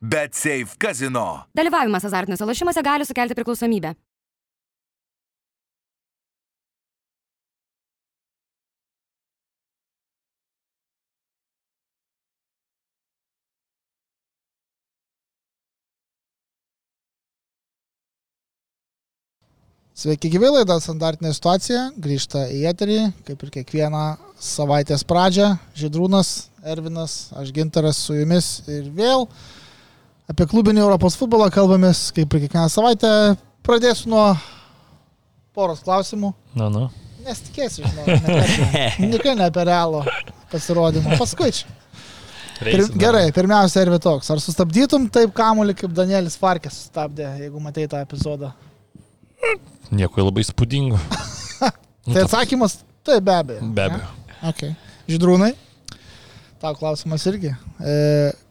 Bet Safe Casino. Dalyvavimas azartiniuose lošimuose gali sukelti priklausomybę. Sveiki gyvi laida Standartinė situacija, grįžta į eterį, kaip ir kiekvieną savaitės pradžią. Židrūnas, Ervinas, aš Gintaras su jumis ir vėl apie klubinį Europos futbolą kalbamės, kaip ir kiekvieną savaitę. Pradėsiu nuo poros klausimų. Na, nu. Nes tikėsiu, žinau, tikrai ne apie realų pasirodymą. Paskui čia. Pir, gerai, pirmiausia, Ervi toks. Ar sustabdytum taip kamuolį, kaip Danielis Farkės sustabdė, jeigu matai tą epizodą? Nieko labai spūdingo. tai atsakymas, tai be abejo. Be abejo. Ne? Okay. Žydrūnai, tau klausimas irgi. E,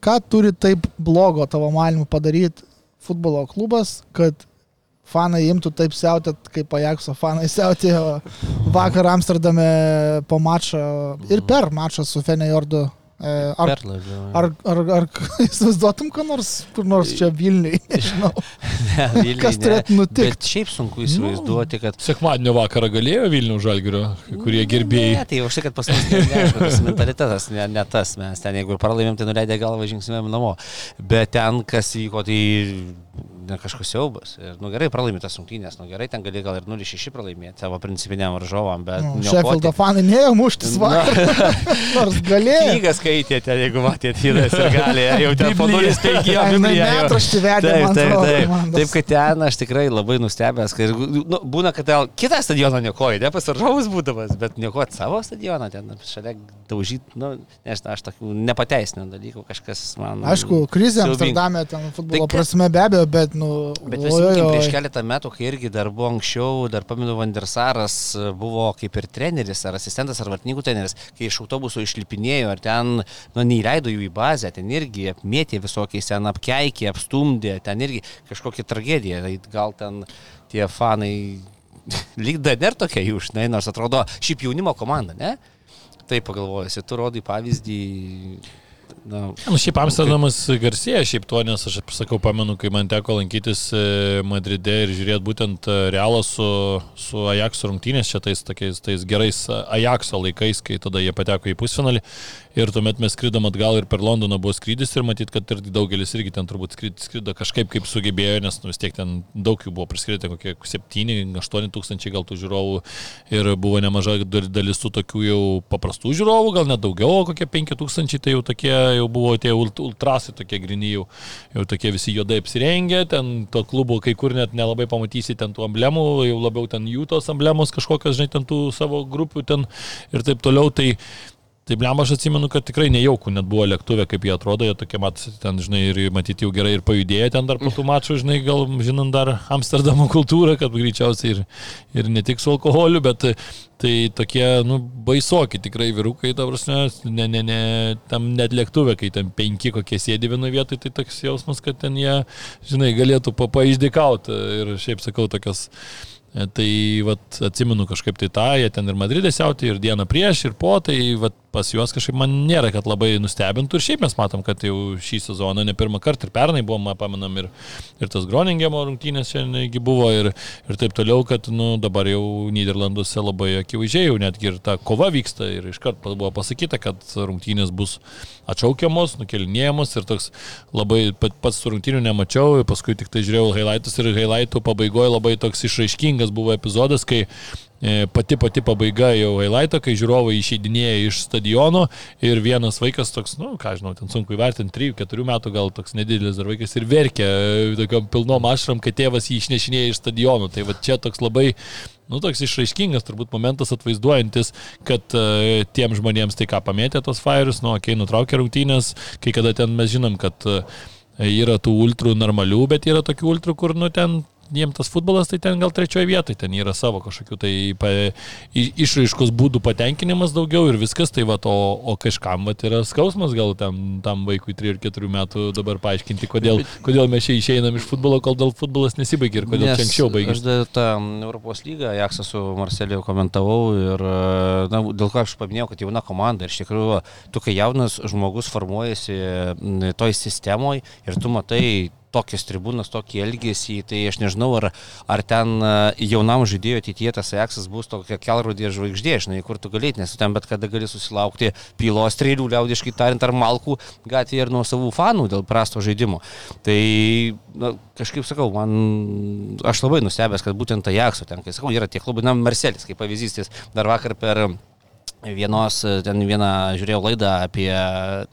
ką turi taip blogo tavo manimu padaryti futbolo klubas, kad fanai imtų taip siautėt, kaip Ajaxo fanai siautėjo vakar Amsterdame po mačą ir per mačą su Fenejordu ar, ar, ar, ar įsivaizduotum, ką nors, kur nors čia Vilniui, nežinau. Ne, Vilniui, Kas turėtų nutikti? Bet šiaip sunku įsivaizduoti, kad... Sekmadienio vakarą galėjo Vilnių žalgirio, kurie gerbėjai. Ne, tai už tai, kad pas mus tas mentalitetas, ne, ne tas mes ten, jeigu pralaimėm, tai nuleidė galvą žingsniuojam namo. Bet ten, kas vyko, tai ne kažkoks siaubas. Ir, nu gerai, pralaimė tas rungtynės, nu gerai, ten gali gal ir 0-6 pralaimėti savo principiniam varžovam, bet... Nu, Šefildo fanai neėjo muštis vakar. Nors galėjo. Knygą skaitėte, jeigu matėte, Tyras ir gali, jau ten po 0-5 metraštį vedė. Taip, taip, taip. Taip, kad ten aš tikrai labai nustebęs, kad nu, būna, kad gal kitą stadioną nekoji, ne pasiržavus būdamas, bet niekuot savo stadioną ten šalia daužyti, nu, nežinau, aš tokių nepateisinių dalykų kažkas man... Aišku, krizė Amsterdame ten futbolo tai, prasme be abejo, bet nu... Bet prisiminkim, prieš keletą metų, kai irgi dar buvo anksčiau, dar paminu, Vandersaras buvo kaip ir treneris, ar asistentas, ar vartininkų treneris, kai iš autobuso išlipinėjo, ar ten, nu, neįleido jų į bazę, ten irgi apmėtė visokiais, ten apkeikė, apstumdė, ten irgi kažkokia tragedija, tai gal ten tie fanai lyg dar tokia jų, žinai, nors atrodo šiaip jaunimo komanda, ne? Taip pagalvojasi, tu rodai pavyzdį Na, nu, šiaip Amsterdamas garsėja šiaip tuo, nes aš sakau, pamenu, kai man teko lankytis e, Madride ir žiūrėti būtent e, Realą su, su Ajaxo rungtynės, čia tais, tokiais, tais gerais Ajaxo laikais, kai tada jie pateko į pusfinalį. Ir tuomet mes skridom atgal ir per Londoną buvo skrydis ir matyt, kad ir daugelis irgi ten turbūt skrido kažkaip kaip sugebėjo, nes nu, vis tiek ten daug jų buvo priskridę, kokie 7-8 tūkstančiai gal tų žiūrovų ir buvo nemaža dalis tų tokių jau paprastų žiūrovų, gal net daugiau, kokie 5 tūkstančiai, tai jau tokie jau buvo tie ultrasai tokie grini jau, jau tokie visi juodai apsirengę, ten to klubo kai kur net nelabai pamatysi ten tų emblemų, jau labiau ten jų tos emblemos kažkokios, žinai, ten tų savo grupių ten ir taip toliau. Tai, Tai blem aš atsimenu, kad tikrai nejaukų net buvo lėktuvė, kaip jie atrodo, jie tokie mat, ten, žinai, ir matyti jau gerai ir pajudėję ten dar po tų mačų, žinai, gal žinant dar Amsterdamo kultūrą, kad greičiausiai ir, ir ne tik su alkoholiu, bet tai tokie, nu, baisoki tikrai vyrukai, ta prasme, ne, ne, ne, tam net lėktuvė, kai ten penki kokie sėdi vienoje vietoje, tai toks jausmas, kad ten jie, žinai, galėtų papaiždikauti ir šiaip sakau, tokias Tai vat, atsimenu kažkaip tai tą, jie ten ir Madridė siauti, ir dieną prieš, ir po, tai vat, pas juos kažkaip man nėra, kad labai nustebintų. Ir šiaip mes matom, kad jau šį sezoną ne pirmą kartą ir pernai buvom, pamenam, ir, ir tas Groningemo rungtynės šiandien buvo ir, ir taip toliau, kad nu, dabar jau Niderlanduose labai akivaizdžiai jau netgi ir ta kova vyksta ir iškart buvo pasakyta, kad rungtynės bus atšaukiamos, nukelinėjamos ir toks labai pats rungtynių nemačiau, paskui tik tai žiūrėjau highlightus ir highlightų pabaigoje labai toks išraiškingas buvo epizodas, kai pati pati pabaiga jau highlighto, kai žiūrovai išeidinėja iš stadiono ir vienas vaikas toks, nu, ką žinau, ten sunku įvertinti, 3-4 metų gal toks nedidelis dar vaikas ir verkia e, tokiam pilnom ašram, kai tėvas jį išnešinėja iš stadionų. Tai va čia toks labai nu, toks išraiškingas turbūt momentas atvaizduojantis, kad uh, tiem žmonėms tai ką pamėtė tos fairius, nu, kai okay, nutraukė rungtynės, kai kada ten mes žinom, kad uh, yra tų ultrų normalių, bet yra tokių ultrų, kur, nu, ten jiems tas futbolas, tai ten gal trečioje vietoje, ten yra savo kažkokių tai pa, išraiškos būdų patenkinimas daugiau ir viskas, tai va, o, o kažkam va, yra skausmas gal tam, tam vaikui 3 ir 4 metų dabar paaiškinti, kodėl, kodėl mes čia išeinam iš futbolo, kol dėl futbolas nesibaigia ir kodėl Nes čia anksčiau baigėsi. Aš tą Europos lygą, Jaksą su Marceliu komentavau ir na, dėl ko aš paminėjau, kad jauna komanda ir iš tikrųjų, tu kai jaunas žmogus formuojasi toj sistemoje ir tu matai tokias tribūnas, tokį elgesį, tai aš nežinau, ar, ar ten e, jaunam žaidėjui ateityje tas Ajaxas bus tokia kelrodė žvaigždė, žinai, kur tu galėt, nes ten bet kada gali susilaukti pylos strėlių, liaudiškai tariant, ar malkų gatvėje ir nuo savų fanų dėl prasto žaidimo. Tai na, kažkaip sakau, man aš labai nustebęs, kad būtent Ajaxo ten, kai sakau, yra tiek labai, na, Marcelis, kaip pavyzdys, dar vakar per vienos, ten vieną žiūrėjau laidą apie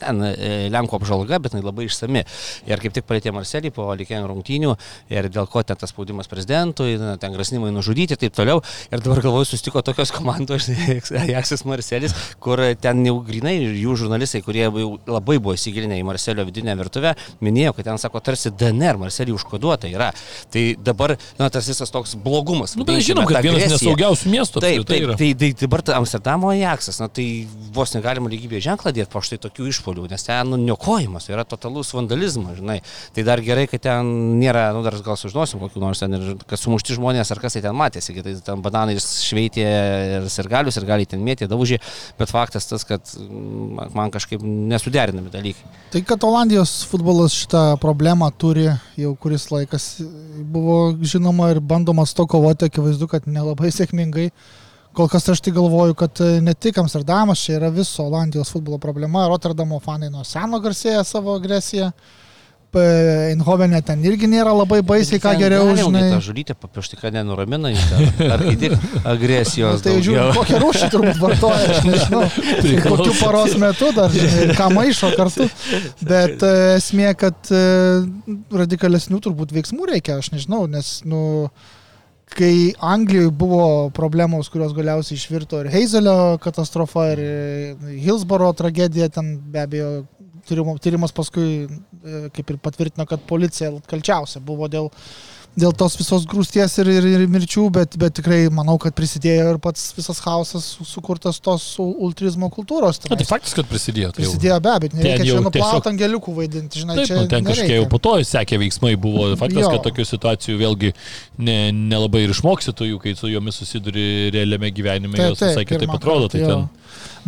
ten e, Lenkų apžvalga, bet jinai labai išsami. Ir kaip tik palėtė Marselį po likėjų rungtynių ir dėl ko ten tas spaudimas prezidentui, ten grasinimai nužudyti ir taip toliau. Ir dabar galvoju, sustiko tokios komandos, Jaksis Marselis, kur ten jau grinai jų žurnalistai, kurie labai buvo įsigilinę į Marselio vidinę virtuvę, minėjo, kad ten sako, tarsi DNR Marselį užkoduota yra. Tai dabar, na, tas visas toks blogumas. Na, nu, bet žinom, kad vienas nesaugiausių miestų. Taip, taip, tai, tai, tai dabar Amsterdamo Jaks Ajaxas, na tai vos negalima lygybės ženklą dėti po štai tokių išpolių, nes ten nu, niokojimas, tai yra totalus vandalizmas, žinai. Tai dar gerai, kad ten nėra, nu dar gal sužinosim kokiu nors ten, ir, kad sumušti žmonės ar kas tai ten matėsi, tai ten bananai šveitė ir sirgalius, ir gali ten mėtė, daužė, bet faktas tas, kad mm, man kažkaip nesuderinami dalykai. Tai kad Olandijos futbolas šitą problemą turi jau kuris laikas buvo žinoma ir bandomas to kovoti, akivaizdu, kad nelabai sėkmingai. Kol kas aš tai galvoju, kad e, ne tik Amsterdamas, čia yra viso Olandijos futbolo problema. Rotterdamo fanai nuo seno garsėja savo agresiją. Eindhovenė ten irgi nėra labai baisiai, ką geriau žinai. Ta žulytė papiešti, kad nenuramina, ar kiti agresijos. tai žiūrėjau, kokią rūšį turbūt vartoja, aš nežinau. Tai kokiu paros metu dar, žinai, ką maišo kartu. Bet e, esmė, kad e, radikalesnių turbūt veiksmų reikia, aš nežinau, nes, nu, kai Anglijoje buvo problemos, kurios galiausiai išvirto ir Heizelio katastrofa, ir e, Hillsboro tragedija, ten be abejo tyrimas paskui e, kaip ir patvirtino, kad policija kalčiausia buvo dėl dėl tos visos grūsties ir, ir, ir mirčių, bet, bet tikrai manau, kad prisidėjo ir pats visas chaosas sukurtas tos ultrizmo kultūros. Na, tai faktas, kad prisidėjo. Tai prisidėjo be abejo, nereikia čia nuplaut tiesiog... angeliukų vaidinti, žinai, Taip, čia. Nu, ten kažkiek jau po to sekė veiksmai buvo. Faktas, kad tokių situacijų vėlgi nelabai ne, ne ir išmoksit jų, kai su jomis susiduri realiame gyvenime, taip, jos visai kitaip atrodo. Tai ten...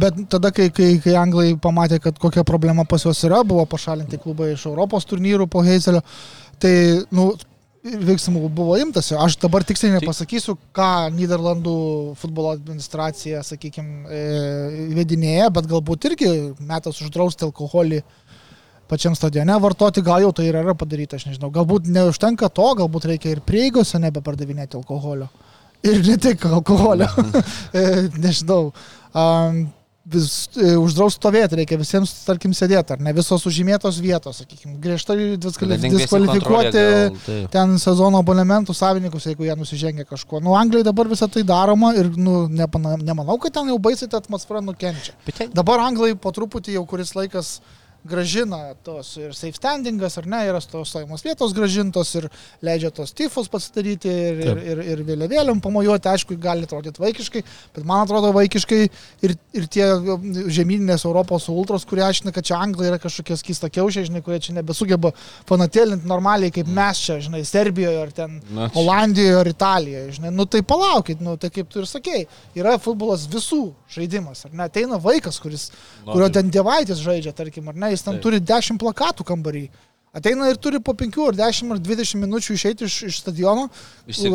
Bet tada, kai, kai, kai anglai pamatė, kad kokia problema pas juos yra, buvo pašalinti klubai iš Europos turnyrų po Heizelio, tai, nu, veiksmų buvo imtasi. Aš dabar tiksliai nepasakysiu, ką Niderlandų futbolo administracija, sakykime, vedinėja, bet galbūt irgi metas uždrausti alkoholį pačiam stadione vartoti, gal jau tai yra padaryta, aš nežinau. Galbūt neužtenka to, galbūt reikia ir prieigose nebepardavinėti alkoholio. Ir ne tik alkoholio. E, nežinau. Um, vis, e, uždraus stovėti, reikia visiems, tarkim, sėdėti, ar ne visos užžymėtos vietos, sakykime, griežtai diskvalifikuoti tai. ten sezono abonementų savininkus, jeigu jie nusižengia kažkuo. Nu, Anglijoje dabar visą tai daroma ir, nu, nepana, nemanau, kad ten jau baisiai ta atmosfera nukenčia. Dabar Anglai po truputį jau kuris laikas gražina tos ir safe standingas, ar ne, yra tos stojamos vietos gražintos ir leidžia tos tifus pasidaryti ir, ir, ir, ir vėliavėliam pamojuoti, aišku, gali atrodyti vaikiškai, bet man atrodo vaikiškai ir, ir tie žemyninės Europos ultros, kurie aiškina, kad čia anglai yra kažkokie skysta kiaušiai, žinai, kurie čia nebesugeba fanatėlinti normaliai kaip mes čia, žinai, Serbijoje ar ten Na, Olandijoje ar Italijoje, žinai, nu tai palaukit, nu tai kaip tu ir sakei, yra futbolas visų žaidimas, ar ne, ateina vaikas, kuris, kurio ten dievaitis žaidžia, tarkim, ar ne, jis ten Taip. turi 10 plakatų kambarį. Ateina ir turi po 5 ar 10 ar 20 minučių išeiti iš, iš stadiono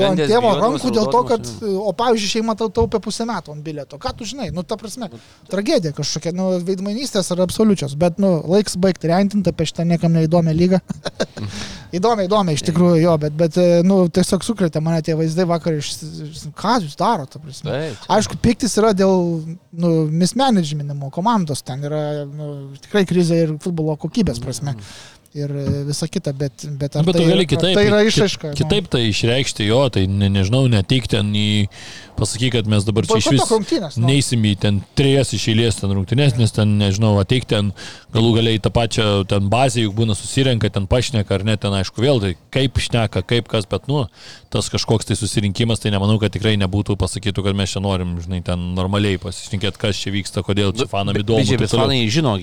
ant tėvo rankų dėl to, kad, o pavyzdžiui, šeima tau taupė pusę metų ant bilieto. Ką tu žinai? Nu, ta prasme, nu, tragedija kažkokia, nu, veidmainystės ar absoliučios, bet, nu, laiks baigti rentinti apie šitą niekam neįdomią lygą. įdomiai, įdomiai, iš tikrųjų, jo, bet, bet, nu, tiesiog sukrėtė mane tie vaizdai vakar iš, ką jūs darote, ta prasme. Taip, taip. Aišku, piktis yra dėl, nu, mismanagementimo komandos, ten yra, nu, tikrai krizė ir futbolo kokybės prasme. Mm. Ir visa kita, bet, bet, bet tai, tu gali kitaip. Tai yra išaiška. Kitaip tai išreikšti jo, tai ne, nežinau, neteikti ten į, pasakyk, kad mes dabar čia iš vis nu. neįsim į ten trijas iš eilės ten rungtynės, nes ten, nežinau, ateikti ten galų galiai tą pačią ten bazę, juk būna susirenka, ten pašneka ar ne, ten aišku vėl, tai kaip šneka, kaip kas, bet nu, tas kažkoks tai susirinkimas, tai nemanau, kad tikrai nebūtų pasakytų, kad mes čia norim, žinai, ten normaliai pasišnekėti, kas čia vyksta, kodėl čia fanam įdomu. Bet, bet fanai žino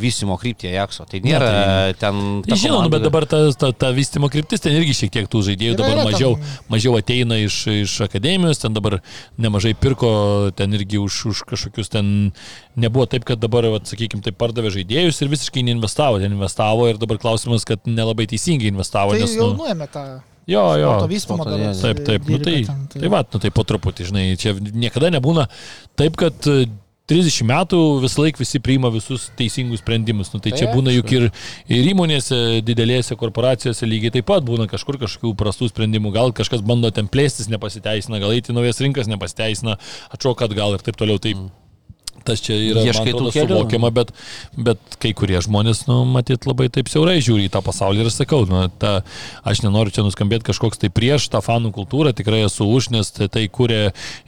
vystimo kryptį Jakso, tai nėra ja, tai, ten... Žinau, nu, bet dabar ta, ta, ta vystimo kryptis ten irgi šiek tiek tų žaidėjų yra, dabar yra, mažiau, tam... mažiau ateina iš, iš akademijos, ten dabar nemažai pirko, ten irgi už, už kažkokius ten nebuvo taip, kad dabar, vat, sakykime, tai pardavė žaidėjus ir visiškai neinvestavo, ten investavo ir dabar klausimas, kad nelabai teisingai investavo. Tai nes, jau nu, nuėmė tą Jo, jo. Vystymo, taip, taip, nu, tai, ten, tai, tai va, nu, tai po truputį, žinai, čia niekada nebūna taip, kad 30 metų visą laiką visi priima visus teisingus sprendimus. Nu, tai čia būna juk ir, ir įmonėse, didelėse korporacijose lygiai taip pat būna kažkur kažkokių prastų sprendimų. Gal kažkas bando ten plėstis, nepasiteisina, gal eiti naujas rinkas nepasiteisina, atšoka atgal ir taip toliau. Tai mm tas čia yra atrodo, suvokiama, bet, bet kai kurie žmonės, nu, matyt, labai taip siaurai žiūri į tą pasaulį ir sakau, nu, ta, aš nenoriu čia nuskambėti kažkoks tai prieš tą fanų kultūrą, tikrai esu už, nes tai, tai kūrė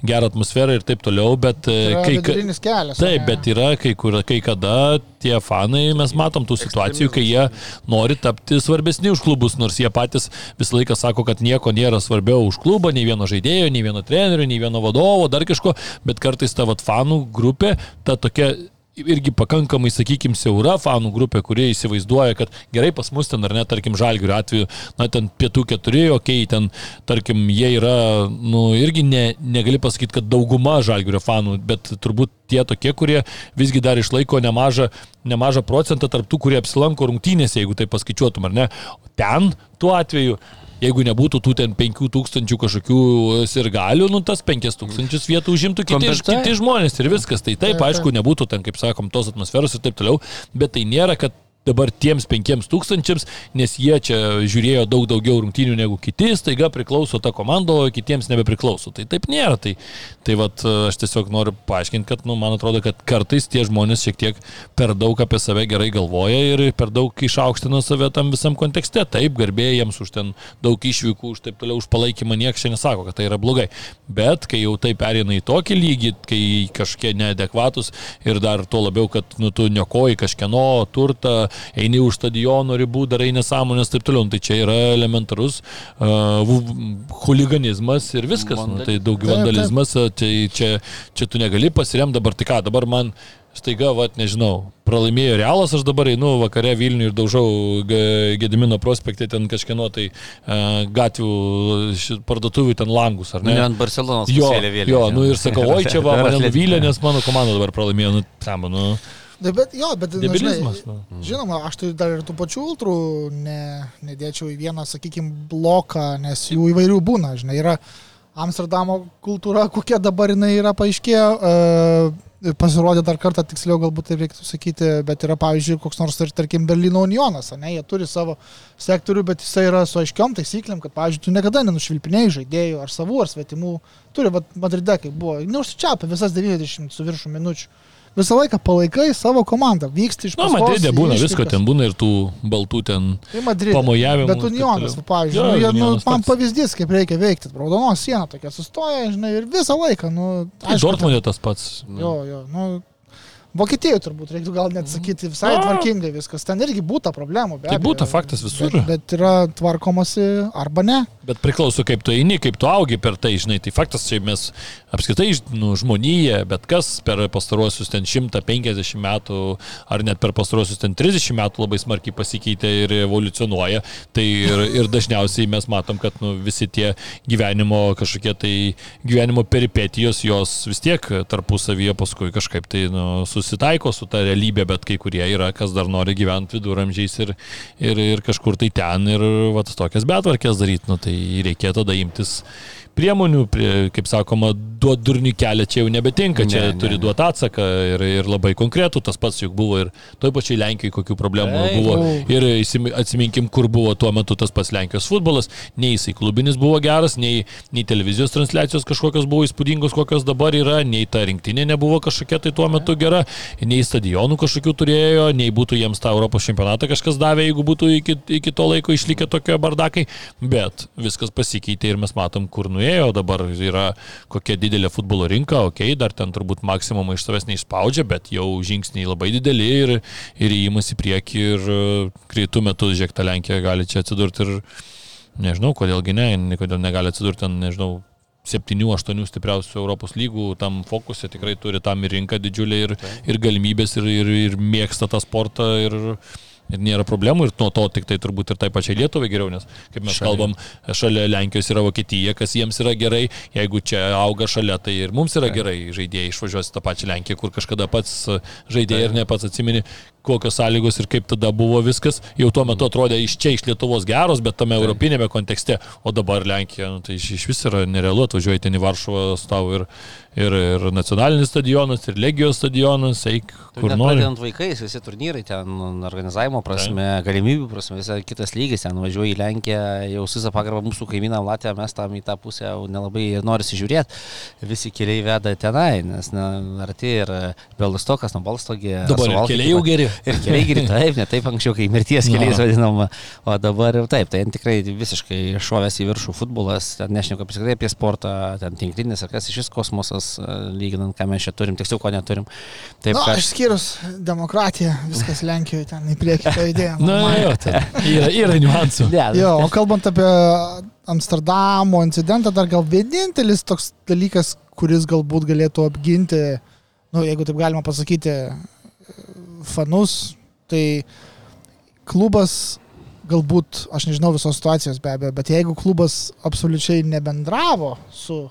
gerą atmosferą ir taip toliau, bet kai, kelias, taip, bet yra kai, kur, kai kada tie fanai, mes matom tų situacijų, kai jie nori tapti svarbesni už klubus, nors jie patys visą laiką sako, kad nieko nėra svarbiau už klubą, nei vieno žaidėjo, nei vieno trenerio, nei vieno vadovo, dar kažko, bet kartais ta vat, fanų grupė ta tokia irgi pakankamai, sakykime, siaura fanų grupė, kurie įsivaizduoja, kad gerai pas mus ten, ar ne, tarkim, žalgių atveju, na, ten pietų keturi, okei, okay, ten, tarkim, jie yra, nu, irgi ne, negali pasakyti, kad dauguma žalgių fanų, bet turbūt tie tokie, kurie visgi dar išlaiko nemažą, nemažą procentą tarp tų, kurie apsilanko rungtynėse, jeigu tai paskaičiuotum, ar ne. Ten, tuo atveju, jeigu nebūtų tų ten 5000 kažkokių sirgalių, nu tas 5000 vietų užimtų kiti, kiti žmonės ir viskas. Tai taip, aišku, nebūtų ten, kaip sakom, tos atmosferos ir taip toliau, bet tai nėra, kad dabar tiems penkiems tūkstančiams, nes jie čia žiūrėjo daug daugiau rungtynių negu kiti, staiga priklauso ta komanda, o kitiems nebepriklauso. Tai taip nėra. Tai, tai vat, aš tiesiog noriu paaiškinti, kad nu, man atrodo, kad kartais tie žmonės šiek tiek per daug apie save gerai galvoja ir per daug išaukština save tam visam kontekste. Taip, garbėjai jiems už ten daug išvykų, už taip toliau, už palaikymą niekas čia nesako, kad tai yra blogai. Bet kai jau tai perina į tokį lygį, kai kažkiek neadekvatus ir dar tuo labiau, kad nu, tu nekoji kažkieno turtą, eini už stadiono ribų, darai nesąmonės ir taip toliau. Nu, tai čia yra elementarus uh, huliganizmas ir viskas. Nu, tai daugiau vandalizmas, tai čia, čia tu negali pasiremti dabar. Tai ką, dabar man staiga, vat, nežinau, pralaimėjo Realas, aš dabar einu vakare Vilnių ir daužau Gedimino prospekte ten kažkieno tai uh, gatvių parduotuvių ten langus, ar ne? Ne, ant Barcelonos. Jo, vėlė, jo, nu ir sakau, oi čia va, mane nuvylė, nes mano komanda dabar pralaimėjo, nu, tam, nu. Tai bet, jo, bet, nu, žinai, nu. žinoma, aš tai dar ir tų pačių ultrų ne, nedėčiau į vieną, sakykime, bloką, nes jų įvairių būna, žinai, yra Amsterdamo kultūra, kokia dabar jinai yra paaiškėjo, e, pasirodė dar kartą, tiksliau galbūt tai reiktų sakyti, bet yra, pavyzdžiui, koks nors, tarkim, Berlyno Unionas, ne, jie turi savo sektorių, bet jisai yra su aiškiom taisyklėm, kad, pavyzdžiui, tu niekada nenušvilpinėjai žaidėjų ar savų, ar svetimų, turi, vad, Madride, kai buvo, neužsičiapia visas 90 su viršų minučių visą laiką palaikai savo komandą, vyksti iš paskos. Na, Madridė būna išvykas. visko, ten būna ir tų baltų ten tai Madridė, pamojavimų. Bet Unionas, pavyzdžiui, jo, nu, jie, nu, man pavyzdys, kaip reikia veikti. Raudonos siena tokia sustoja, žinai, ir visą laiką. Nu, tai Dortmundė tas pats. Jo, jo, nu, Vokietijoje turbūt reiktų gal net sakyti visai A. tvarkingai viskas. Ten irgi būtų problemų. Tai būtų faktas visur. Bet, bet yra tvarkomasi arba ne. Bet priklauso, kaip tu eini, kaip tu augi per tai, žinai. Tai faktas, čia mes apskritai, nu, žmonėje, bet kas per pastaruosius ten 150 metų ar net per pastaruosius ten 30 metų labai smarkiai pasikeitė ir evoliucionuoja. Tai ir, ir dažniausiai mes matom, kad nu, visi tie gyvenimo kažkokie tai gyvenimo peripetijos, jos vis tiek tarpusavyje paskui kažkaip tai nu, su susitaiko su ta realybė, bet kai kurie yra, kas dar nori gyventi viduramžiais ir, ir, ir kažkur tai ten ir vat, tokias betvarkės daryti, nu, tai reikėtų tada imtis priemonių, prie, kaip sakoma, duot durnių kelią čia jau nebetinka, čia ne, turi ne, duoti atsaką ir, ir labai konkretų, tas pats juk buvo ir toj pačiai Lenkijoje kokių problemų Ei, buvo. Ir atsiminkim, kur buvo tuo metu tas pats Lenkijos futbolas, nei jisai klubinis buvo geras, nei, nei televizijos transliacijos kažkokios buvo įspūdingos, kokios dabar yra, nei ta rinktinė nebuvo kažkokia tai tuo metu gera, nei stadionų kažkokių turėjo, nei būtų jiems tą Europos čempionatą kažkas davė, jeigu būtų iki, iki to laiko išlikę tokie bardakai, bet viskas pasikeitė ir mes matom, kur nuėjo, dabar yra kokia didelė futbolo rinka, okei, okay, dar ten turbūt maksimumą iš savęs neišspaudžia, bet jau žingsniai labai dideli ir, ir įimas į priekį ir greitų metų, žiūrėk, ta Lenkija gali čia atsidurti ir nežinau, kodėlgi ne, kodėl negali atsidurti ten, nežinau, 7-8 stipriausių Europos lygų tam fokusė tikrai turi tam ir rinką didžiulę ir, ir galimybės ir, ir, ir mėgsta tą sportą ir, ir nėra problemų ir nuo to tik tai turbūt ir tai pačiai Lietuvai geriau, nes kaip mes šalia. kalbam, šalia Lenkijos yra Vokietija, kas jiems yra gerai, jeigu čia auga šalia, tai ir mums yra gerai žaidėjai išvažiuosi tą pačią Lenkiją, kur kažkada pats žaidėjai ir ne pats atsimeni, kokios sąlygos ir kaip tada buvo viskas. Jau tuo metu atrodė iš čia, iš Lietuvos geros, bet tame tai. europinėme kontekste, o dabar Lenkija, nu, tai iš, iš vis yra nerealu atvažiuoti į Varšuvą, stau ir, ir, ir nacionalinis stadionas, ir legijos stadionas, eik tai kur nori. Pradedant vaikais, visi turnyrai ten organizavimo prasme, tai. galimybių prasme, visai kitas lygis, ten važiuoji į Lenkiją, jau visą pagarbą mūsų kaimynam Latviją, mes tam į tą pusę jau nelabai norisi žiūrėti, visi keliai veda tenai, nes na, arti ir Belstokas, nuo Balstogė. Dabar keliai jau geri. Ir keliai geri, taip, ne taip anksčiau, kai mirties keliais no. vadinama, o dabar jau taip, tai tikrai visiškai šovęs į viršų futbolas, ten nešneka apskritai apie sportą, ten tinklinis ar kas iš vis kosmosas, e, lyginant, ką mes čia turim, tiksliau, ko neturim. Taip, Na, no, aš skyrus demokratiją, viskas Lenkijoje ten į priekį tą idėją. Na, jo, tai yra, yra niuansų. jo, o kalbant apie Amsterdamo incidentą, dar gal vienintelis toks dalykas, kuris galbūt galėtų apginti, nu, jeigu taip galima pasakyti, fanus, tai klubas galbūt, aš nežinau visos situacijos be abejo, bet jeigu klubas absoliučiai nebendravo su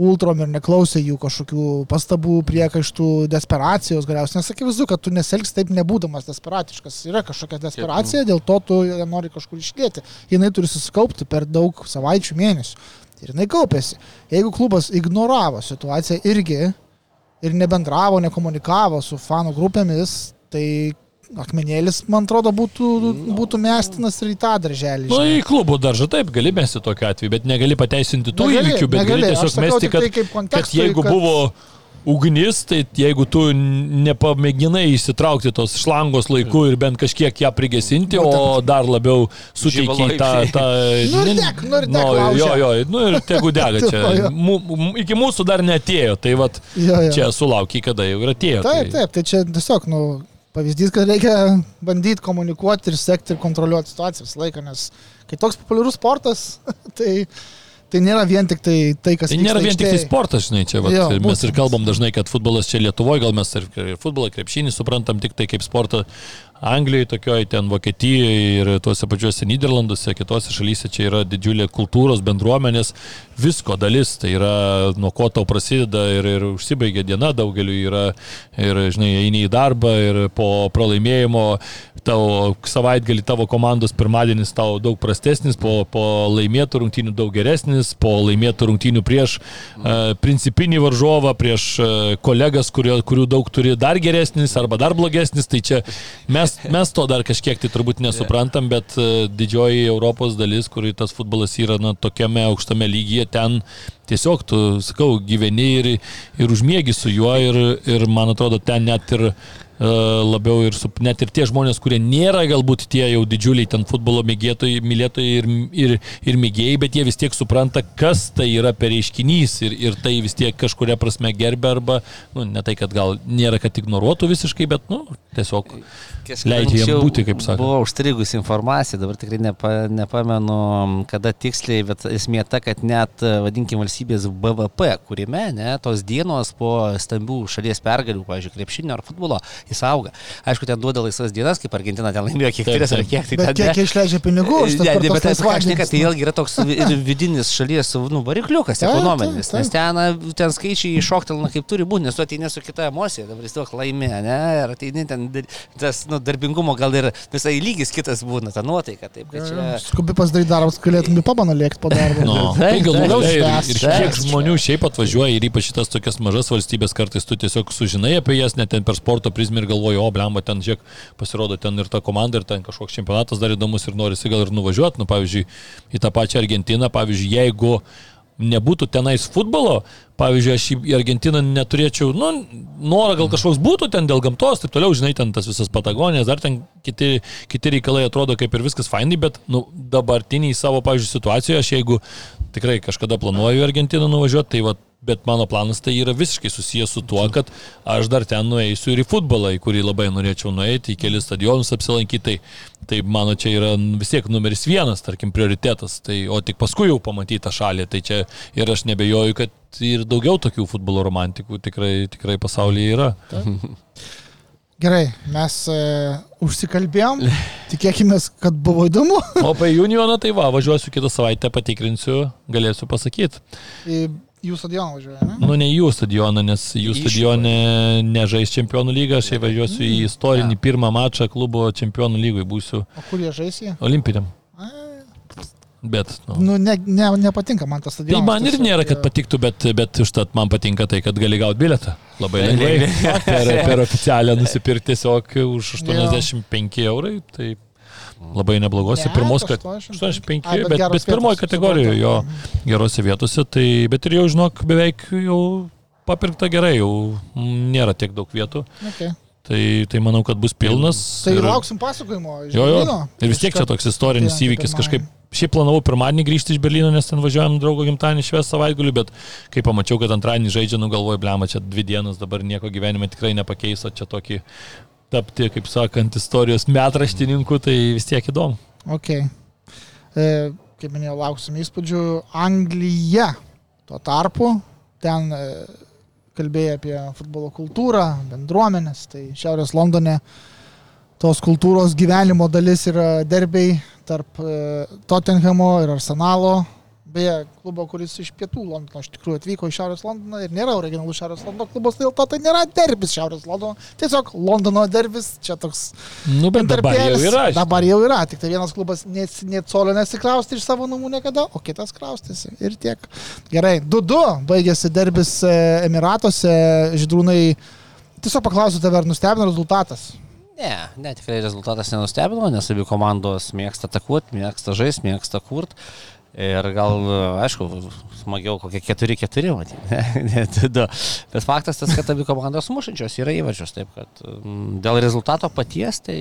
ultrom ir neklausė jų kažkokių pastabų, priekaištų, desperacijos galiausiai, nes akivaizdu, kad tu neselgs taip nebūdamas desperatiškas. Yra kažkokia desperacija, dėl to tu ją nori kažkur išlėti. Jis turi susikaupti per daug savaičių, mėnesių. Ir jinai kaupėsi. Jeigu klubas ignoravo situaciją irgi ir nebendravo, nekomunikavo su fanų grupėmis, tai akmenėlis, man atrodo, būtų, būtų mestinas ir į tą darželį. Na, nu, į klubų daržą taip, gali mesti tokiu atveju, bet negali pateisinti tų negali, įvykių, bet negali, gali tiesiog mesti, kad, tai kad jeigu kad... buvo ugnis, tai jeigu tu nepamėginai įsitraukti tos šlangos laiku ir bent kažkiek ją prigesinti, o dar labiau suteikiai tą... tą nu, ir dek, nu, ir dek, nu, jo, jo, nu ir tegu dega čia. M, iki mūsų dar netėjo, tai vat jo, jo. čia sulaukiai, kada jau ir atėjo. Taip, tai... taip, tai čia tiesiog, nu, pavyzdys, kad reikia bandyti komunikuoti ir sekti ir kontroliuoti situaciją visą laiką, nes kai toks populiarus sportas, tai, tai nėra vien tik tai, tai kas... Tai nėra vien tik tai sportas, žinai, čia vat, jo, mes būtent. ir kalbam dažnai, kad futbolas čia Lietuvoje, gal mes ir, ir futbolą, krepšinį suprantam tik tai kaip sportą, Anglijoje, tokioje, ten Vokietijoje ir tuose pačiuose Niderlanduose, kitose šalyse čia yra didžiulė kultūros bendruomenės, visko dalis, tai yra nuo ko tau prasideda ir, ir užsibaigia diena, daugeliu yra ir, žinai, eini į darbą ir po pralaimėjimo tavo savaitgalį tavo komandos pirmadienis tau daug prastesnis, po, po laimėtų rungtynių daug geresnis, po laimėtų rungtynių prieš uh, principinį varžovą, prieš uh, kolegas, kurio, kurių daug turi dar geresnis arba dar blogesnis, tai čia mes, mes to dar kažkiek tai turbūt nesuprantam, bet uh, didžioji Europos dalis, kur tas futbolas yra na, tokiame aukštame lygyje, ten tiesiog tu, sakau, gyveni ir, ir užmėgi su juo ir, ir man atrodo, ten net ir E, labiau ir su, net ir tie žmonės, kurie nėra galbūt tie jau didžiuliai ten futbolo mėgėtojai, mylėtojai ir, ir, ir mėgėjai, bet jie vis tiek supranta, kas tai yra per reiškinys ir, ir tai vis tiek kažkuria prasme gerbė arba, nu, ne tai, kad gal nėra, kad ignoruotų visiškai, bet, nu, tiesiog leidžia jam būti, kaip sakė. Buvo užstrigus informacija, dabar tikrai nepa, nepamenu, kada tiksliai, bet esmė ta, kad net, vadinkim, valstybės BVP kūrime, ne, tos dienos po stambių šalies pergalių, pavyzdžiui, krepšinio ar futbolo, jis auga. Aišku, ten duoda laisvas dienas, kaip Argentina ten laimėjo kiek tris ar kiek. Tai bet kiek ten, išleidžia pinigų už tai. Ne, bet tas kažkaip, kad tai vėlgi yra toks vidinis šalies nu, varikliukas ekonominis, nes ten, ten skaičiai iššoktelna kaip turi būti, nes tu ateini su kita emocija, dabar jis toks laimė, ne, ir ateini ten tas nu, darbingumo gal ir visai lygis kitas būna, ta nuotaika. Taip, čia... Skubi pasidaryti darbus, galėtum į pabaną lėkti po darbo. No, tai gal daugiau ir, ir kiek žmonių šiaip atvažiuoja ir ypač šitas tokias mažas valstybės kartais tu tiesiog sužinai apie jas, net ten per sporto prizmę ir galvoju, o blemba, ten žiūrėk, pasirodo ten ir ta komanda, ir ten kažkoks čempionatas dar įdomus ir norisi gal ir nuvažiuoti, nu pavyzdžiui, į tą pačią Argentiną, pavyzdžiui, jeigu nebūtų tenais futbolo, pavyzdžiui, aš į Argentiną neturėčiau, nu, norą gal kažkoks būtų ten dėl gamtos, taip toliau, žinai, ten tas visas Patagonijas, dar ten kiti, kiti reikalai atrodo kaip ir viskas fainai, bet, nu, dabartiniai savo, pavyzdžiui, situacijoje, aš jeigu tikrai kažkada planuoju Argentiną nuvažiuoti, tai va, Bet mano planas tai yra visiškai susijęs su tuo, kad aš dar ten nueisiu ir į futbolą, į kurį labai norėčiau nueiti, į kelius stadionus apsilankyti. Tai, tai mano čia yra vis tiek numeris vienas, tarkim, prioritetas. Tai, o tik paskui jau pamatyti tą šalį. Tai čia ir aš nebejoju, kad ir daugiau tokių futbolo romantikų tikrai, tikrai pasaulyje yra. Ta. Gerai, mes e, užsikalbėjom, tikėkime, kad buvo įdomu. o apie Unioną tai va, važiuosiu kitą savaitę, patikrinsiu, galėsiu pasakyti. Jų stadioną važiuoja, ne? Nu, ne jų stadioną, nes jų stadione nežais čempionų lygą, aš jau važiuosiu į istorinį ja. pirmą mačą klubo čempionų lygoje, būsiu. O kur jie žais jie? Olimpiniam. Bet, nu, nu ne, ne, nepatinka man tas stadionas. Tai man ir nėra, kad patiktų, bet, bet užtat man patinka tai, kad gali gauti bilietą. Labai lengvai. per, per oficialią nusipirkti tiesiog už 85 eurai. Tai labai neblogose. Ne, Pirmos, kad 85, Ai, bet, bet, bet pirmoji kategorijoje jo gerose vietose, tai bet ir jau žinok, beveik jau papirkta gerai, jau nėra tiek daug vietų. Okay. Tai, tai manau, kad bus pilnas. Tai ir lauksim pasakojimo. Jo, jo. Ir vis tiek čia toks istorinis įvykis kažkaip. Šiaip planavau pirmadienį grįžti iš Berlyno, nes ten važiuojam draugo gimtadienį švęs savaitgaliu, bet kai pamačiau, kad antradienį žaidžia, nugalvoju, blema, čia dvi dienas dabar nieko gyvenime tikrai nepakeis, o čia tokį tapti, kaip sakant, istorijos metraštininku, tai vis tiek įdomu. Ok. E, kaip minėjau, lauksim įspūdžių. Anglija. Tuo tarpu ten e, kalbėjai apie futbolo kultūrą, bendruomenės. Tai Šiaurės Londone tos kultūros gyvenimo dalis yra derbiai tarp e, Tottenhamo ir Arsenalo beje, klubo, kuris iš pietų Londono iš tikrųjų atvyko į Šiaurės Londoną ir nėra originalus Šiaurės Londono klubas, dėl to tai nėra derbis Šiaurės Londono, tiesiog Londono derbis, čia toks... Nu, bet dabar jau yra. Dabar jau yra, tik tai vienas klubas net colio nesikrausti iš savo namų niekada, o kitas kraustėsi ir tiek. Gerai, 2-2 baigėsi derbis e, Emiratuose, žydrūnai, tiesiog paklausiu tave, ar nustebino rezultatas? Ne, ne, tikrai rezultatas nenustebino, nes abi komandos mėgsta atakuoti, mėgsta žaisti, mėgsta kurti. Ir gal, aišku, smagiau kokie 4-4, matyti. Bet faktas tas, kad abi komandos mušančios yra įvažios, taip kad mm, dėl rezultato paties tai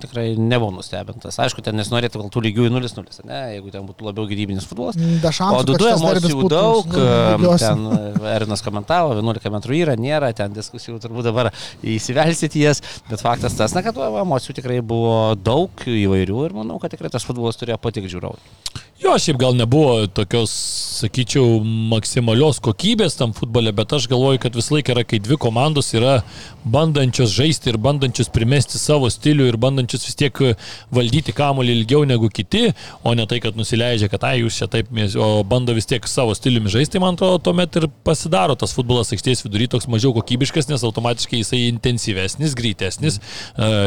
tikrai nebuvau nustebintas. Aišku, ten nesinorėtų gal tų lygių į 0-0, ne, jeigu ten būtų labiau gyvybinis futbolas. Šansų, o 2-2 emocijų daug, nu, ten Erinas komentavo, 11 metrų yra, nėra, ten diskusijų turbūt dabar įsivelsit jas, bet faktas tas, na, kad emocijų tikrai buvo daug įvairių ir manau, kad tikrai tas futbolas turėjo patikti žiūrovui. Jo, šiaip gal nebuvo tokios, sakyčiau, maksimalios kokybės tam futbole, bet aš galvoju, kad visą laiką yra, kai dvi komandos yra bandančios žaisti ir bandančios primesti savo stilių ir bandančios vis tiek valdyti kamuolį ilgiau negu kiti, o ne tai, kad nusileidžia, kad ai jūs čia taip, o bando vis tiek savo stiliumi žaisti, man to tuomet ir pasidaro tas futbolas aikštės vidury toks mažiau kokybiškas, nes automatiškai jisai intensyvesnis, greitesnis,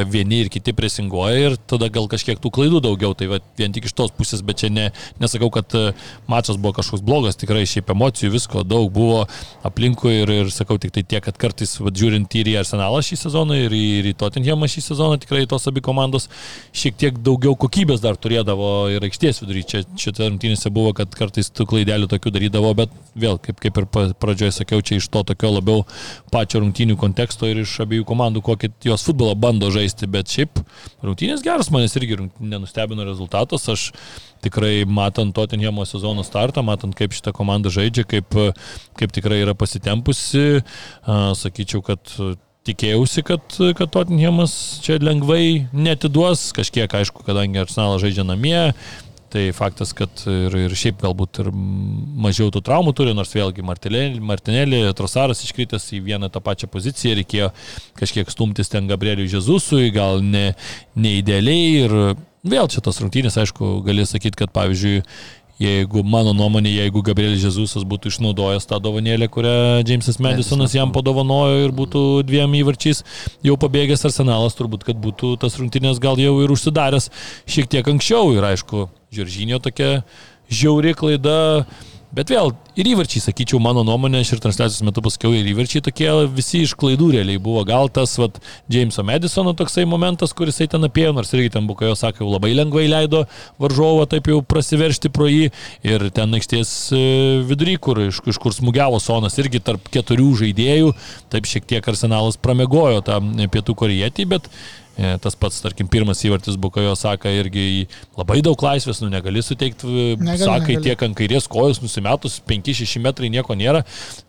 vieni ir kiti presinguoja ir tada gal kažkiek tų klaidų daugiau, tai va, vien tik iš tos pusės, bet čia ne, nesakau, kad e, mačas buvo kažkoks blogas, tikrai šiaip emocijų visko daug buvo aplinkui ir, ir sakau tik tai tiek, kad kartais, va, žiūrint ir į Arsenalą šį sezoną, ir į, ir į Tottenhamą šį sezoną, tikrai tos abi komandos šiek tiek daugiau kokybės dar turėdavo ir aikštės vidury. Čia šitą rungtynėse buvo, kad kartais tų klaidelių tokių darydavo, bet vėl, kaip, kaip ir pradžioje sakiau, čia iš to tokio labiau pačio rungtynių konteksto ir iš abiejų komandų, kokį jos futbolą bando žaisti, bet šiaip rungtynės geras, manęs irgi nenustebino rezultatas. Aš tikrai matant Tottenhamo sezono startą, matant kaip šitą komandą žaidžia, kaip, kaip tikrai yra pasitempusi, sakyčiau, kad tikėjausi, kad, kad Tottenhamas čia lengvai netiduos, kažkiek aišku, kadangi Arsenalas žaidžia namie, Tai faktas, kad ir, ir šiaip galbūt ir mažiau tų traumų turi, nors vėlgi Martinelį, Trosaras iškritęs į vieną tą pačią poziciją, reikėjo kažkiek stumtis ten Gabrieliui Žezusui, gal ne, ne idealiai ir Vėl čia tos rungtynės, aišku, gali sakyti, kad pavyzdžiui, jeigu mano nuomonė, jeigu Gabrielis Jezusas būtų išnaudojęs tą dovanėlę, kurią Jamesas Madisonas jam padovanojo ir būtų dviem įvarčiais jau pabėgęs arsenalas, turbūt, kad būtų tas rungtynės gal jau ir užsidaręs šiek tiek anksčiau ir aišku, Žiržinio tokia žiauri klaida. Bet vėl Ir įvarčiai, sakyčiau, mano nuomonė, aš ir transliacijos metu pasakiau, ir įvarčiai tokie visi iš klaidų realiai buvo. Gal tas, vad, Jameso Madisono toksai momentas, kuris ten apėjo, nors irgi ten Bukajo sakė, labai lengvai leido varžovo taip jau prasiveršti pro jį. Ir ten aikštės e, vidury, kur, iš, iš kur smūgiavo Sonas, irgi tarp keturių žaidėjų, taip šiek tiek arsenalas pramegojo tą pietų korietį, bet tas pats, tarkim, pirmas įvartis Bukajo saka irgi labai daug laisvės, nu negali suteikti, e, sakai, tiek ant kairės kojos nusimetus, 5-6 metrai nieko nėra.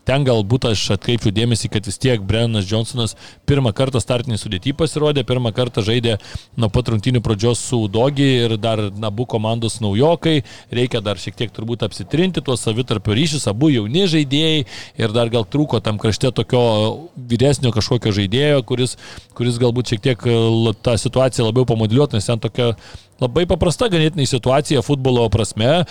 Ten galbūt aš atkreipčiau dėmesį, kad vis tiek Brennas Johnsonas pirmą kartą startinį sudėtį pasirodė, pirmą kartą žaidė nuo pat rungtinių pradžios su Udogi ir dar abu komandos naujokai, reikia dar šiek tiek turbūt apsitrinti tuos savitarpio ryšius, abu jauni žaidėjai ir dar gal trūko tam krašte tokio vyresnio kažkokio žaidėjo, kuris, kuris galbūt šiek tiek tą situaciją labiau pamodeliuoti, nes ten tokia labai paprasta ganėtinai situacija futbolo prasme.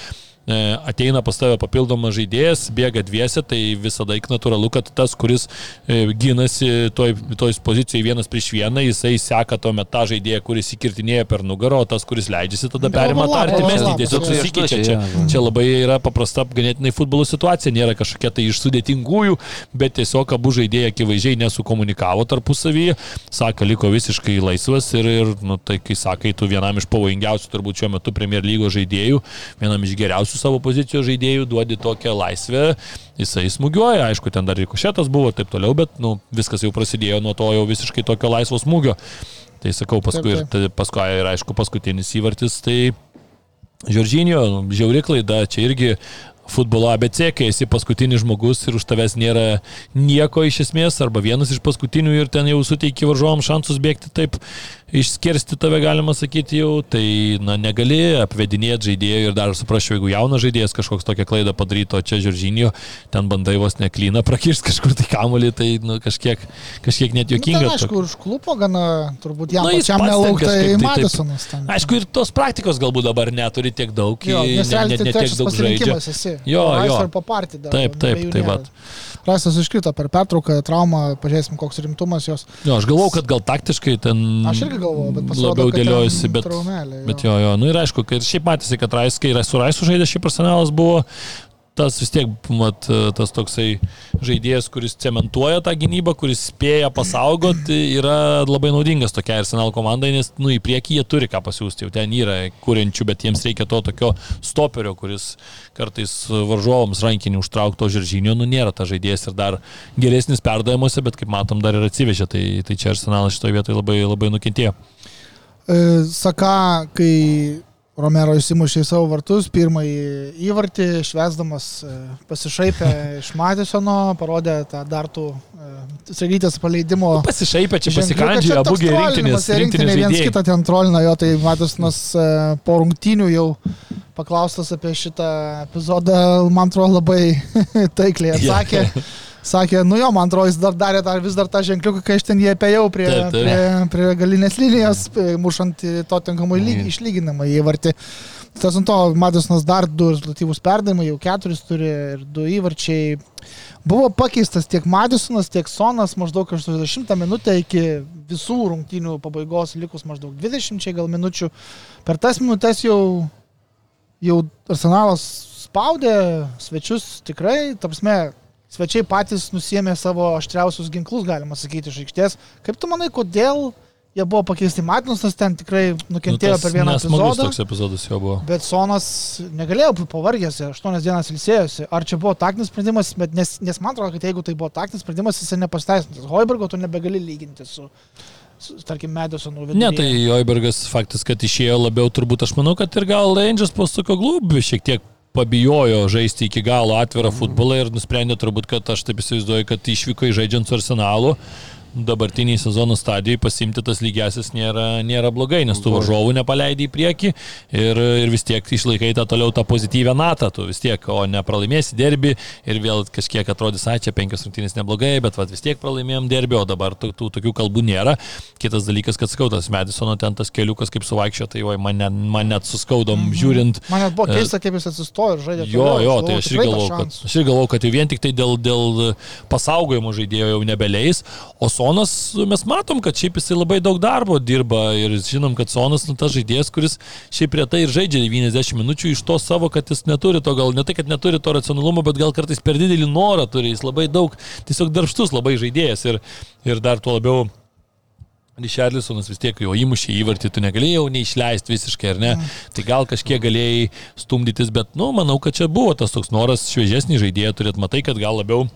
E, ateina pas tave papildomas žaidėjas, bėga dviese, tai visada natūralu, kad tas, kuris e, gynasi toj, toj pozicijoje vienas prieš vieną, jisai seka tuo metu tą žaidėją, kuris įkirtinėja per nugarą, o tas, kuris leidžiasi, tada perima tą artimesnį, tiesiog susikeičia. Čia, čia labai yra paprasta ganėtinai futbolo situacija, nėra kažkokia tai iš sudėtingųjų, bet tiesiog abu žaidėjai akivaizdžiai nesukomunikavo tarpusavyje, sako, liko visiškai laisvas ir, ir nu, tai kai sakai, tu vienam iš pavojingiausių turbūt šiuo metu Premier lygos žaidėjų, vienam iš geriausių su savo pozicijos žaidėjų, duodi tokią laisvę, jisai smūgiuoja, aišku, ten dar rikošėtas buvo ir taip toliau, bet nu, viskas jau prasidėjo nuo to jau visiškai tokio laisvo smūgio. Tai sakau, paskui ir paskui ir aišku paskutinis įvartis, tai Žoržinio, žiauri klaida, čia irgi futbolo ABC, kai esi paskutinis žmogus ir už tavęs nėra nieko iš esmės, arba vienas iš paskutinių ir ten jau suteiki varžovam šansus bėgti taip išskirsti tave, galima sakyti, jau, tai na, negali apvedinėti žaidėjų ir dar suprasčiau, jeigu jaunas žaidėjas kažkoks tokią klaidą padaryto, čia Žoržinio, ten bandai vos neklyną prakirsti kažkur tai kamolį, tai nu, kažkiek, kažkiek net juokinga. Nu, aišku, užklupo gana, turbūt jam, na, pačiam nelauktai tai Madisonas. Tai, aišku, ir tos praktikos galbūt dabar neturi tiek daug, jo, nes ne, ne, ne tiek daug žaidžia. Esi. Jo, jo. Dar. Taip, taip, taip. taip Rasas iškrito per pertrauką, traumą, pažiūrėsim, koks rimtumas jos. Jo, aš galvau, kad gal taktiškai ten... Aš irgi galvojau, bet pasirodo, labiau dėliojasi, bet, traumelė, jo. bet jo, jo, nu ir aišku, kad šiaip matėsi, kad Raiskai ir su Raisu žaidė šį personalas buvo tas vis tiek, mat, tas toksai žaidėjas, kuris cementuoja tą gynybą, kuris spėja pasaugoti, yra labai naudingas tokia Arsenal komandai, nes, nu, į priekį jie turi ką pasiūsti, jau ten yra kuriančių, bet jiems reikia to tokio stoperio, kuris kartais varžovams rankinį užtraukto žiržinio, nu, nėra ta žaidėjas ir dar geresnis perdavimuose, bet kaip matom, dar ir atsivežė, tai, tai čia Arsenalas šitoje vietoje labai, labai nukentėjo. E, Saka, kai Romero įsimušė į savo vartus, pirmąjį įvartį, švesdamas e, pasišaipę iš Matisono, parodė tą dartų e, sėlytės paleidimo. Nu, pasišaipę čia pasikandžiojo abu rinktinės. Rinktinė viens kitą ten trolino jo, tai Matisonas e, po rungtynių jau paklaustas apie šitą epizodą, man atrodo, labai taikliai atsakė. Yeah. Sakė, nu jo, man atrodo, jis dar darė dar, vis dar tą ženkliuką, kai aš ten jį apėjau prie, taip, taip. prie, prie galinės linijos, mušant to tinkamai lyg, mm. išlyginamą įvartį. Tas ant to Madisonas dar du rezultatyvus perdavimai, jau keturis turi ir du įvarčiai. Buvo pakeistas tiek Madisonas, tiek Sonas maždaug 80 minutę iki visų rungtynių pabaigos, likus maždaug 20 gal minučių. Per tas minutės jau, jau arsenalas spaudė svečius tikrai, tarpsme, svečiai patys nusėmė savo aštriausius ginklus, galima sakyti, iš aikštės. Kaip tu manai, kodėl jie buvo pakeisti Matinusas, ten tikrai nukentėjo nu, per vieną epizodą. toks epizodas jo buvo. Bet Sonas negalėjo būti pavargęs, 8 dienas ilsėjosi. Ar čia buvo taktinis sprendimas, bet nes, nes man atrodo, kad jeigu tai buvo taktinis sprendimas, jis nepasteisintas. Hoibergo tu nebegali lyginti su tarkim, Madisonų viduje. Ne, tai Joibergas faktas, kad išėjo labiau, turbūt aš manau, kad ir gal Rangers pasuko glūbį šiek tiek pabijojo žaisti iki galo atvirą futbolą ir nusprendė turbūt, kad aš taip įsivaizduoju, kad išvyko į žaidžiant su arsenalu dabartiniai sezono stadijai pasimti tas lygiasis nėra, nėra blogai, nes tu varžovų nepaleidai į priekį ir, ir vis tiek išlaikai tą toliau tą pozityvę natą, tu vis tiek, o nepralaimėsi derbi ir vėl kažkiek atrodys, a, čia penkios rungtynės neblogai, bet vat, vis tiek pralaimėjom derbi, o dabar tų, tų tokių kalbų nėra. Kitas dalykas, kad sakau, tas Madisono ten tas keliukas kaip suvaikščio, tai oi, man, net, man net suskaudom mm -hmm. žiūrint. Man net buvo keista, kaip jis atsistojo ir žaidė. Jo, toliau, jo, tai aš ir galvoju, kad, aš ir galvoju, kad jau vien tik tai dėl, dėl pasaugojimo žaidėjo jau nebeleis, o su Sonas, mes matom, kad šiaip jisai labai daug darbo dirba ir žinom, kad Sonas, nu, tas žaidėjas, kuris šiaip retai ir žaidžia 90 minučių iš to savo, kad jis neturi to, gal ne tai, kad neturi to racionalumo, bet gal kartais per didelį norą turi, jis labai daug, tiesiog darbštus labai žaidėjas ir, ir dar tuo labiau Rišarlisonas vis tiek jau įmušė įvartį, tu negalėjai neišleisti visiškai, ar ne? Mm. Tai gal kažkiek galėjai stumdytis, bet, nu, manau, kad čia buvo tas toks noras šviežesnį žaidėją turėti, matai, kad gal labiau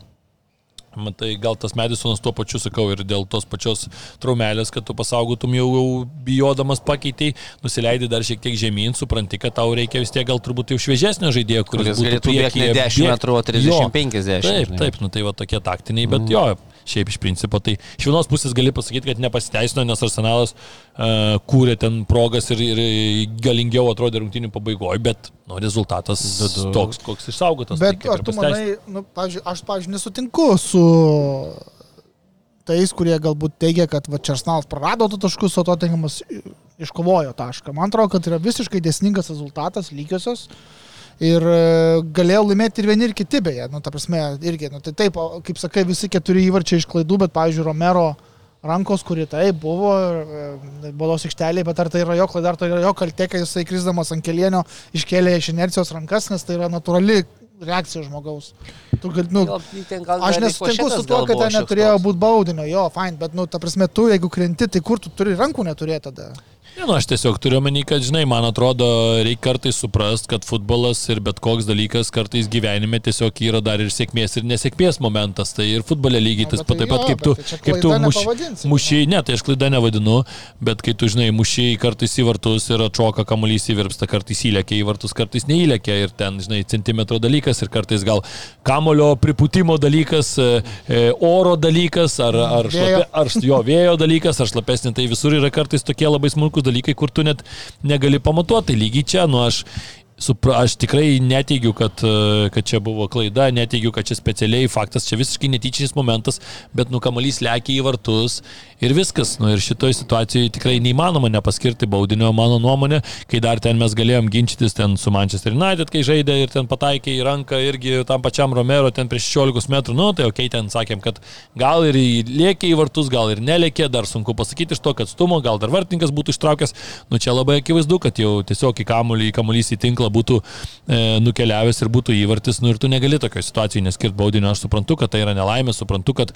Matai, gal tas Medisonas tuo pačiu sakau ir dėl tos pačios traumelės, kad tu pasaugotum jau, jau bijodamas pakeitėjai, nusileidai dar šiek tiek žemyn, supranti, kad tau reikia vis tiek gal turbūt jau šviežesnio žaidėjo, kuris, kuris galėtų ne 10 metrų, o 30-50. Taip, taip, nu tai va tokie taktiniai, bet mm. jo, šiaip iš principo. Tai iš vienos pusės gali pasakyti, kad nepasiteisino, nes Arsenalas uh, kūrė ten progas ir, ir galingiau atrodė rungtinių pabaigoje, bet nu, rezultatas du. toks, koks išsaugotas. Bet tai, ar tu manai, nu, pavyzdžiui, aš, pavyzdžiui, nesutinku su tais, kurie galbūt teigia, kad va, Čersnalas prarado tų taškus, o Tottenhamas iškovojo tašką. Man atrodo, kad yra visiškai dėsningas rezultatas, lygiosios. Ir e, galėjo laimėti ir vieni, ir kiti, beje. Nu, ta prasme, irgi, nu, tai taip, kaip sakai, visi keturi įvarčiai iš klaidų, bet, pavyzdžiui, Romero rankos, kuri tai buvo e, balos aikštelėje, bet ar tai yra jo klaida, ar tai yra jo kaltė, kai jisai krisdamas ant kelienio iškėlė iš inercijos rankas, nes tai yra natūrali reakcija žmogaus. Tu, gal, nu, gal, gal aš nesutinku su tuo, kad ten neturėjo būti baudinio, jo, fine, bet, nu, ta prasme, tu, jeigu krenti, tai kur tu turi rankų neturėti tada? Ne, nu, aš tiesiog turiu omeny, kad, žinai, man atrodo, reikia kartais suprast, kad futbolas ir bet koks dalykas kartais gyvenime tiesiog yra dar ir sėkmės ir nesėkmės momentas. Tai ir futbole lygiai tas pat, taip pat kaip tu, tai kaip tu muš, mušiai, ne, tai aš klaidą nevadinu, bet kai tu, žinai, mušiai kartais į vartus ir atšoka kamuolys įvirpsta, kartais įlėkia į vartus, kartais neįlėkia ir ten, žinai, centimetro dalykas ir kartais gal kamulio pripūtimo dalykas, e, e, oro dalykas ar, ar, šlapė, ar jo vėjo dalykas, ar šlapesnė, tai visur yra kartais tokie labai smulkus dalykai, kur tu net negali pamatuoti. Lygiai čia, nu aš aš tikrai neteigiu, kad, e, kad čia buvo klaida, neteigiu, kad čia specialiai faktas, čia visiškai netyčinis momentas, bet nu kamalys lėkia į vartus ir viskas. Nu, ir šitoje situacijoje tikrai neįmanoma nepaskirti baudinio, mano nuomonė, kai dar ten mes galėjom ginčytis ten su Manchester United, kai žaidė ir ten pataikė į ranką irgi tam pačiam Romero ten prieš 16 metrų, nu tai ok, ten sakėm, kad gal ir lėkė į vartus, gal ir nelėkė, dar sunku pasakyti iš to, kad stumo, gal dar vartininkas būtų ištraukęs, nu čia labai akivaizdu, kad jau tiesiog į kamuolį, į kamuolys į tinklą būtų e, nukeliavęs ir būtų įvartis, nu ir tu negali tokio situacijai neskirti baudinio, aš suprantu, kad tai yra nelaimė, suprantu, kad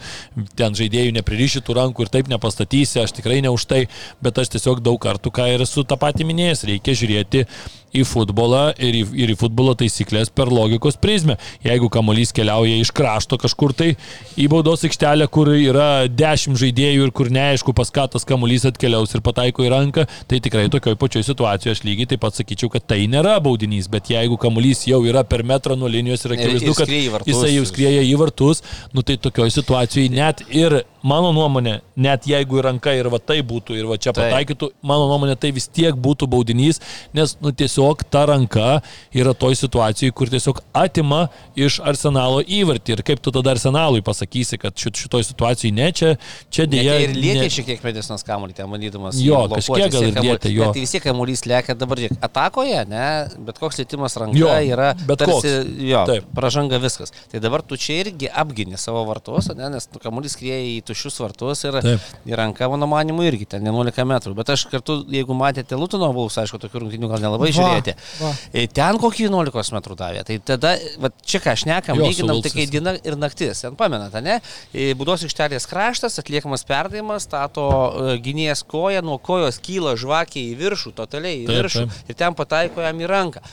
ten žaidėjų nepririšytų rankų ir taip nepastatysi, aš tikrai ne už tai, bet aš tiesiog daug kartų, ką ir esu tą patį minėjęs, reikia žiūrėti į futbolą ir į, ir į futbolo taisyklės per logikos prizmę. Jeigu kamuolys keliauja iš krašto kažkur tai į baudos aikštelę, kur yra 10 žaidėjų ir kur neaišku, pas ką tas kamuolys atkeliaus ir pataiko į ranką, tai tikrai tokioje pačioje situacijoje aš lygiai taip pat sakyčiau, kad tai nėra baudinys, bet jeigu kamuolys jau yra per metrą nuo linijos ir akivaizdu, kad jisai jau skrieja į vartus, nu tai tokioje situacijoje net ir mano nuomonė, net jeigu į ranką ir va tai būtų ir va čia pataikytų, mano nuomonė tai vis tiek būtų baudinys, nes nu tiesiog tiesiog ta ranka yra toj situacijai, kur tiesiog atima iš arsenalo įvartį. Ir kaip tu tada arsenalui pasakysi, kad šit, šitoj situacijai ne, čia, čia dėja. Ir lietė ne... šiek tiek medicinos kamuolį, ten manydamas. Jo, kažkiek gal ir lietė, jo. Tai vis tiek kamuolys lėkia dabar, žiūrėk, atakoje, ne, bet koks lėtimas ranka jo, yra, bet tarsi, koks. jo, Taip. pražanga viskas. Tai dabar tu čia irgi apgini savo vartus, ne, nes tu kamuolys krieja į tušius vartus ir, Taip. ir ranka, mano manimu, irgi ten 11 metrų. Bet aš kartu, jeigu matėte Lutono Vulus, aišku, tokių rungtynių gal nelabai žiūrėjau žiūrėti. Va. E, ten kokį 11 metrų davė. Tai tada, va, čia ką aš nekam, lyginam, kai diena ir naktis. Ten pamenate, ne? E, Būdos aikštelės kraštas, atliekamas perdavimas, stato e, gynėjas koją, nuo kojos kyla žvakė į viršų, totaliai į taip, viršų taip. ir ten pataiko jam į ranką.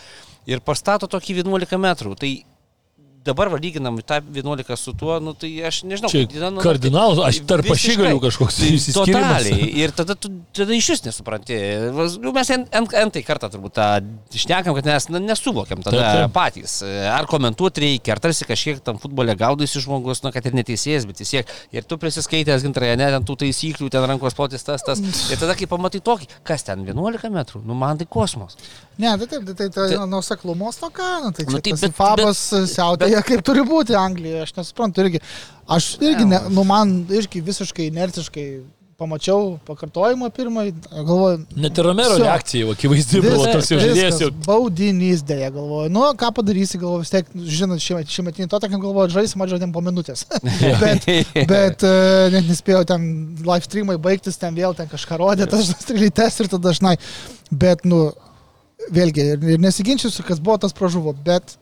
Ir pastato tokį 11 metrų. Tai dabar lyginam tą 11 su tuo, nu, tai aš nežinau. Čia nu, kardinalas, aš tarp pašygalių kažkoks tai įsiskirimas. Totaliai. Ir tada tu tada iš vis nesupranti. Nu, mes entai kartą turbūt tą išnekam, kad mes na, nesuvokiam tada taip, taip. patys. Ar komentuoti reikia, ar tarsi kažkiek tam futbole gaudaisi žmogus, na, kad ir neteisėjas, bet vis tiek. Ir tu prisiskaitęs gintraje, ne, ten tų taisyklių, ten rankos plotis tas, tas. Ir tada, kai pamatai tokį, kas ten 11 metrų, nu man tai kosmos. Ne, tai taip, tai, tai, tai, tai nuoseklumo stoka, nu, tai, nu, tai bet, Fabas siautėja kaip turi būti Anglijoje, aš nesuprantu irgi. Aš irgi, ne, nu man irgi visiškai inertiškai pamačiau pakartojimą pirmąjį, galvoju. Net ir Romero Vsio. reakcija jau akivaizdi buvo toks jau žaidėjas. Baudinys dėja, galvoju. Nu, ką padarysi, galvoju, vis tiek, žinot, šiemet- šiemetinį to, tokiam galvoju, žaisim, žaidėm po minutės. bet bet e, net nespėjau ten live streamai baigtis, ten vėl ten kažką rodė, tas strylytes ir tada dažnai. Bet, nu, vėlgi, ir, ir nesiginčiusiu, kas buvo, tas pražuvo, bet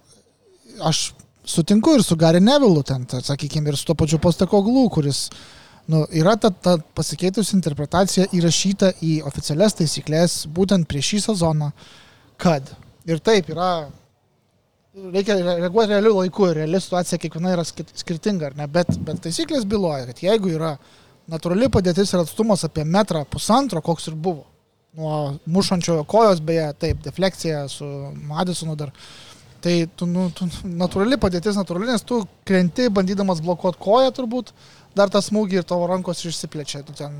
aš sutinku ir su Gary Nevilu, ten, ta, sakykime, ir su to pačiu Postekoglu, kuris nu, yra ta, ta pasikeitusi interpretacija įrašyta į oficialias taisyklės būtent prieš šį sezoną, kad ir taip yra, reikia re- reaguoti realiu laiku ir reali situacija kiekviena yra skir- skirtinga, ar ne, bet, bet taisyklės byloja, kad jeigu yra natūrali padėtis ir atstumas apie metrą pusantro, koks ir buvo, nuo mušančiojo kojos, beje, taip, deflekcija su Madisonu dar. Tai tu, nu, tu, natūrali padėtis, natūrali, nes tu krenti bandydamas blokuoti koją turbūt, dar tą smūgį ir tavo rankos išsiplečia. Ten...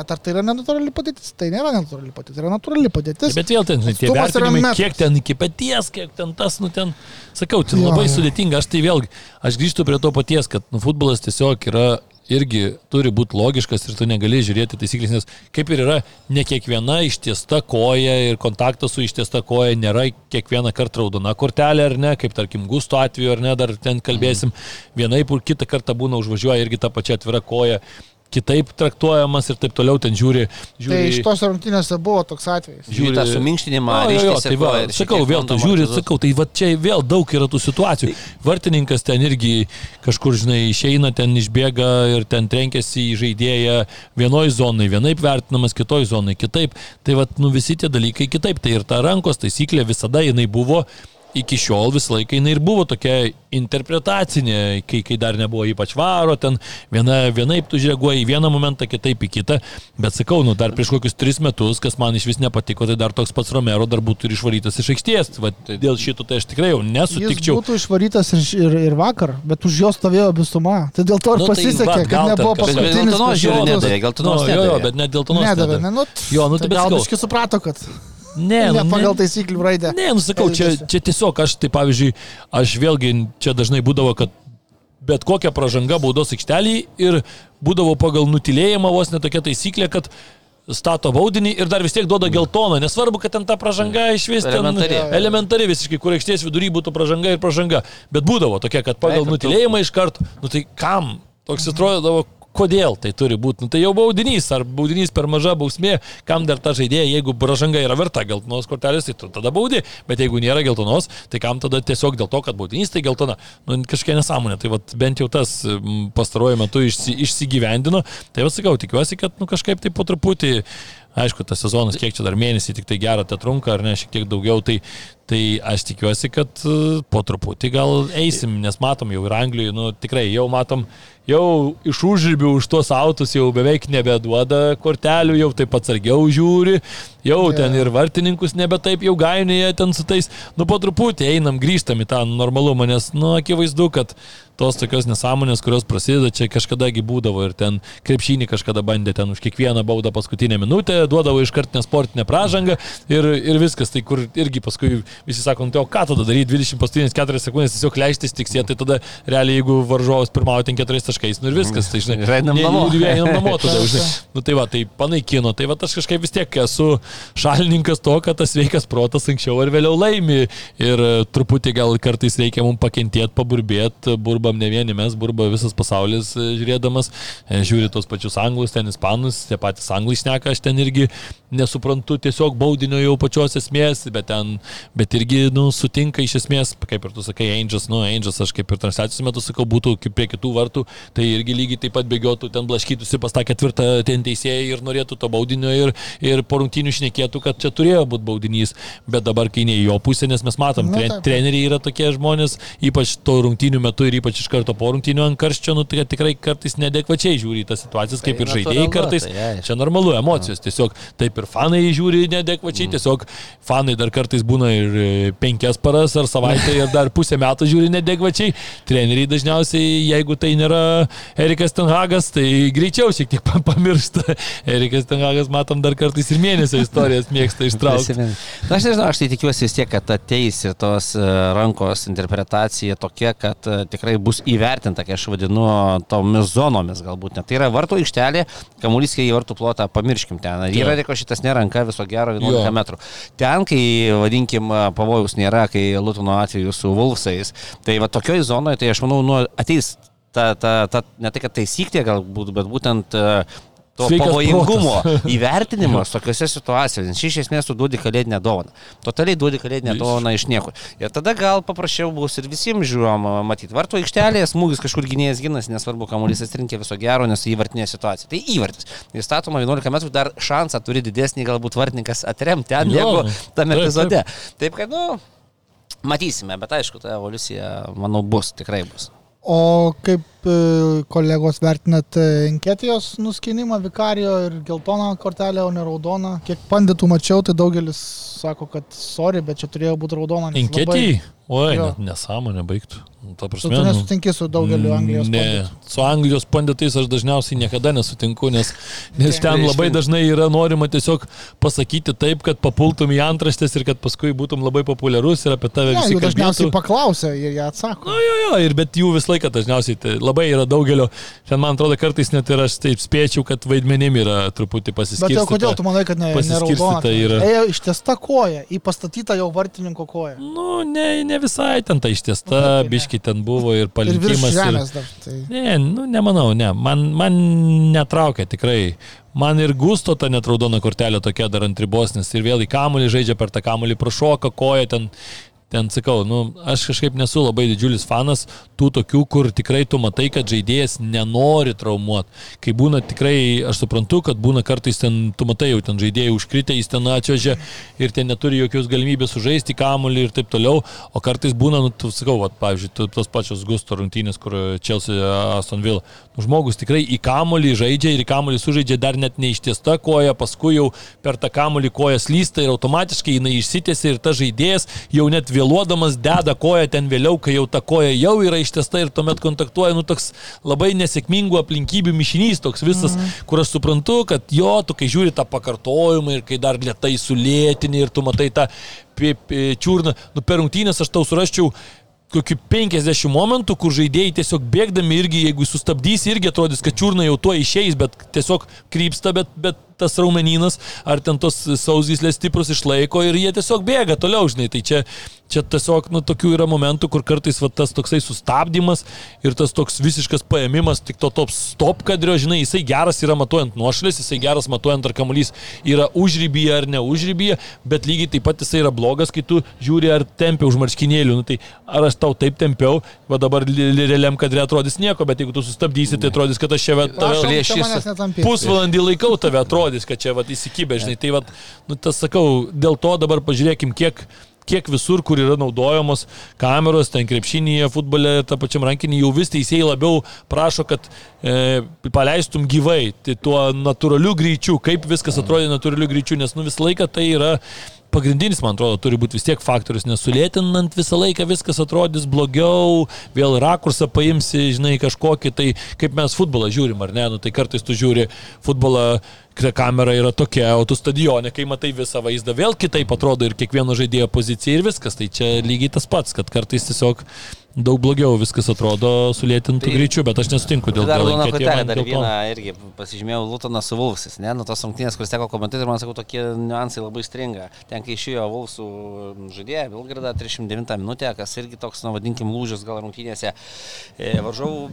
Bet ar tai yra nenatūrali padėtis? Tai nėra nenatūrali padėtis, tai yra natūrali padėtis. Bet vėl ten, žinai, tie vertinimai, kiek ten iki paties, kiek ten tas, nu ten, sakau, tai labai jo. sudėtinga. Aš tai vėlgi, aš grįžtu prie to paties, kad nu, futbolas tiesiog yra irgi turi būti logiškas ir tu negali žiūrėti taisyklės, nes kaip ir yra, ne kiekviena ištiesta koja ir kontaktas su ištiesta koja nėra kiekvieną kartą raudona kortelė ar ne, kaip tarkim gusto atveju ar ne, dar ten kalbėsim, vienaip ir kitą kartą būna užvažiuoja irgi ta pačia atvira koja kitaip traktuojamas ir taip toliau ten žiūri. žiūri Tai iš tos rungtynėse buvo toks atvejis. Žiūri tą suminkštinimą, jo, jo, ištiesė tai sakau, vėl tu žiūri, sakau, tai va čia vėl daug yra tų situacijų. Vartininkas ten irgi kažkur, žinai, išeina, ten išbėga ir ten trenkiasi į žaidėją vienoj zonai, vienaip vertinamas, kitoj zonai, kitaip. Tai va, nu visi tie dalykai kitaip. Tai ir ta rankos taisyklė visada jinai buvo. Iki šiol visą laiką jinai ir buvo tokia interpretacinė, kai, kai dar nebuvo ypač varo, ten viena, vienaip tu žiūrėji į vieną momentą, kitaip į kitą, bet sakau, nu dar prieš kokius tris metus, kas man iš vis nepatiko, tai dar toks pats Romero dar būtų ir išvarytas iš aikštės. Va, dėl šito tai aš tikrai jau Jis nesutikčiau. būtų išvarytas ir, ir, ir vakar, bet už jo stovėjo visuma. Tai dėl to ir Nu, tai pasisekė, va, kad gal nebuvo kažkas- Bet paskutinis. prieš žiūri metus. nedavė, Nu, jo, jo, nedavė. bet net dėl to Nedavė, ne, nu, Jo, nu, tai bet gal sakau. biškai suprato, kad Ne, ne nu, pagal ne. taisyklių raidę. Ne, nusakau, čia, čia tiesiog aš, tai pavyzdžiui, aš vėlgi čia dažnai būdavo, kad bet kokia pažanga baudos aikštelį ir būdavo pagal nutilėjimą vos netokia taisyklė, kad stato baudinį ir dar vis tiek duoda geltoną. Nesvarbu, kad ten ta pažanga iš vis ten Elementari. elementari visiškai, kur aikštės vidury būtų pažanga ir pažanga. Bet būdavo tokia, kad pagal nutilėjimą iš karto, nu tai kam? Toks atrodavo, kodėl tai turi būti. Nu, tai jau baudinys, ar baudinys per maža bausmė, kam dar ta žaidėja, jeigu pažanga yra verta geltonos kortelės, tai tu tada baudi, bet jeigu nėra geltonos, tai kam tada tiesiog dėl to, kad baudinys tai geltona, nu, kažkokia nesąmonė. Tai vat, bent jau tas pastaruoju metu išsi, išsigyvendino. Tai vas sakau, tikiuosi, kad nu, kažkaip tai po truputį Aišku, tas sezonas, kiek čia dar mėnesį tik tai gerą te trunka, ar ne, šiek tiek daugiau, tai, tai aš tikiuosi, kad e, po truputį gal eisim, nes matom jau ir Anglijoje, nu tikrai jau matom, jau iš užribių už tuos autus jau beveik nebeduoda kortelių, jau taip atsargiau žiūri, jau Jo. ten ir vartininkus nebe taip jau gainėje ten su tais, nu po truputį einam, grįžtam į tą normalumą, nes, nu, akivaizdu, kad tos tokios nesąmonės, kurios prasideda, čia kažkadagi būdavo ir ten krepšinį kažkada bandė ten už kiekvieną baudą paskutinę minutę, duodavo iškart nesportinę pražangą ir, ir viskas, tai kur irgi paskui visi sako, nu, tai o ką tada daryti, 20 paskutinės 4 sekundės tiesiog leistis tiksė, tai tada realiai jeigu varžovas pirmauja ten 4 taškais, nu ir viskas, tai žinai, einam namo. einam namo tada, žinai. Nu tai va, tai panaikino, tai va aš kažkaip vis tiek esu šalininkas to, kad tas sveikas protas anksčiau ar vėliau laimi ir e, truputį gal kartais reikia mums pakentėti, paburbėti, burbam ne vieni mes, burba visas pasaulis e, žiūrėdamas, E, žiūri tos pačius anglus, ten ispanus, tie patys anglai šneka, aš ten irgi nesuprantu tiesiog baudinio jau pačios esmės, bet ten, bet irgi, nu, sutinka iš esmės, kaip ir tu sakai, Angels, nu, Angels, aš kaip ir transliacijos metu sakau, būtų kaip prie kitų vartų, tai irgi lygiai taip pat bėgiotų, ten blaškytųsi pas tą ketvirtą ten teisėją ir norėtų to baudinio ir, ir po rungtynių šnekėtų, kad čia turėjo būti baudinys, bet dabar kai ne jo pusę, nes mes matom, Nu, tre, treneriai yra tokie žmonės, ypač to rungtynių metu ir ypač iš karto po rungtynių ant karščio, nu, tai tikrai kartais nedekvačiai žiūri į tas situacijas, kaip Tai ir žaidėjai kartais. tai aišku. Čia normalu, emocijos. Tiesiog taip ir fanai žiūri nedekvačiai, Mm. tiesiog fanai dar kartais būna ir ir e, penkias paras ar savaitę ir dar pusę metų žiūri nedegvačiai. Treneriai dažniausiai, jeigu tai nėra Erikas Tenhagas, tai greičiau šiek tiek pamiršta. Erikas Tenhagas, matom, dar kartais ir mėnesio istorijas mėgsta ištraukti. Na, aš nežinau, aš tai tikiuosi vis tiek, kad ateis ir tos e, rankos interpretacija tokia, kad e, tikrai bus įvertinta, kai aš vadinu tomis zonomis galbūt. Net. Tai yra vartų aikštelė, kamuolys, kai į vartų plotą, pamirškim ten. Yra reko šitas neranka viso gero 11 jo. metrų. Ten, kai, vadinkim, pavojus nėra, kai Lutono atveju su Vulfsais, tai va tokioj zonoje, tai aš manau, nu, ateis ta, ta, ta, ne tai, kad taisyklė galbūt, bet būtent to Sveikas pavojingumo įvertinimas tokiuose situacijose, nes iš esmės tu duodi kalėdinę dovaną. Totaliai duodi kalėdinę dovaną iš niekur. Ir tada gal paprasčiau bus ir visiems žiūrom matyti. Varto aikštelėje smūgis kažkur gynėjas ginas, nesvarbu, kamuolys atrinkė viso gero, nes įvartinė situacija. Tai įvartis. Jis statoma 11 metrų, dar šansą turi didesnį galbūt vartininkas atremti ten, negu tame epizode. Taip kad, nu, matysime, bet aišku, ta evoliucija, manau, bus, tikrai bus. O kaip e, kolegos vertinat Enketijos nuskinimą Vikario ir geltoną kortelę, o ne raudoną? Kiek panditų mačiau, tai daugelis sako, kad sorry, bet čia turėjo būti raudona. Enketijai? Labai... Oi, nesąmonė baigtų. Ta prasme, tu nesutinki su daugeliu Anglijos ne, panditų? Su Anglijos panditais aš dažniausiai niekada nesutinku, nes, nes okay. ten labai dažnai yra norima tiesiog pasakyti taip, kad papultum į antraštės ir kad paskui būtum labai populiarus ir apie tave ne, visi. Jų dažniausiai paklausia ir jie atsako. Na, jo, jo, ir bet jų visą laiką dažniausiai tai labai yra daugelio. Ten man atrodo kartais net ir aš taip spėčiau, kad vaidmenim yra truputį pasiskirstyta. Bet kodėl tu manai, kad ne, pasiskirstyta yra? Ėjo ištiesta koja, į pastatytą jau vartininko koją. Nu, ne, ne visai ten ta ištiesta, nu, biški ten buvo ir palikimas. Ir žemės dar. Tai... Ne, nu, nemanau, ne. Man, man netraukia tikrai. Man ir gusto ta net raudona kortelė tokia dar ant ribos, nes ir vėl į kamulį žaidžia per tą kamulį, prašoka koja ten ten sakau, nu, aš kažkaip nesu labai didžiulis fanas tų tokių, kur tikrai tu matai, kad žaidėjas nenori traumuoti. Kai būna tikrai, aš suprantu, kad būna kartais ten, tu matai jau ten žaidėjai užkritę, jis ten atvežė ir ten neturi jokios galimybės sužaisti kamuolį ir taip toliau, o kartais būna, nu, tu sakau, vat, pavyzdžiui, tu, tos pačios gusto rungtynės, kur Chelsea Aston Villa. Nu, žmogus tikrai į kamuolį žaidžia ir į kamuolį sužaidžia dar net neištiesta koja, paskui jau per tą kamuolį koja slysta ir automatiškai jinai išsitėsi ir ta žaidėjas jau net vėluodamas deda koją ten vėliau, kai jau ta koja jau yra ištiesta ir tuomet kontaktuoja, nu toks labai nesėkmingų aplinkybių mišinys, toks visas, mm. kur aš suprantu, kad jo, tu kai žiūri tą pakartojimą ir kai dar lietai sulėtini ir tu matai tą čiurną, nu per rungtynės aš tau surasčiau kokių 50 momentų, kur žaidėjai tiesiog bėgdami irgi, jeigu sustabdys, irgi atrodys, kad čiurna jau tuo išeis, bet tiesiog krypsta, bet, bet tas raumeninas, ar ten tos sausyslės stiprus išlaiko ir jie tiesiog bėga toliau, žinai. Tai čia, čia tiesiog, nu, tokių yra momentų, kur kartais va, tas toksai sustabdymas ir tas toks visiškas paėmimas, tik to top stop kadrio, žinai, jisai geras yra matuojant nuošalės, jisai geras matuojant ar kamuolys yra užrybyje ar ne užrybyje, bet lygiai taip pat jisai yra blogas, kai tu žiūri ar tempia už marškinėlių. Nu, tai ar aš tau taip tempiau, va dabar realiam kadre atrodys nieko, bet jeigu tu sustabdysi, tai atrodys, kad aš čia tave pusvalandį laikau tave atrodys atrodys, kad čia vat, įsikibė, žinai. Tai vat, nu, tas sakau, dėl to dabar pažiūrėkim, kiek, kiek visur, kur yra naudojamos kameros, ten krepšinėje, futbole, tą pačiam rankinį, jau vis teisėjai labiau prašo, kad e, paleistum gyvai, tai tuo natūraliu greičiu, kaip viskas atrodė natūraliu greičiu, nes nu visą laiką tai yra pagrindinis, man atrodo, turi būti vis tiek faktorius, nes sulėtinant visą laiką viskas atrodys blogiau, vėl rakursą paimsi, žinai, kažkokį, tai kaip mes futbolą žiūrim, ar ne, nu, tai kartais tu žiūri futbolą kamera yra tokia, o tu stadione, kai matai visą vaizdą, vėl kitaip atrodo ir kiekvieno žaidėjo pozicija ir viskas. Tai čia lygiai tas pats, kad kartais tiesiog daug blogiau viskas atrodo sulėtintų tai, greičiu, bet aš nesutinku dėl to. Dar vieną kortelę, dar vieną irgi pasižymėjau Lutoną su Vulfsis, ne, nuo tos rungtynės, kuris teko komentuoti ir man sakau, tokie niuansai labai stringa. Ten, kai išėjo Vulfsų žaidėja, Vilgrada 39 minutę, kas irgi toks, na, vadinkim, lūžis gal rungtynėse. E, varžovų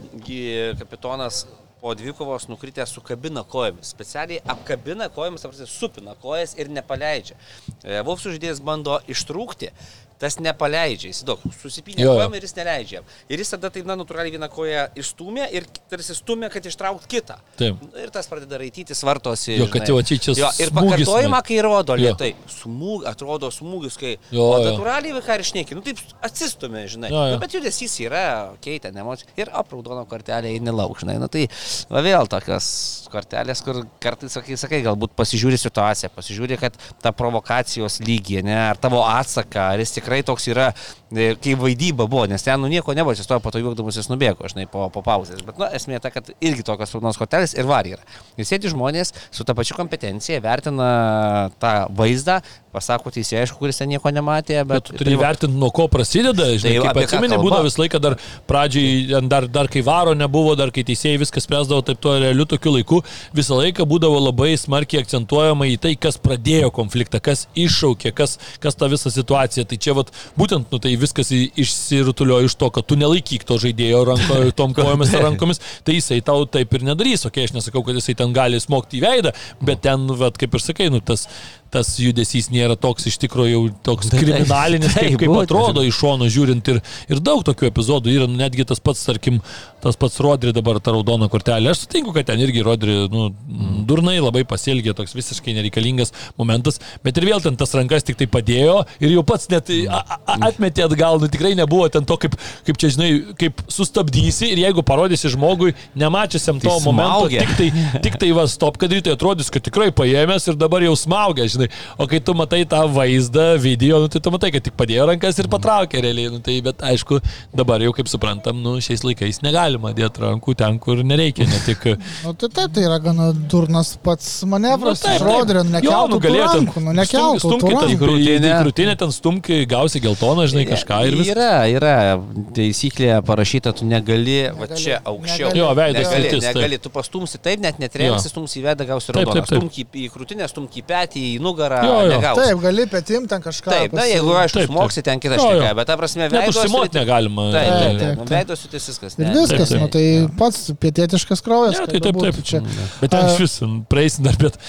kapitonas po dvikovos nukritęs sukabina kojomis. Specialiai apkabina kojomis, apsai supina kojas ir nepaleidžia. E, Vulfsų žaidėjas bando ištrūkti, tas nepaleidžia, jis daug susipinė kojom ir jis neleidžia. Ir jis tada taip, na, natūraliai vieną koją išstumė ir tarsi stumė, kad ištraukt kitą. Taip. Ir tas pradeda raityti, svartosi. Jo, kad jau čia čia jo, Ir pakartojimą, kai rodo lietai, smūg, atrodo smūgis, kai... Jo, o natūraliai vaikai ir šneki, nu taip atsistumė, žinai. Jo, jo. Nu, bet judesys yra, keitė, emocija. Ir apraudono kortelė į nelauk, žinai. Nu tai va, vėl tokios kortelės, kur kartais, sakai, sakai, galbūt pasižiūri situaciją, pasižiūri, kad ta provokacijos lygiai, ne, ar tavo atsaką, ar jis tikrai toks yra E, kai vaidyba buvo, nes ten nu nieko nebuvo, jis stojo po to juokdamas jis nubėgo, žinai, po, po pauzės. Bet, na, nu, esmė ta, kad irgi tokios raudonos kortelės ir var yra. Ir sėdi žmonės su ta pačia kompetencija, vertina tą vaizdą, pasako teisėjai, aišku, kuris ten nieko nematė, bet... bet turi vertinti, nuo ko prasideda, žinai, tai kaip atsimeni, būdavo visą laiką dar pradžiai, dar, dar kai varo nebuvo, dar kai teisėjai viskas spręsdavo taip tuo realiu tokiu laiku, visą laiką būdavo labai smarkiai akcentuojama į tai, kas pradėjo konfliktą, kas iššaukė, kas, kas tą visą situaciją. Tai čia vat, būtent, nu tai viskas išsirutuliojo iš to, kad tu nelaikyk to žaidėjo ranko, tom kojomis ar rankomis, tai jisai tau taip ir nedarys. Ok, aš nesakau, kad jisai ten gali smogti į veidą, bet ten, vat, kaip ir sakai, nu, tas, tas judesys nėra toks iš tikrųjų jau toks kriminalinis, taip, kaip, kaip atrodo iš šono žiūrint. Ir, ir daug tokių epizodų yra, nu, netgi tas pats, tarkim, tas pats Rodri dabar ta raudona kortelė. Aš sutinku, kad ten irgi Rodri, nu, durnai labai pasielgė, toks visiškai nereikalingas momentas, bet ir vėl ten tas rankas tik tai padėjo ir jau pats net a, a, atmetė atgal, nu tikrai nebuvo ten to, kaip, kaip čia, žinai, kaip sustabdysi ir jeigu parodysi žmogui, nemačiusiam to tai momento, tik tai, tik tai va, stop, kad rytoj atrodys, kad tikrai paėmęs ir dabar jau smaugia, žinai žinai. O kai tu matai tą vaizdą, video, nu, tai tu matai, kad tik padėjo rankas ir patraukė realiai. Nu, tai, bet aišku, dabar jau kaip suprantam, nu, šiais laikais negalima dėti rankų ten, kur nereikia. Ne tik... nu, tai taip, tai yra gana durnas pats manevras. Nu, taip, Rodrio, nekeltų nu, galėtum. Rankų, nu, nekeltų. Stumki ten krūtinę. Krūtinę ten stumki, gausi geltoną, žinai, kažką ir viskas. Yra, yra taisyklė parašyta, tu negali, va čia aukščiau. Jo, veidas. Negali, negali, tu pastumsi taip, net netremsi, stumsi į veidą, gausi raudoną. Stumki į krūtinę, stumki į petį, į nugarą. Jo, jo. Negausi. Taip, gali petim ten kažką. Taip, na, jeigu aišku, smoksi ten kitą šneką, bet ta prasme, veidas. Užsimoti negalima. Taip, taip, taip. Nu, veidas tai viskas. Ir viskas, nu, tai pats pietietiškas kraujas. Ja, tai taip, taip. Čia. Bet ten iš vis, praeisim dar, bet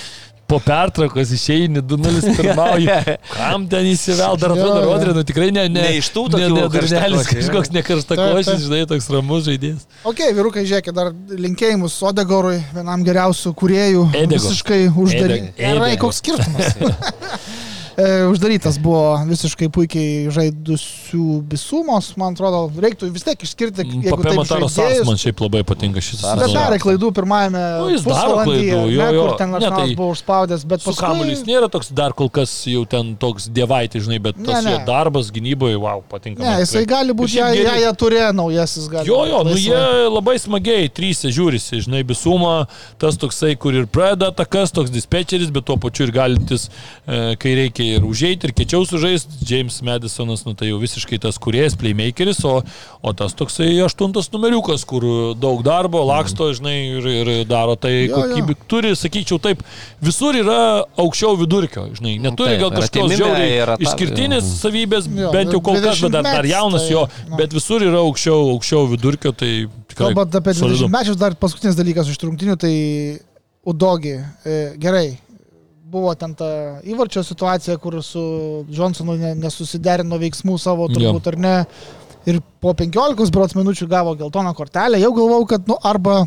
po pertraukos išeini 2-0 pirmauji. Kam ten įsivel, dar atrodo, Rodrė, nu tikrai ne, ne, ne iš tų tokių. Ne, ne durnelis, kažkoks nekarštakošis, žinai, toks ramus žaidėjas. Ok, vyrukai, žiūrėkit, dar linkėjimus Odegorui, vienam geriausių kuriejų. Edego. Visiškai uždaryti. Gerai, koks skirtumas. E, uždarytas buvo visiškai puikiai žaidusių bisumos, man atrodo, reiktų vis tiek išskirti. Papė Mataras Sars man šiaip labai patinka šis sezonas. Bet darė klaidų pirmajame. Nu, jis daro klaidų, jo, jo. Ne, kur ten Arsenalas tai buvo užspaudęs, bet paskui... Kamuolis nėra toks dar kol kas jau ten toks dievaitė, žinai, bet tas ne, ne. jo darbas gynyboje, wow, patinka. Ne, jisai gali būti, jei jie, jie turėjo naujasis gali. Jo, jo, nu jie labai smagiai, trys žiūrisi, žinai, bisumą, tas toksai, kur ir pradeda atakas, toks dispečeris, bet tuo pačiu ir galintis, e, kai reikia ir užėjti, ir kečiau sužaisti. James Madisonas, nu tai jau visiškai tas kuriejas, playmakeris, o, o tas toksai aštuntas numeriukas, kur daug darbo, laksto, žinai, ir, ir daro tai kokybė. Turi, sakyčiau, taip, visur yra aukščiau vidurkio, žinai, neturi gal kažkokios žiauriai išskirtinės savybės, jo, bent jau kol kas, bet dar, dar jaunas tai, jo, no. bet visur yra aukščiau, aukščiau vidurkio, tai tikrai. Kalbant apie 20 mečius, dar paskutinis dalykas iš trumtinių, tai Udogi, e, gerai, buvo ten ta įvarčio situacija, kur su Johnsonu nesusiderino veiksmų savo, turbūt jo. ar ne. Ir po 15 brots minučių gavo geltoną kortelę. Jau galvau, kad nu, arba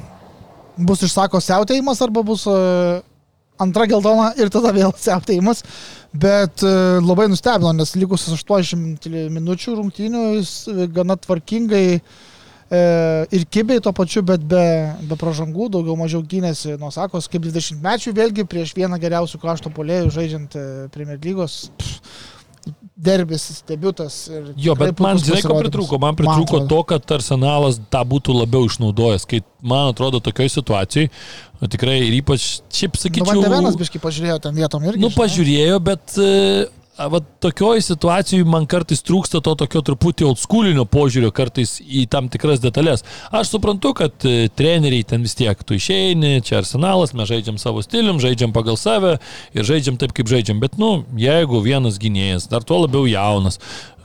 bus išsako siautėjimas, arba bus uh, antra geltona ir tada vėl siautėjimas. Bet uh, labai nustebino, nes likusius 80 minučių rungtynių jis gana tvarkingai uh, E, ir kibiai to pačiu, bet be, be pražangų, daugiau mažiau gynėsi nuo sakos, kaip 20 mečių vėlgi prieš vieną geriausių krašto polėjų žaidžiant e, Premier lygos. Derbis, debutas. Jo, bet man, žinai, ko pritrūko? Man pritrūko man to, kad arsenalas tą būtų labiau išnaudojęs, kai, man atrodo, tokioje situacijoje, nu, tikrai ir ypač, šiaip sakyčiau... Nu, Vandevenas biškai pažiūrėjo ten vietom irgi. Nu, pažiūrėjo, bet... Uh, va, tokioj situacijai man kartais trūksta to tokio truputį oldschoolinio požiūrio kartais į tam tikras detalės. Aš suprantu, kad e, treneriai ten vis tiek, tu išeini, čia arsenalas, mes žaidžiam savo stilium, žaidžiam pagal save ir žaidžiam taip, kaip žaidžiam. Bet, nu, jeigu vienas gynėjas, dar tuo labiau jaunas,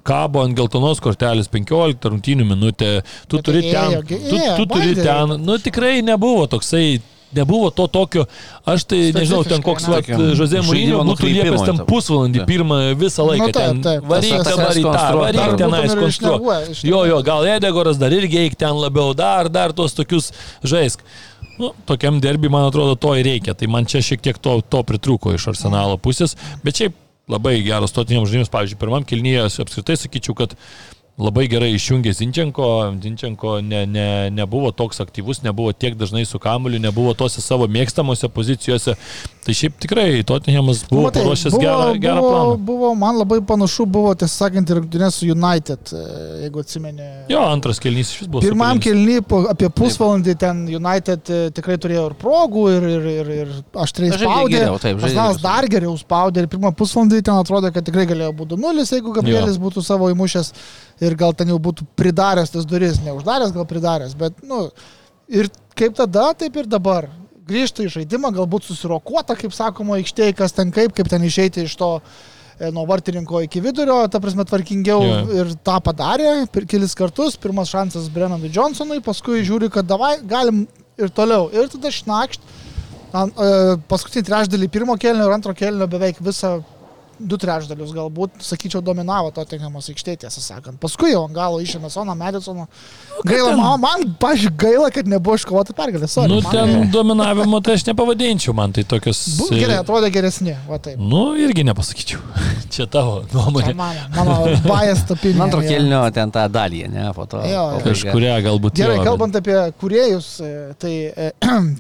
kabo ant geltonos kortelės 15 rungtynių minutę, tu Bet turi ten, tu, tu turi ten, nu tikrai nebuvo toksai nebuvo to tokio, aš tai nežinau, ten koks va, Žozė Mūrinio būtų liepęs ten pusvalandį pirmą visą laiką. Nu, taip, taip, varyk dabar į tą, varyk tenais konstruoti. Jo, jo, gal Edegoras dar irgi eik ten labiau, dar, dar tuos tokius žaisk. Nu, tokiam derbi, man atrodo, to ir reikia. Tai man čia šiek tiek to, to pritruko iš arsenalo pusės. Bet šiaip labai geras stotiniams žaidimas. Pavyzdžiui, pirmam kilnyje apskritai sakyčiau, kad labai gerai išjungė Zinčenko, Zinčenko ne, ne, nebuvo toks aktyvus, nebuvo tiek dažnai su kamuliu, nebuvo tose savo mėgstamose pozicijose. Tai šiaip tikrai Tottenhamas buvo Matai, paruošęs buvo, gerą, gerą buvo, planą. Buvo, man labai panašu buvo, tiesą sakant, ir rungtynės su United, e, jeigu atsimenė. Jo, antras kelnys iš vis buvo. Pirmam kelny apie pusvalandį ten United e, tikrai turėjo ir progų, ir, ir, ir, ir aštriai spaudė. Arsenalas dar geriau spaudė ir pirmą pusvalandį ten atrodė, kad tikrai galėjo būti 0, jeigu Gabrielis būtų savo įmušęs ir gal ten jau būtų pridaręs tas duris, neuždaręs, gal pridaręs, bet, nu, ir kaip tada, taip ir dabar. Grįžta į žaidimą, galbūt susirokuota, kaip sakoma, aikštėje, kas ten kaip, kaip ten išeiti iš to e, nuo vartininko iki vidurio, ta prasme, tvarkingiau yeah. ir tą padarė per kelis kartus. Pirmas šansas Brennanui Johnsonui, paskui žiūri, kad davai, galim ir toliau. Ir tada šnakšt. E, paskutinį trečdalį pirmo kelnio ir antro kelnio beveik visą du trečdalius galbūt, sakyčiau, dominavo to Tenhamos aikštė, tiesą sakant. Paskui jau ant galo išėmė Soną Medisoną. Nu, gaila, ten... man, man pažiūrėjau, gaila, kad nebuvo iškovota pergalė. Sorry, nu, ten man... dominavimo tai aš nepavadinčiau, man tai tokios... Bu, gerai, atrodė geresni, va taip. Nu, irgi nepasakyčiau. Čia tavo nuomonė. Čia mano, mano bajas tapinė. Antro kelnio ten tą dalį, ne, po to. Jo, kažkuria galbūt. Gerai, jo, kalbant apie kuriejus, e, tai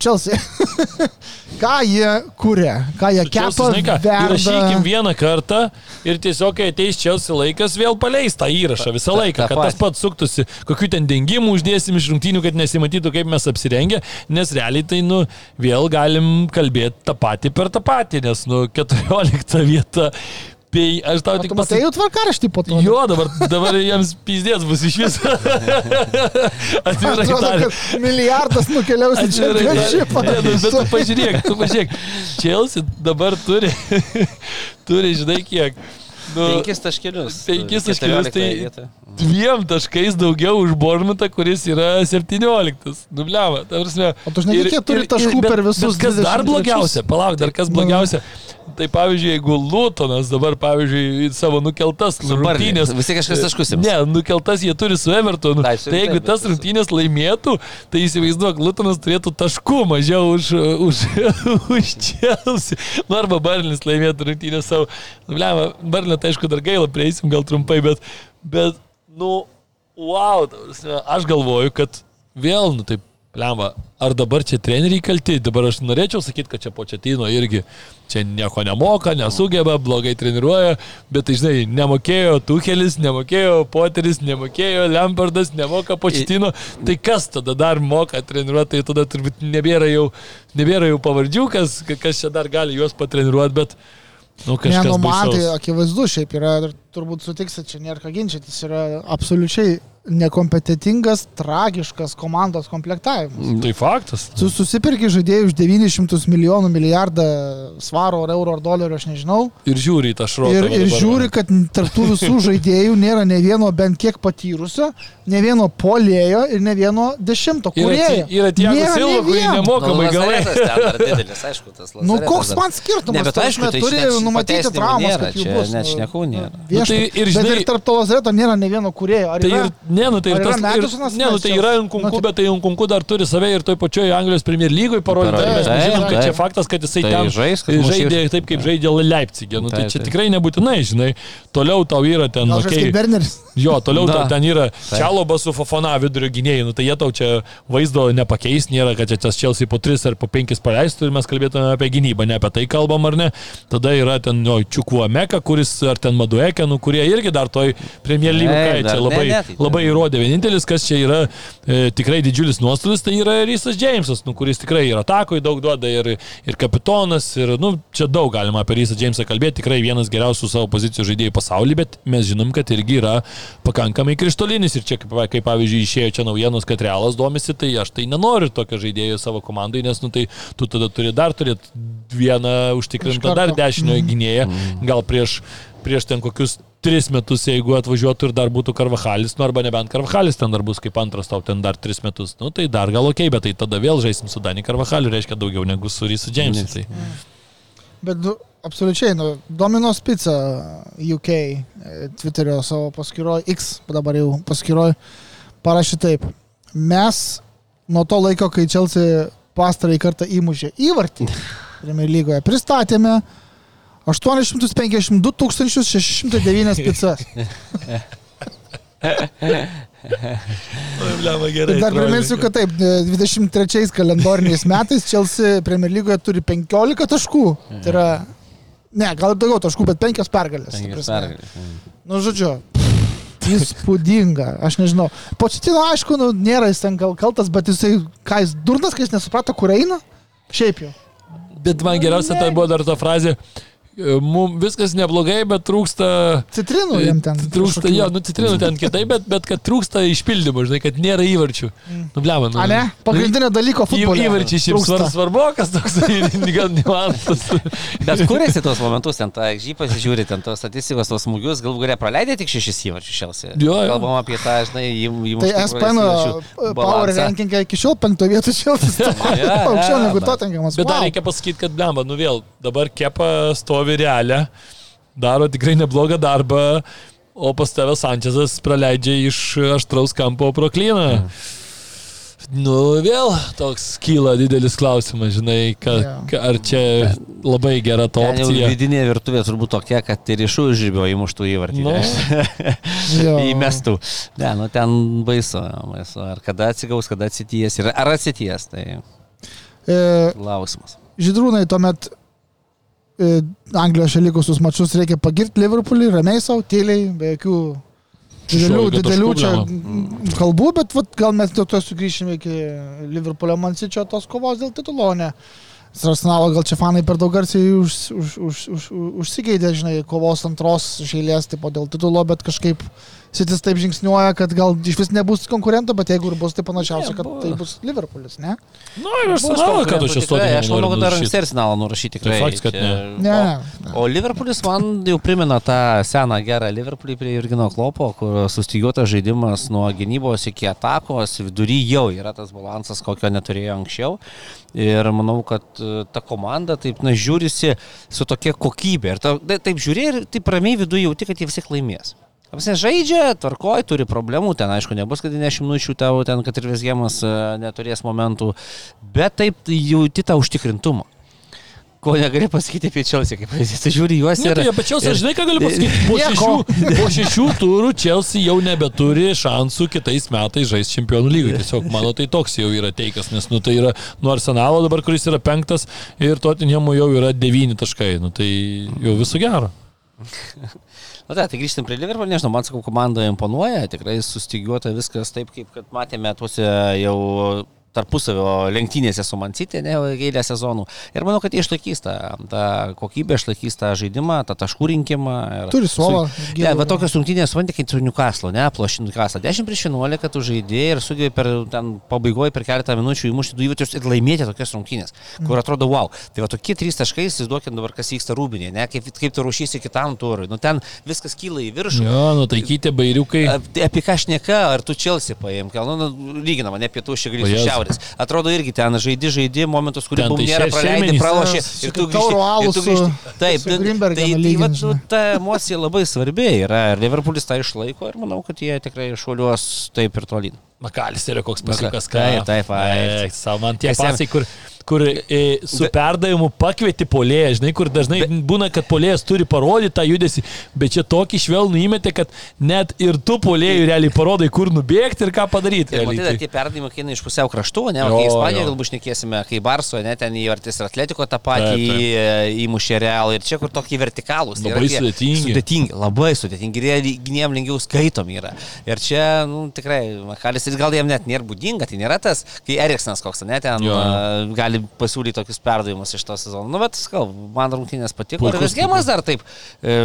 Čelsi, e, ką jie kūrė, ką jie kepa. Įrašykim vieną kartą kartą ir tiesiog, kai ateis Čelsi laikas, vėl paleis tą įrašą visą laiką, kad tas pats suktųsi, kokiu ten dengimų uždėsim iš rungtynių, kad nesimatytų, kaip mes apsirengę, nes realiai tai, nu, vėl galim kalbėti tą patį per tą patį, nes, nu, 14 vieta Tai aš tau tik pasakysiu. Tai jau tvarkaraštį po to. Jo, dabar, dabar jiems pizdės bus iš viso. Atvirai tariant. Milijardas nukeliaus į. Nu, bet tu pažiūrėk, tu pažiūrėk. Chelsea dabar turi, turi, žinai, kiek. Nu, penkis taškelius. Penkis taškelius, tai vietą. dviem taškais daugiau už Bormutą, kuris yra 17. Nubliava. O tu žinai, kiek turi taškų ir, per visus. Bet kas dar blogiausia? Palauk, dar kas blogiausia. Nu. Tai pavyzdžiui, jeigu Lutonas dabar, pavyzdžiui, savo nukeltas rungtynės. Visi kažkas taškus. Ne, nukeltas jie turi su Evertonu. Tai, tai jeigu tas rungtynės laimėtų, tai įsivaizduok, Lutonas turėtų taškų mažiau už, už, už Chelsea. Nu, arba Barnis laimėtų rungtynės savo. Nu, blema, Barnio, tai aišku, dar gaila, prieisim gal trumpai, bet, bet nu, wow, aš galvoju, kad vėl, nu, taip Lemba, ar dabar čia treneriai kalti? Dabar aš norėčiau sakyti, kad čia početino irgi čia nieko nemoka, nesugeba, blogai treniruoja, bet tai žinai, nemokėjo Tuchelis, nemokėjo Poteris, nemokėjo Lampardas, nemoka početino. Tai kas tada dar moka treniruoti, tai tada turbūt nebėra jau, nebėra jau pavardžių, kas, kas čia dar gali juos patreniruoti, bet... Nu, kažkas ne, nu, man tai akivaizdu šiaip yra, turbūt sutiksit, čia nėra ką ginčytis, yra absoliučiai nekompetitingas, tragiškas komandos komplektavimas. Tai faktas. Tu susipirki žaidėjų už 900 milijonų milijardą svaro ar euro ar dolerio, aš nežinau. Ir žiūri tą šrotą. Ir, ir žiūri, kad tarptų visų žaidėjų nėra ne vieno bent kiek patyrusio, ne vieno polėjo ir ne vieno dešimto kurėjo. Yra tie, kurie kurį nemokamai nu, gali. Nu, koks man skirtumas? Ne, bet aišku, tai turi numatyti traumas, kad jų bus. Net šnekų nėra. Nu, tai ir, žinai, bet ir tarp to Lazareto nėra ne vieno kurėjo. Tai ir, ne, nu tai ir tas, ir, ne, nu tai yra Nkunku, bet tai Nkunku dar turi save ir toj pačioj Anglijos Premier lygoje parodyti. Mes žinom, kad čia faktas, kad jisai ten žaidė taip, kaip žaidė Leipzigė. Nu, tai čia tikrai nebūtinai, žinai. Toliau tau yra ten... Jo, toliau ten yra Čialobas su Fofona vidurio gynėjai. Nu, tai jie tau čia vaizdo nepakeis, nėra, kad čia tas Chelsea po 3 ar po 5 paleistų ir mes kalbėtume apie gynybą, ne apie tai kalbam ar ne. Tada yra ten jo, Čiukvo Meka, kuris ar ten Maduekė, nu, kurie irgi dar toj Premier lygoje čia labai, ne, ne, tai, labai įrodė. Vienintelis, kas čia yra e, tikrai didžiulis nuostolis, tai yra Rysas Džeimsas, nu, kuris tikrai yra atakoje daug duoda ir, ir kapitonas, ir nu, čia daug galima apie Rysą Džeimsą kalbėti, tikrai vienas geriausių savo pozicijų žaidėjų pasaulyje, bet mes žinom, kad irgi yra pakankamai krištolinis ir čia, kaip, kaip pavyzdžiui, išėjo čia naujienos, kad realas domisi, tai aš tai nenoriu tokio žaidėjo savo komandai, nes nu, tai tu tada turi dar turėti vieną užtikrintą dar dešiniojo mhm. gynėją, gal prieš prieš ten kokius tris metus, jeigu atvažiuotų ir dar būtų Karvahalis, nu arba nebent Karvahalis ten dar bus kaip antras tau ten dar tris metus, nu tai dar gal ok, bet tai tada vėl žaisim su Dani Karvahaliu, reiškia daugiau negu su Rysu Jamesu. Tai. Bet nu, absoliučiai, nu, Dominos Pizza UK e, Twitterio savo paskyroje, X dabar jau paskyroje, parašė taip. Mes nuo to laiko, kai Chelsea pastarąjį kartą įmušė įvartį Premier lygoje, pristatėme 852 609 pizzas. Lemą gerai. Dar priminsiu, kad taip, 23 kalendoriniais metais Chelsea Premier lygoje turi 15 taškų. Tai yra, ne, gal daugiau taškų, bet 5 pergalės. ta Penkias prasme. pergalės. Nu, žodžiu, įspūdinga, aš nežinau. Početino, aišku, nu, nėra jis ten gal kaltas, bet jisai, ką jis durnas, kai jis nesuprato, kur eina? Šiaip jau. Bet man geriausia tai buvo dar ta frazė, mums viskas neblogai, bet trūksta... Citrinų jam ten. Trūksta, jo, nu citrinų ten kitai, bet, bet kad trūksta išpildymo, žinai, kad nėra įvarčių. Nu, blema, nu. A ne? Pagrindinė dalyko Į, futbole. įvarčiai šiaip Trūksta. svar, svarbokas toks, gan niuansas. Bet kuriasi tuos momentus, ten tą žy pasižiūri, ten tos statistikos, tos smūgius, galų galę praleidė tik šešis įvarčius šiausiai. Jo, jo. Kalbam apie tą, žinai, įmuštų. Tai SPN Power rankingė iki šiol penkto vietų ja, Aukščiau negu Tottenhamas. Bet dar reikia pasakyti, kad blemba, nu vėl, dabar kepa stovi realią, daro tikrai neblogą darbą, o pas tave Sančezas praleidžia iš aštraus kampo pro klyną. Nu, vėl toks kyla didelis klausimas, žinai, ka, ka, ar čia labai gera to opcija. vidinė virtuvė turbūt tokia, kad ir iš užžibio įmuštų įvartį. Nu. Įmestų. Ne, nu ten baisu, baisu. Ar kada atsigaus, kada atsities. Ir ar atsities, tai E, klausimas. Žydrūnai, tuomet e, Anglijos čia likusius mačius reikia pagirti Liverpoolį, ramiai savo, tyliai, be jokių didelių, 16 didelių čia kalbų, bet vat, gal mes dėl to sugrįšime iki Liverpoolio Mansičio tos kovos dėl titulo, ne. Arsenalo gal čia fanai per daug garsiai už, už, už, už, užsigeidė, žinai, kovos antros žailės tipo dėl titulo, bet kažkaip Sitis taip žingsniuoja, kad gal iš vis nebus konkurento, bet jeigu ir bus, tai panašiausia, kad tai bus Liverpoolis, ne? Nu, ir aš manau, kad aš esu Tikrai, Aš manau, kad dar anksti arsenalą nurašyti tikrai. Tai faktas, kad Čia- Ne, O, ne. o Liverpoolis man jau primena tą seną gerą Liverpoolį prie Jurgino Klopo, kur sustygiuotas žaidimas nuo gynybos iki atakos, vidury jau yra tas balansas, kokio neturėjo anksčiau. Ir manau, kad e, ta komanda taip, na, žiūrisi su tokia kokybė. Ir ta, tai- taip žiūri ir taip ramiai viduje jauti, kad jie vis tiek laimės. Apsne žaidžia, tvarkoj, turi problemų, ten aišku nebus, kad 10 minučių tavo ten, kad ir visgiemas neturės momentų, bet taip jauti tą užtikrintumą. Ko negali pasakyti apie Čelsi, kaip pavyzdys, tu žiūri juos Ne, ir... tai apie ir- žinai, ką galiu pasakyti? Po šešių, po šešių turų Chelsea jau nebeturi šansų kitais metais žaisti čempionų lygoje. Tiesiog mano tai toks jau yra teikas, nes nu, tai yra nuo Arsenalo dabar, kuris yra penktas ir Tottenhamo jau yra devyni taškai. Nu, tai jau visų gero. Na, tai, tai grįžtam prie Liverpool, nežinau, man sakau, komanda imponuoja, tikrai sustygiuota viskas taip, kaip kad matėme tuose jau tarpusavio lenktynėse su Mancitė, ne, eilę sezonų. Ir manau, kad jie išlaikys tą, tą kokybę, išlaikys tą žaidimą, tą taškų rinkimą. Ir Turi suolą. Su, ne, va tokios rungtynės, man tik su Newcastle, ne, plošinų Newcastle. 10 prieš 11, tu žaidėjai ir sugebėjai per ten pabaigoje per keletą minučių įmušti du įvarčius ir laimėti tokias rungtynės, kur atrodo wow. Tai va tokie trys taškai, įsivaizduokit dabar, kas vyksta rūbinėje, ne, kaip, kaip tu ruošysi kitam turui. Nu ten viskas kyla į viršų. Jo, nutaikyti bairiukai. Apie ką aš neka, ar tu Čelsi paėmk, gal, nu, nu, lyginama, ne pietų šiaurės, O Šiaurės. Atrodo irgi ten žaidi, žaidi, momentus, kurį bum tai nėra šeimenys. pralošė ir tu grįžti. tu. Taip, tai- tai, nu, žinai. ta emocija labai svarbi yra ir Liverpoolis tą išlaiko ir manau, kad jie tikrai šuoliuos taip ir tolyn. Makalisterio koks Maka- pasiukas, ką. taip, taip, ai. Eik, Savo man tie pasai, kur, kur e, su perdavimu pakvieti polėją, žinai, kur dažnai būna, kad polėjas turi parodyti tą judesi, bet čia tokį švelnų įmetė, kad net ir tu polėjų realiai parodai, kur nubėgti ir ką padaryti. Ir matai, Tai- tie perdavimai kina iš pusiau kraštų, ne, o kai Ispanijoje jo. galbūt šnekėsime, kai Barso, ne, ten įvartis ir Atletiko tą patį Taip, taip. į- įmušė realą ir čia kur tokie vertikalūs. tai Labai sudėtingi. Sudėtingi, labai sudėtingi ir jie gynėjim lengviau skaitomi yra. Ir čia, nu, tikrai, Makalis ir gal jam net nėra būdinga, tai nėra tas, kai Eriksonas koks, ne, ten Jo. a, gali pasiūlyti tokius perdavimus iš to sezono. Nu, bet, sakau, man rungtynės patiko. Ir vis gėjimas dar taip. E,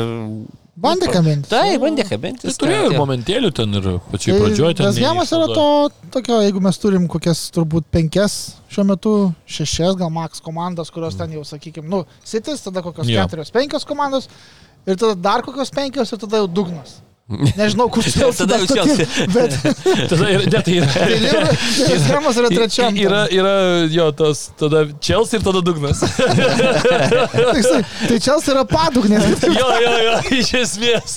Bandė kabinti. Taip, bandė kabinti. Tai turėjo ir momentėlių ten ir pačiai pradžioje ten. Tas gemas yra to, tokio, jeigu mes turim kokias turbūt penkias šiuo metu, šešias gal maks komandas, kurios ten jau, sakykime, nu, sitis, tada kokios Jo. keturios, penkios komandos. ir tada dar kokios penkios ir tada jau dugnas. Nežinau, kur čia Tada jau Chelsea. Bet Tada ir, ne, tai yra. tai Liverpoolas yra trečiam. Yra, yra jo, tas, tada Chelsea ir tada dugnas. Tai Chelsea yra padugnė. jo, jo, jo, iš esmės.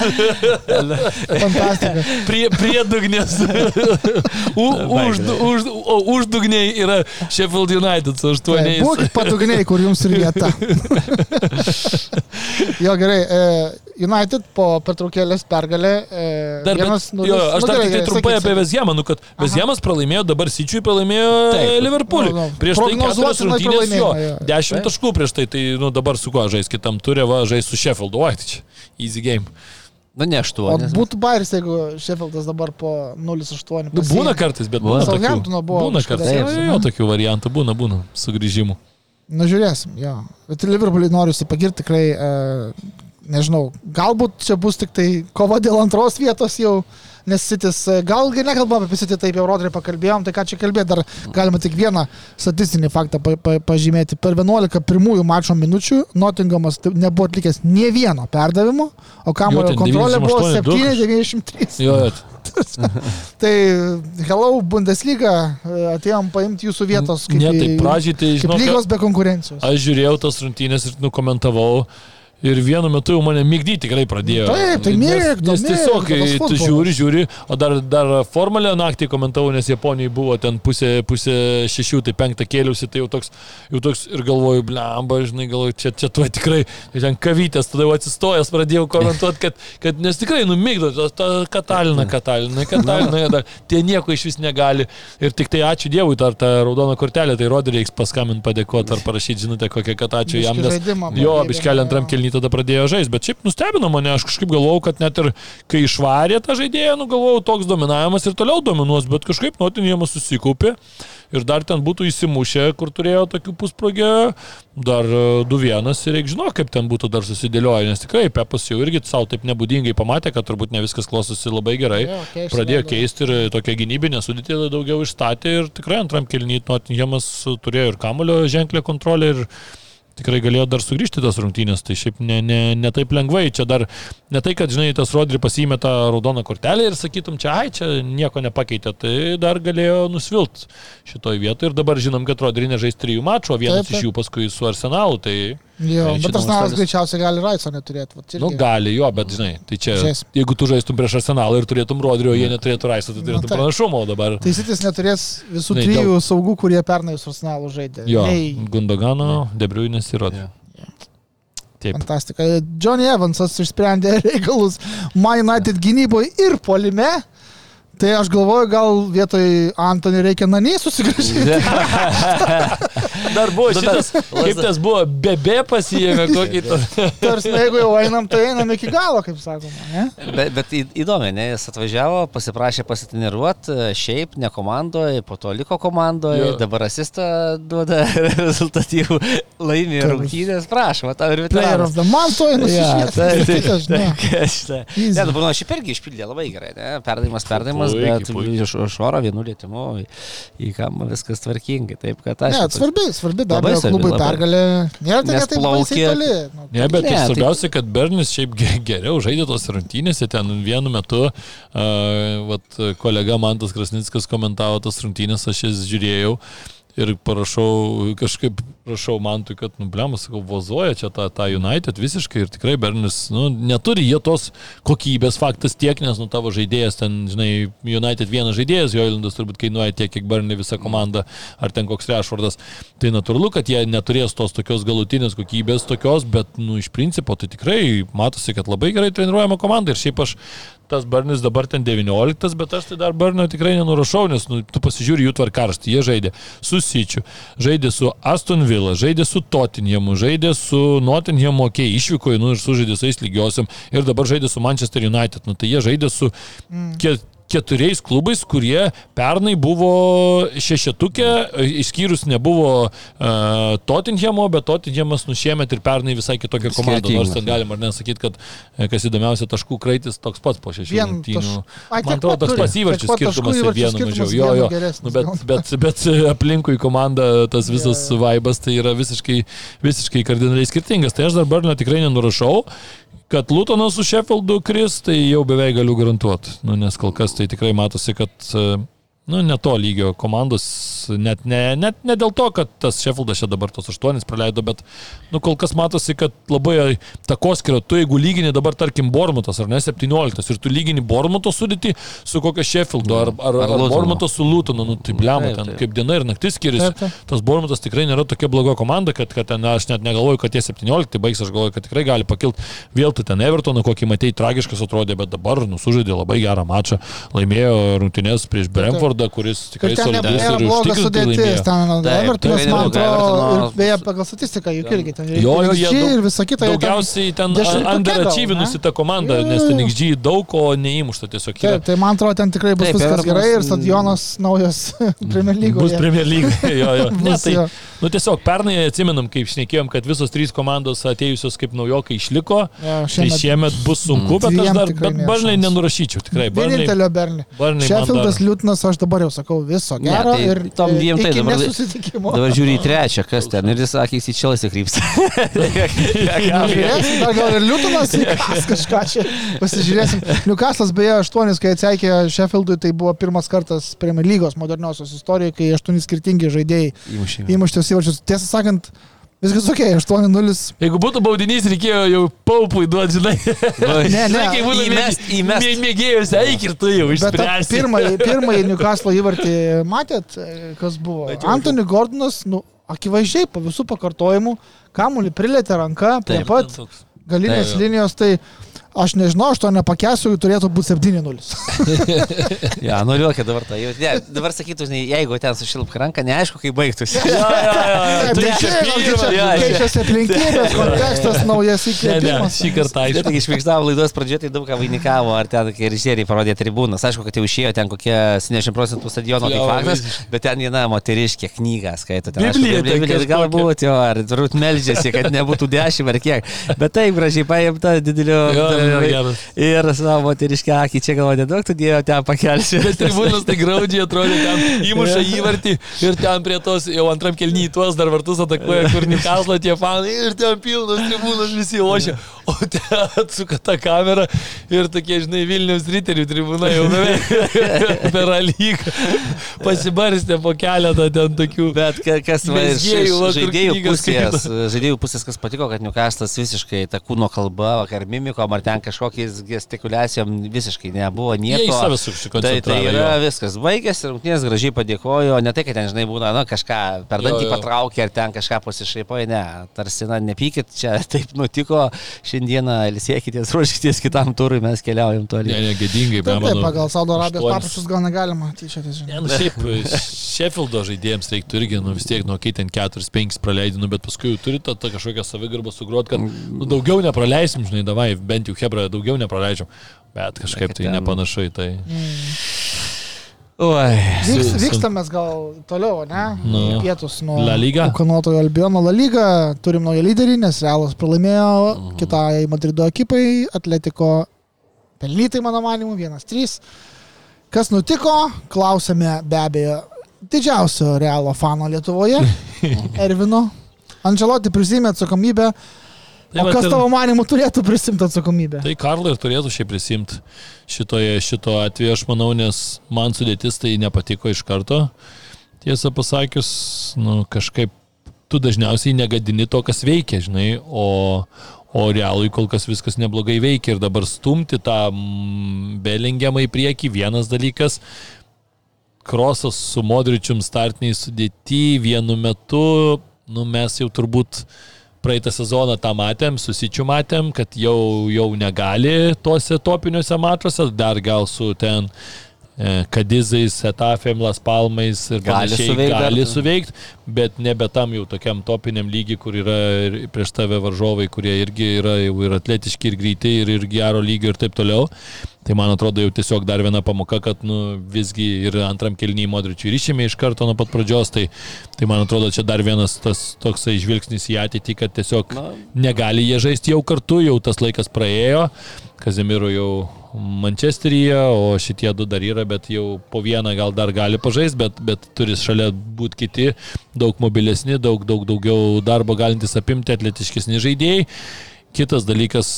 Fantastika. Prie, prie dugnės. U, už, už, o už dugniai yra Sheffield United su aštuoniais. Būkit padugniai, kur jums ir vieta. jo, gerai. e, United po pertraukėlės pergalė. E, Dar, vienas nulis. jo, aš Nu, dar tik tai trumpai sakyk, apie sakyk. Vezjemą, nu kad Vezjemas pralaimėjo, dabar Sičiui pralaimėjo Taip. Liverpoolį. Nu, nu, Prieš tai keturias rungtynės jo, jo. 10 taškų prieš tai, tai nu, dabar su kuo žais kitam turė, va, žais su Sheffieldu, oi, tai čia easy game. Nu, ne O aštuonis. būtų bairis, jeigu Sheffieldas dabar po 0,8. Nu, būna kartais, bet būna tokių. Southamptono buvo Būna kartais, Taip, jo, tokių variantų būna, būna sugrįžimų. Nu, žiūrėsim, jo. Bet Liverpoolį noriu pagirti tikrai, e, nežinau, galbūt čia bus tik tai kova dėl antros vietos jau, nes Sitis, e, gal nekalbam apie Sitį, taip jau Rodrį pakalbėjom, tai ką čia kalbėti, dar galima tik vieną statistinį faktą pa, pa, pažymėti. Per 11 pirmųjų mačo minučių Nottingamas nebuvo atlikęs nie vieno perdavimo, o kamulio kontrolė buvo 98, 7,93. Jo. Tai hello Bundesliga, e, atėjom paimti jūsų vietos kaip, Ne, tai pradžiai, tai kaip žinau, lygos be konkurencijos. aš žiūrėjau tas rungtynės ir nukomentavau. Ir vienu metu jau mane mygdyti tikrai pradėjo. Taip, tai Nes- mėgdo, Nes tiesiog, tas kai tu žiūri, žiūri, o dar, dar formulę naktį komentavau, nes Japonijai buvo ten pusė, pusė šešių, tai penktą kėliausi, tai jau toks, jau toks ir galvoju, blemba, žinai, galvoju, čia, čia tuo tikrai, tai ten kavytės, tada jau atsistojęs pradėjau komentuoti, kad, kad nes tikrai numygdo, ta, ta katalina, katalina, katalina, dar, tie nieko iš vis negali. Ir tik tai ačiū Dievui, dar tą raudoną kortelę, tai rodė reiks paskambinti, padėkoti ar parašyti žinutę kokią, kad ačiū jam. Nes, jo, biškelį antram jo. Kelnį tada pradėjo žaisti, bet šiaip nustebino mane, aš kažkaip galvojau, kad net ir kai išvarė tą žaidėją, nu galvojau, toks dominavimas ir toliau dominuos, bet kažkaip Notinėjimas susikaupė ir dar ten būtų įsimušę, kur turėjo tokių pusprogę, dar e, 2-1 ir reikia žinoti, kaip ten būtų dar susidėlioję, nes tikrai Pepas jau irgi savo taip nebūdingai pamatė, kad turbūt ne viskas klostosi labai gerai. Jo, keisti Pradėjo vėl, keisti ir tokia gynybinė sudėtė daugiau išstatė ir tikrai antram kelnį Notinėjimas turėjo ir kamulio ženklę kontrolę ir tikrai galėjo dar sugrįžti tas rungtynės, tai šiaip ne, ne, ne taip lengvai, čia dar ne tai, kad, žinai, tas Rodri pasiėmė tą raudoną kortelę ir sakytum, čia, ai, čia nieko nepakeitė, tai dar galėjo nusvilt šitoj vietoje ir dabar žinom, kad Rodri nežais trijų mačų, o vienas Taip, taip. iš jų paskui su Arsenalu, tai... Jo, Tai bet šitas tas nalas Australis- greičiausiai gali Raiso neturėti. vat Nu, gali jo, bet žinai, tai čia, Žiūrėsim. jeigu tu žaistum prieš Arsenalą ir turėtum Rodri, o jie neturėtų Raiso, tai Na, turėtum taip. pranašumą, o dabar... Tai Sitis neturės visų Žinai, trijų saugų, kurie pernai su Arsenalu žaidė. Jo, Nei, Gundogano, Debriunis ir Rodri. Taip. fantastika. Johnny Evansas išsprendė reikalus Man United gynyboje ir polime. Tai aš galvoju, gal vietoj Antony reikia Nanį susigražinti. Dar buvo Nu, šitas, kaip tas buvo, bebe pasijėmė kokį... Tarsi, jeigu jau einam, tai einam iki galo, kaip sakoma. Ne? Bet, įdomi, ne, jis atvažiavo, pasiprašė pasitreniruoti, šiaip ne komandoje, po to liko komandoje, Jo. dabar asistą duoda rezultatyvų, laimė Kas? rungtynės, prašom, tau ir veteranas. month, to einu Ja, tai- tai-. Ne, dabar nu, šiaip irgi išpildė labai gerai, ne? Perdavimas, perdavimas, Puikiai, bet puikiai. iš, iš oro vienu lietimu į, kampą viskas tvarkingai. Taip, kad aš. Ne, svarbi, svarbi, be Labai abejo, labai. pergalė. Nėra tai, kad baisiai plaukė- toli. Nu, Ne, bet Ne, tai- svarbiausia, kad Bernis šiaip ge- geriau žaidė tos rungtynėse, ten vienu metu, uh, vat, kolega Mantas Krasnickas komentavo tas rungtynės, aš jas žiūrėjau ir parašau, kažkaip rašau Mantui, kad, nu, blemas, sakau, vozuoja čia tą, tą United visiškai ir tikrai Bernis, nu, neturi jie tos kokybės faktas tiek, nes, nu, tavo žaidėjas ten, žinai, United vienas žaidėjas, Joilandas turbūt kainuoja tiek, kiek Berni visa komanda, ar ten koks Rešvardas. Tai natūralu, kad jie neturės tos tokios galutinės kokybės, tokios, bet, nu, iš principo, tai tikrai matosi, kad labai gerai treniruojama komanda ir šiaip aš tas Barnis dabar ten 19, bet aš tai dar Barnio tikrai nenurašau, nes nu, tu pasižiūri jų tvarkarštį. Jie žaidė su Sičiu, žaidė su Aston Villa, žaidė su Tottenhamu, žaidė su Nottinghamu, okei, okay, išvyko, nu ir sužaidė su jais lygiosiam ir dabar žaidė su Manchester United. Nu, tai jie žaidė su ke keturiais klubais, kurie pernai buvo šešetukė, išskyrus nebuvo uh, Tottenhamo, bet Tottenhamas nušiemet ir pernai visai kitokia komanda. Skirtingas, Nors ten galima ar nesakyti, kad e, kas įdomiausia, taškų kraitis toks pats po šešių rungtynių. Man atrodo, toks pats įvarčių skirtumas ir vienu mažiau. Jo, jo. Nu, bet, bet, bet aplinkui komanda, tas visas jo. vaibas, tai yra visiškai, visiškai kardinaliai skirtingas. Tai aš dar Bernio tikrai nenurašau. Kad Lutonas su Sheffieldu kris, tai jau beveik galiu garantuoti. Nu, nes kol kas tai tikrai matosi, kad uh, nu, ne to lygio komandos, net ne, net ne dėl to, kad tas Sheffieldas čia dabar tos aštuonis praleido, bet, nu, kol kas matosi, kad labai takoskiria, tu jeigu lygini dabar, tarkim, Bormutas ar ne 17 ir tu lygini Bormuto sudėti su kokio Sheffieldo ar, ar, ar, ar Bormuto su Lutonu, nu, tai blema, ten kaip diena ir naktis skiriasi. Taip, taip. Tas Bormutas tikrai nėra tokia bloga komanda, kad, kad ten aš net negalvoju, kad tie 17 baigs, aš galvoju, kad tikrai gali pakilti. Vėl tu ten Evertoną, kokį matei, tragiškas atrodė, bet dabar nusužaidė labai gerą mačą, laimėjo rungtynės prieš Brentford rekordą, kuris tikrai solidus ir blogas sudėtis. Ten Evertonas, man atrodo, beje, pagal statistiką juk irgi ten jo, jo, jie ir visą kitą. Daugiausiai ten underachievinusi ta komanda, nes ten XG daug, o neįmušta tiesiog. Taip, tai man atrodo, ten tikrai bus viskas gerai ir stadionas naujas Premier lygoje. Bus Premier lygoje, jo, jo. Ne, tai, nu tiesiog pernai atsimenam, kaip šnekėjom, kad visos trys komandos atėjusios kaip naujokai išliko. Ja, šiemet, tai šiemet bus sunku, bet aš dar, bet Barnai nenurašyčiau, tikrai. Vienintelio Bernai. Šefildas, Liūtnas, aš dabar jau sakau viso gero. Ne, tai ir tom dviem tai dabar, dabar žiūri į trečią, kas ten. Ir jis sakė, jis į Čelsi krypsta. gal ir Liūtonas kažką čia pasižiūrėsim. Newcastle'as beje aštuonis, kai atseikė Sheffieldui, tai buvo pirmas kartas Premier lygos moderniosios istorijoje, kai aštuoni skirtingi žaidėjai įmuštos įvačius. Tiesą sakant, Viskas ok, 8-0. Jeigu būtų baudinys, reikėjo jau paupui duoti, žinai. ne, ne, kai būtų įmest, įmest. mėgėjus, eik ir tu jau išspręsi. Pirmąjį, pirmąjį Newcastle įvartį matėt, kas buvo? Antony Gordonas, nu, akivaizdžiai po visų pakartojimų, kamuolį prilėtė ranka prie Taip, pat galinės linijos, tai Aš nežinau, aš to nepakęsiu, turėtų būti 7-0. ja, nuliuokė dabar tai. Ne, dabar sakytų, žinai, jeigu ten sušilp ranką, neaišku, kaip baigtųsi. ja, ja, ja, tai čia. Keičiasi aplinkybės, kontekstas naujas įkvėpimas. Šį kartą aišku. Tai išvykstavo laidos pradžioje, tai daug ką vainikavo, ar ten kokie režisieriai parodė tribūnas. Aišku, kad jau išėjo ten kokie 70 procentų stadiono kaip faktas, bet ten viena moteriškė knyga skaito. Biblija, galbūt jo, ar turbūt melžiasi, kad nebūtų 10 ar kiek. Bet taip gražiai paimta didelio geras. Ir savo moteriškę akį čia galvoju, nedaug tu dėjo ten pakelsi. Bet tribūnas tai graudžiai atrodė, ten įmuša įvartį ir ten prie tos jau antram kelnyje tuos dar vartus atakuoja, kur Nikaslo tie fanai ir ten pilnas tribūnas visi ošia. O ten atsuka tą kamerą ir tokie, žinai, Vilnius riterių tribūna jau per lygą pasibarstė po keletą ten tokių. Bet kas man iš žaidėjų pusės, žaidėjų pusės, kas patiko, kad Newcastle'as visiškai ta kūno kalba, vakar mimiko, ar ten kažkokiais gestikulacijom visiškai nebuvo nieko. Tai, tai yra jo. viskas. Baigėsi, rungtynės gražiai padėkojo, ne tai, kad ten, žinai, būna, na, kažką per dantį patraukė ar ten kažką pasišaipoja, ne, tarsi, na, nepykit, čia taip nutiko. Šiandien šiandieną ilsėkitės, ruoškitės kitam turui, mes keliaujam toliau. Ne, ne, gėdingai, bet taip, pagal Saudo Arabijos paprašus gal negalima tyčiotis. Ne, nu, šiaip Sheffieldo žaidėjams reiktų irgi, nu vis tiek, nu, kai ten 4-5 praleidinu, bet paskui jau turi tą kažkokią savigarbą sugrot, kad nu, daugiau nepraleisim, žinai, davai, bent jau Hebra, daugiau nepraleidžiam. Bet kažkaip tai nepanašu į tai. Mm. Oi, Vyks, vykstam mes gal toliau, ne? Nu, į pietus nuo. Kanotojo Albiono La Liga. Turim naują lyderį, nes Realas pralaimėjo. -huh. kitai Madrido ekipai, Atletiko pelnytai, mano manimu, 1-3. Kas nutiko, klausėme be abejo didžiausio Realo fano Lietuvoje, Ervino. Anželoti prisimė atsakomybę Tai o kas tavo manimu turėtų prisimti atsakomybę? Tai Karlo ir turėtų šiaip prisimti šitoje, šito atveju, aš manau, nes man sudėtis tai nepatiko iš karto. Tiesą pasakius, nu, kažkaip tu dažniausiai negadini to, kas veikia, žinai, o, o realui kol kas viskas neblogai veikia ir dabar stumti tą mm, belingiamą į priekį vienas dalykas, krosas su modričium startiniai sudėti vienu metu, nu mes jau turbūt praeitą sezoną tą matėm, susičių matėm, kad jau, jau negali tuose topiniuose matuose, dar gal su ten Kadizais, Etafėm, Las Palmais ir gali suveikti, gali suveikti, bet nebe tam jau tokiam topiniam lygiui, kur yra prieš tave varžovai, kurie irgi yra jau ir atletiški, ir greiti, ir, ir gero lygio ir taip toliau. Tai man atrodo jau tiesiog dar viena pamoka, kad nu, visgi ir antram kelnyje modričiui ryšėme iš karto nuo pat pradžios, tai, tai man atrodo čia dar vienas tas toksai žvilgsnis į ateitį, kad tiesiog Na. negali jie žaisti jau kartu, jau tas laikas praėjo, Kazimiru jau Mančesteryje, o šitie du dar yra, bet jau po vieną gal dar gali pažaisti, bet, bet turi šalia būti kiti, daug mobilesni, daug, daug daugiau darbo galintys apimti, atletiškesni žaidėjai Kitas dalykas,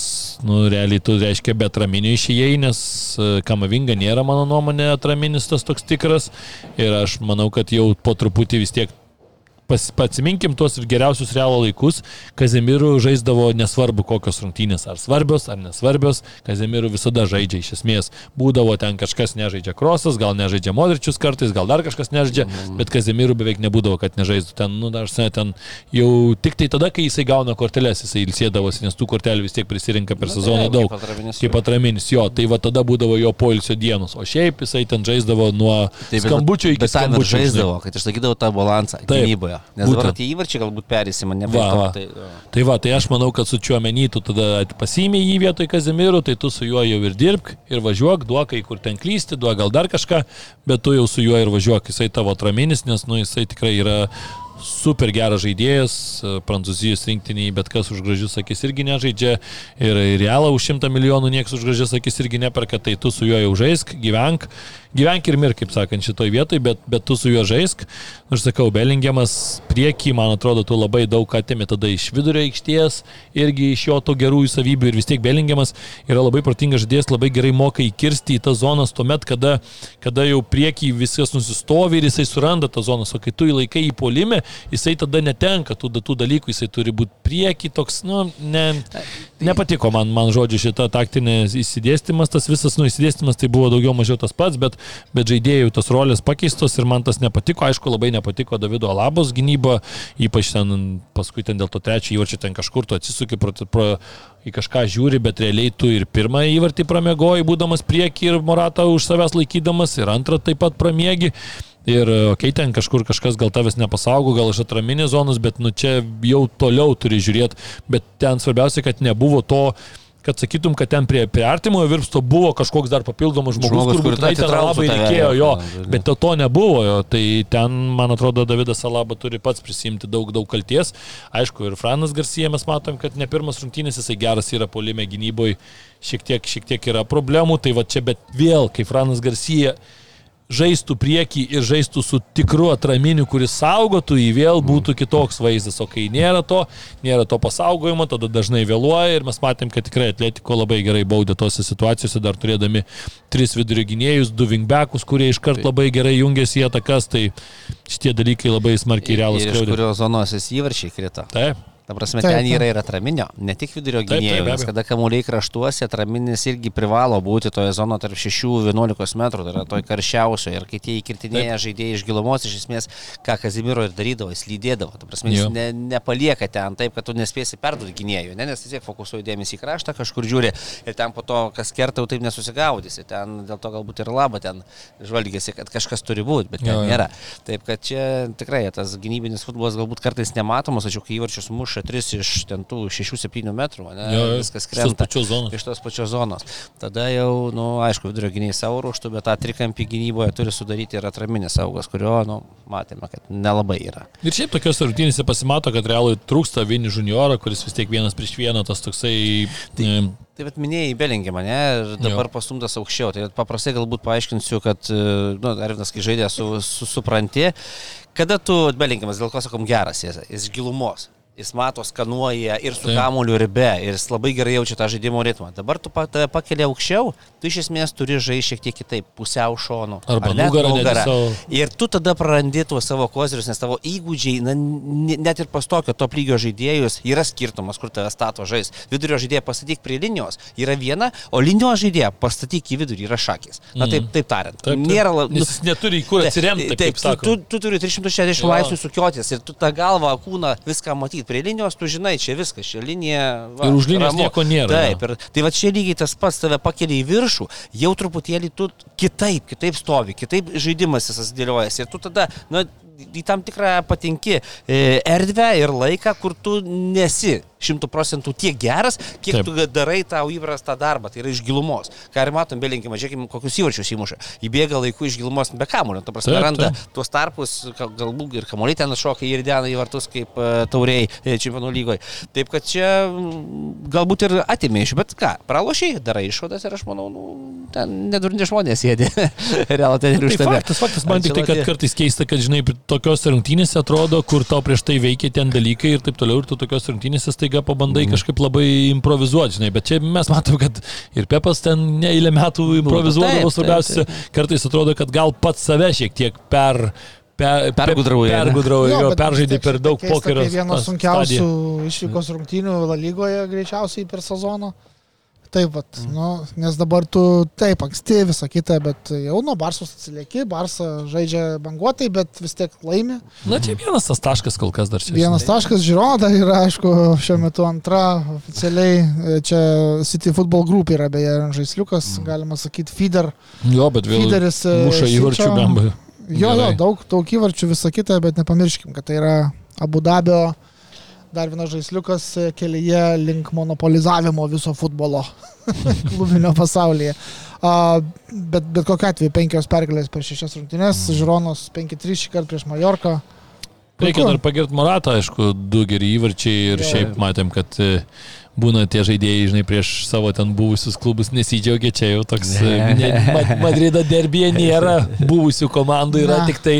nu, realiai tu reiškia be atraminio išėjai, nes e, Kamavinga nėra, mano nuomonė, atraminis tas toks tikras. Ir aš manau, kad jau po truputį vis tiek pas, atsiminkim tuos geriausius realo laikus, Kazemirų žaisdavo nesvarbu kokios rungtynės, ar svarbios, ar nesvarbios, Kazemirų visada žaidžia iš esmės. Būdavo ten kažkas nežaidžia krosas, gal nežaidžia modričius kartais, gal dar kažkas nežaidžia, mm. bet Kazemirų beveik nebūdavo, kad nežaistų ten, nu, dar sen, ten jau tik tai tada, kai jisai gauna korteles, jisai ilsėdavosi, nes tų kortelių vis tiek prisirinka per nu, sezoną daug. Kaip atraminis, jo, tai va tada būdavo jo poilsio dienos, o šiaip jisai ten žaisdavo nuo Taip, skambučio iki skambučio. Žaisdavo, kad išlaikydavo tą balansą gynyboje gynyboje. Nes Būtent. dabar tie įvarčiai galbūt perėsima, ne va, va. Tai, va. tai va, tai aš manau, kad su čiuo menytų tada pasimė jį vietoj Kazimiru, tai tu su juo jau ir dirbk ir važiuok, duokai, kur ten klysti, duok gal dar kažką, bet tu jau su juo ir važiuok, jisai tavo atraminis, nes nu, jisai tikrai yra super geras žaidėjas, prancūzijos rinktiniai, bet kas už gražius akis irgi nežaidžia ir realą už šimtą milijonų niekas už gražius akis irgi neperka, tai tu su juo jau žaisk, gyvenk gyvenk ir mirk, kaip sakant, šitoj vietoj, bet, bet tu su juo žaisk. Aš sakau, Belingiamas priekį, man atrodo, tu labai daug atėmė tada iš vidurio aikšties, irgi iš jo to gerųjų savybių ir vis tiek Belingiamas yra labai protingas žaidėjas, labai gerai moka įkirsti į tas zonas tuomet, kada, kada jau priekį viskas nusistovi ir jisai suranda tą zoną, o kai tu įlaikai į polimę, jisai tada netenka tų, tų dalykų, jisai turi būti priekį toks, nu, ne, nepatiko man, man žodžiu šita taktinė įsidėstymas, tas visas, nu, įsidėstymas tai buvo daugiau mažiau tas pats, bet bet žaidėjų tos rolės pakeistos ir man tas nepatiko. Aišku, labai nepatiko Davido Alabos gynyba, ypač ten paskui ten dėl to trečio įvarčio ten kažkur tu atsisuki pro, pro, į kažką žiūri, bet realiai tu ir pirmą įvartį pramiegoji, būdamas prieki ir Moratą už savęs laikydamas, ir antrą taip pat pramiegi. Ir, okei, okay, ten kažkur kažkas gal tavęs nepasaugo, gal iš atraminės zonos, bet nu čia jau toliau turi žiūrėti. Bet ten svarbiausia, kad nebuvo to kad sakytum, kad ten prie, prie artimojo virpsto buvo kažkoks dar papildomas žmogus, žmogus kur būtinai ten labai reikėjo jo, bet to, to nebuvo, jo, tai ten, man atrodo, Davidas Alaba turi pats prisimti daug, daug kalties. Aišku, ir Franas Garcija mes matom, kad ne pirmas rungtynės jisai geras yra polime gynyboje, šiek tiek, šiek tiek yra problemų, tai va čia, bet vėl, kai Franas Garcija žaistų prieki ir žaistų su tikru atraminiu, kuris saugotų, jį vėl būtų kitoks vaizdas. O kai nėra to, nėra to pasaugojimo, tada dažnai vėluoja ir mes matėm, kad tikrai Atletiko labai gerai baudė tose situacijose, dar turėdami tris vidurio gynėjus, du vingbackus, kurie iškart labai gerai jungiasi į atakas, tai šitie dalykai labai smarkiai realūs. Ir iš kurios zonos jis įvarčiai krito. Taip. Ta prasme, taip, ten yra ir atraminio, ne tik vidurio gynėjų, nes kada kamuoliai kraštuose, atraminis irgi privalo būti toje zonoje tarp 6-11 metrų, tai yra toj karščiausioje. Ir kai tie įkirtinėja žaidėjai iš gilumos, iš esmės, ką Kazimiro ir darydavo, jis lydėdavo. Ta prasme, jis ne, nepalieka ten taip, kad tu nespėsi perduoti gynėjų, ne, nes vis tiek fokusuoji dėmesį į kraštą, kažkur žiūri ir ten po to, kas kerta, jau taip nesusigaudysi. Ten dėl to galbūt ir laba ten žvalgėsi, kad kažkas turi būti, bet ten jo, jo. nėra. Taip kad čia tikrai tas gynybinis futbolas galbūt kartais nematomas, tačiau kai įvarčius muša muša 3 iš ten tų 6-7 metrų, ne, jo, viskas krenta iš tos pačios zonos. Tada jau, na, nu, aišku, vidurio gyniai savo ruoštų, bet tą trikampį gynyboje turi sudaryti ir atraminis saugas, kurio, na, nu, matėme, kad nelabai yra. Ir šiaip tokios rungtynėse pasimato, kad realui trūksta vieni junioro, kuris vis tiek vienas prieš vieną tas toksai... Tai, e, Tai bet minėjai Belingį mane ir dabar jo. pastumtas aukščiau. Tai paprastai galbūt paaiškinsiu, kad, e, nu, Arvinas, kai žaidė su, su supranti, kada tu Belingimas, dėl ko sakom geras, jis iš gilumos jis mato, skanuoja ir su kamuoliu ir be, ir jis labai gerai jaučia tą žaidimo ritmą. Dabar tu tave pakeli aukščiau, tu iš esmės turi žaisti šiek tiek kitaip, pusiau šonu. Arba ar nugarą. nugarą. Savo... Ir tu tada prarandi tuos savo kozirius, nes tavo įgūdžiai, na, net ir pas tokio top lygio žaidėjus, yra skirtumas, kur tave stato žais. Vidurio žaidėją pastatyk prie linijos yra viena, o linijos žaidėją pastatyk į vidurį yra šakis. Na mhm. taip, taip tariant. Taip, taip. Nėra labai... Jis neturi į kur atsiremti. Taip, taip tu, tu, tu turi 360 laipsnių sukiotis ir tu tą galvą, kūną, viską matyti prie linijos, tu žinai, čia viskas, čia linija. Va, ir už linijos ramu. nieko nėra. Taip, ir, tai va čia lygiai tas pats tave pakelia į viršų, jau truputėlį tu kitaip, kitaip stovi, kitaip žaidimas visas dėliojasi. Ir tu tada, na, į tam tikrą patinki e, erdvę ir laiką, kur tu nesi šimtų procentų tiek geras, kiek Taip. tu darai tau įprastą darbą, tai yra iš gilumos. Ką ir matom, belinkime, žiūrėkime, kokius įvarčius įmuša. Įbėga laiku iš gilumos be kamulio, ta prasme, randa tuos tarpus, galbūt ir kamuolį ten šoka ir dena į vartus kaip uh, tauriai e, čempionų lygoje. Taip kad čia galbūt ir atimė iš, bet ką, pralošiai, darai išvadas ir aš manau, nu, ten nedurinti žmonės sėdi. Realiai ten ir už tai. Faktas, faktas, man tik tai, kad kartais keista, kad, žinai, tokios rungtynėse atrodo, kur tau prieš tai veikia ten dalykai ir taip toliau, ir tu tokios rungtynėse tai staiga pabandai mm. kažkaip labai improvizuoti, žinai, bet čia mes matom, kad ir Pepas ten neįlė metų improvizuodavo, svarbiausia, kartais atrodo, kad gal pats save šiek tiek per per, pergudrauja. Pergudrauja, jo, peržaidė per daug pokerio. Tai vienas sunkiausių išvykos rungtynių lygoje greičiausiai per sezoną. Taip, vat, mm. nu, nes dabar tu taip anksti visą kitą, bet jau nuo Barsos atsilieki, Barsa žaidžia banguotai, bet vis tiek laimi. Na čia vienas tas taškas kol kas dar čia. Vienas žinai. taškas, Žirona dar yra, aišku, šiuo metu antra oficialiai, čia City Football Group yra beje žaisliukas, mm. galima sakyti, feeder. Jo, bet vėl. Feederis. E, muša įvarčių bembai. Jo, jo, daug, daug įvarčių visą kitą, bet nepamirškim, kad tai yra Abu Dabio dar vienas žaisliukas kelyje link monopolizavimo viso futbolo klubinio pasaulyje. A, bet, bet kokia atveju penkios pergalės per šešias rungtynės, Žironos 5-3 šį kartą prieš Majorką. Reikia dar pagirti Moratą, aišku, du geri įvarčiai ir šiaip matėm, kad būna tie žaidėjai, žinai, prieš savo ten buvusius klubus nesidžiaugia, čia jau toks ne. Madrido derbėje nėra buvusių komandų, yra ne. tik tai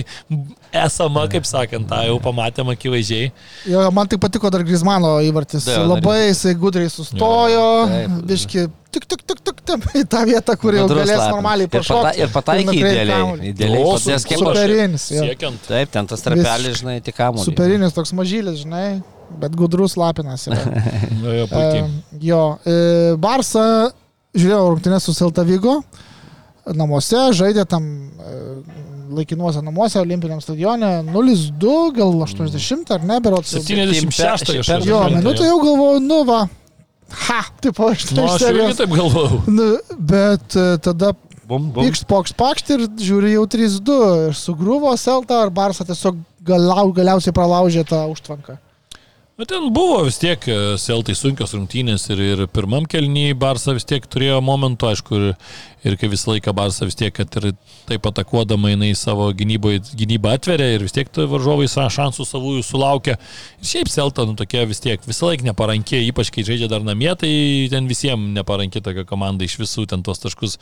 esama, kaip sakant, tą jau pamatėm akivaizdžiai. Jo, man tik patiko dar Grismano įvartis. Da, Labai jisai gudriai sustojo, biški, tik, tik, tik, tik, tik, į tą vietą, kur jau galės lapin. normaliai pašokti. Ir pataikė idealiai. Idealiai. O, su, superinis. Siekiant. Taip, ten tas trapelis, žinai, tik kamuolį. Superinis toks mažylis, žinai bet gudrus lapinas yra. nu, jo, puikiai. E, jo, e, Barsa žiūrėjau rungtynės su Selta Vigo namuose, žaidė tam e, laikinuose namuose, olimpiniam stadione 0-2, gal 80 ar ne, berot. 76 jau. Jo, minutę jau galvoju, nu va. Ha, taip aš nu, aš irgi taip galvojau. Nu, bet e, tada Pykšt, pokšt, pakšt ir žiūri jau 3-2 ir sugruvo Selta ar Barsa tiesiog galau, galiausiai pralaužė tą užtvanką. Bet ten buvo vis tiek e, Seltai sunkios rungtynės ir, ir pirmam kelnyje Barsa vis tiek turėjo momentų, aišku, ir, ir kai visą laiką Barsa vis tiek, kad ir taip atakuodama jinai savo gynyboje, gynybą atveria ir vis tiek varžovai šansų savųjų sulaukia. Ir šiaip Selta, nu tokia vis tiek visą laiką neparankė, ypač kai žaidžia dar namie, tai ten visiems neparankė tokia komanda iš visų ten tos taškus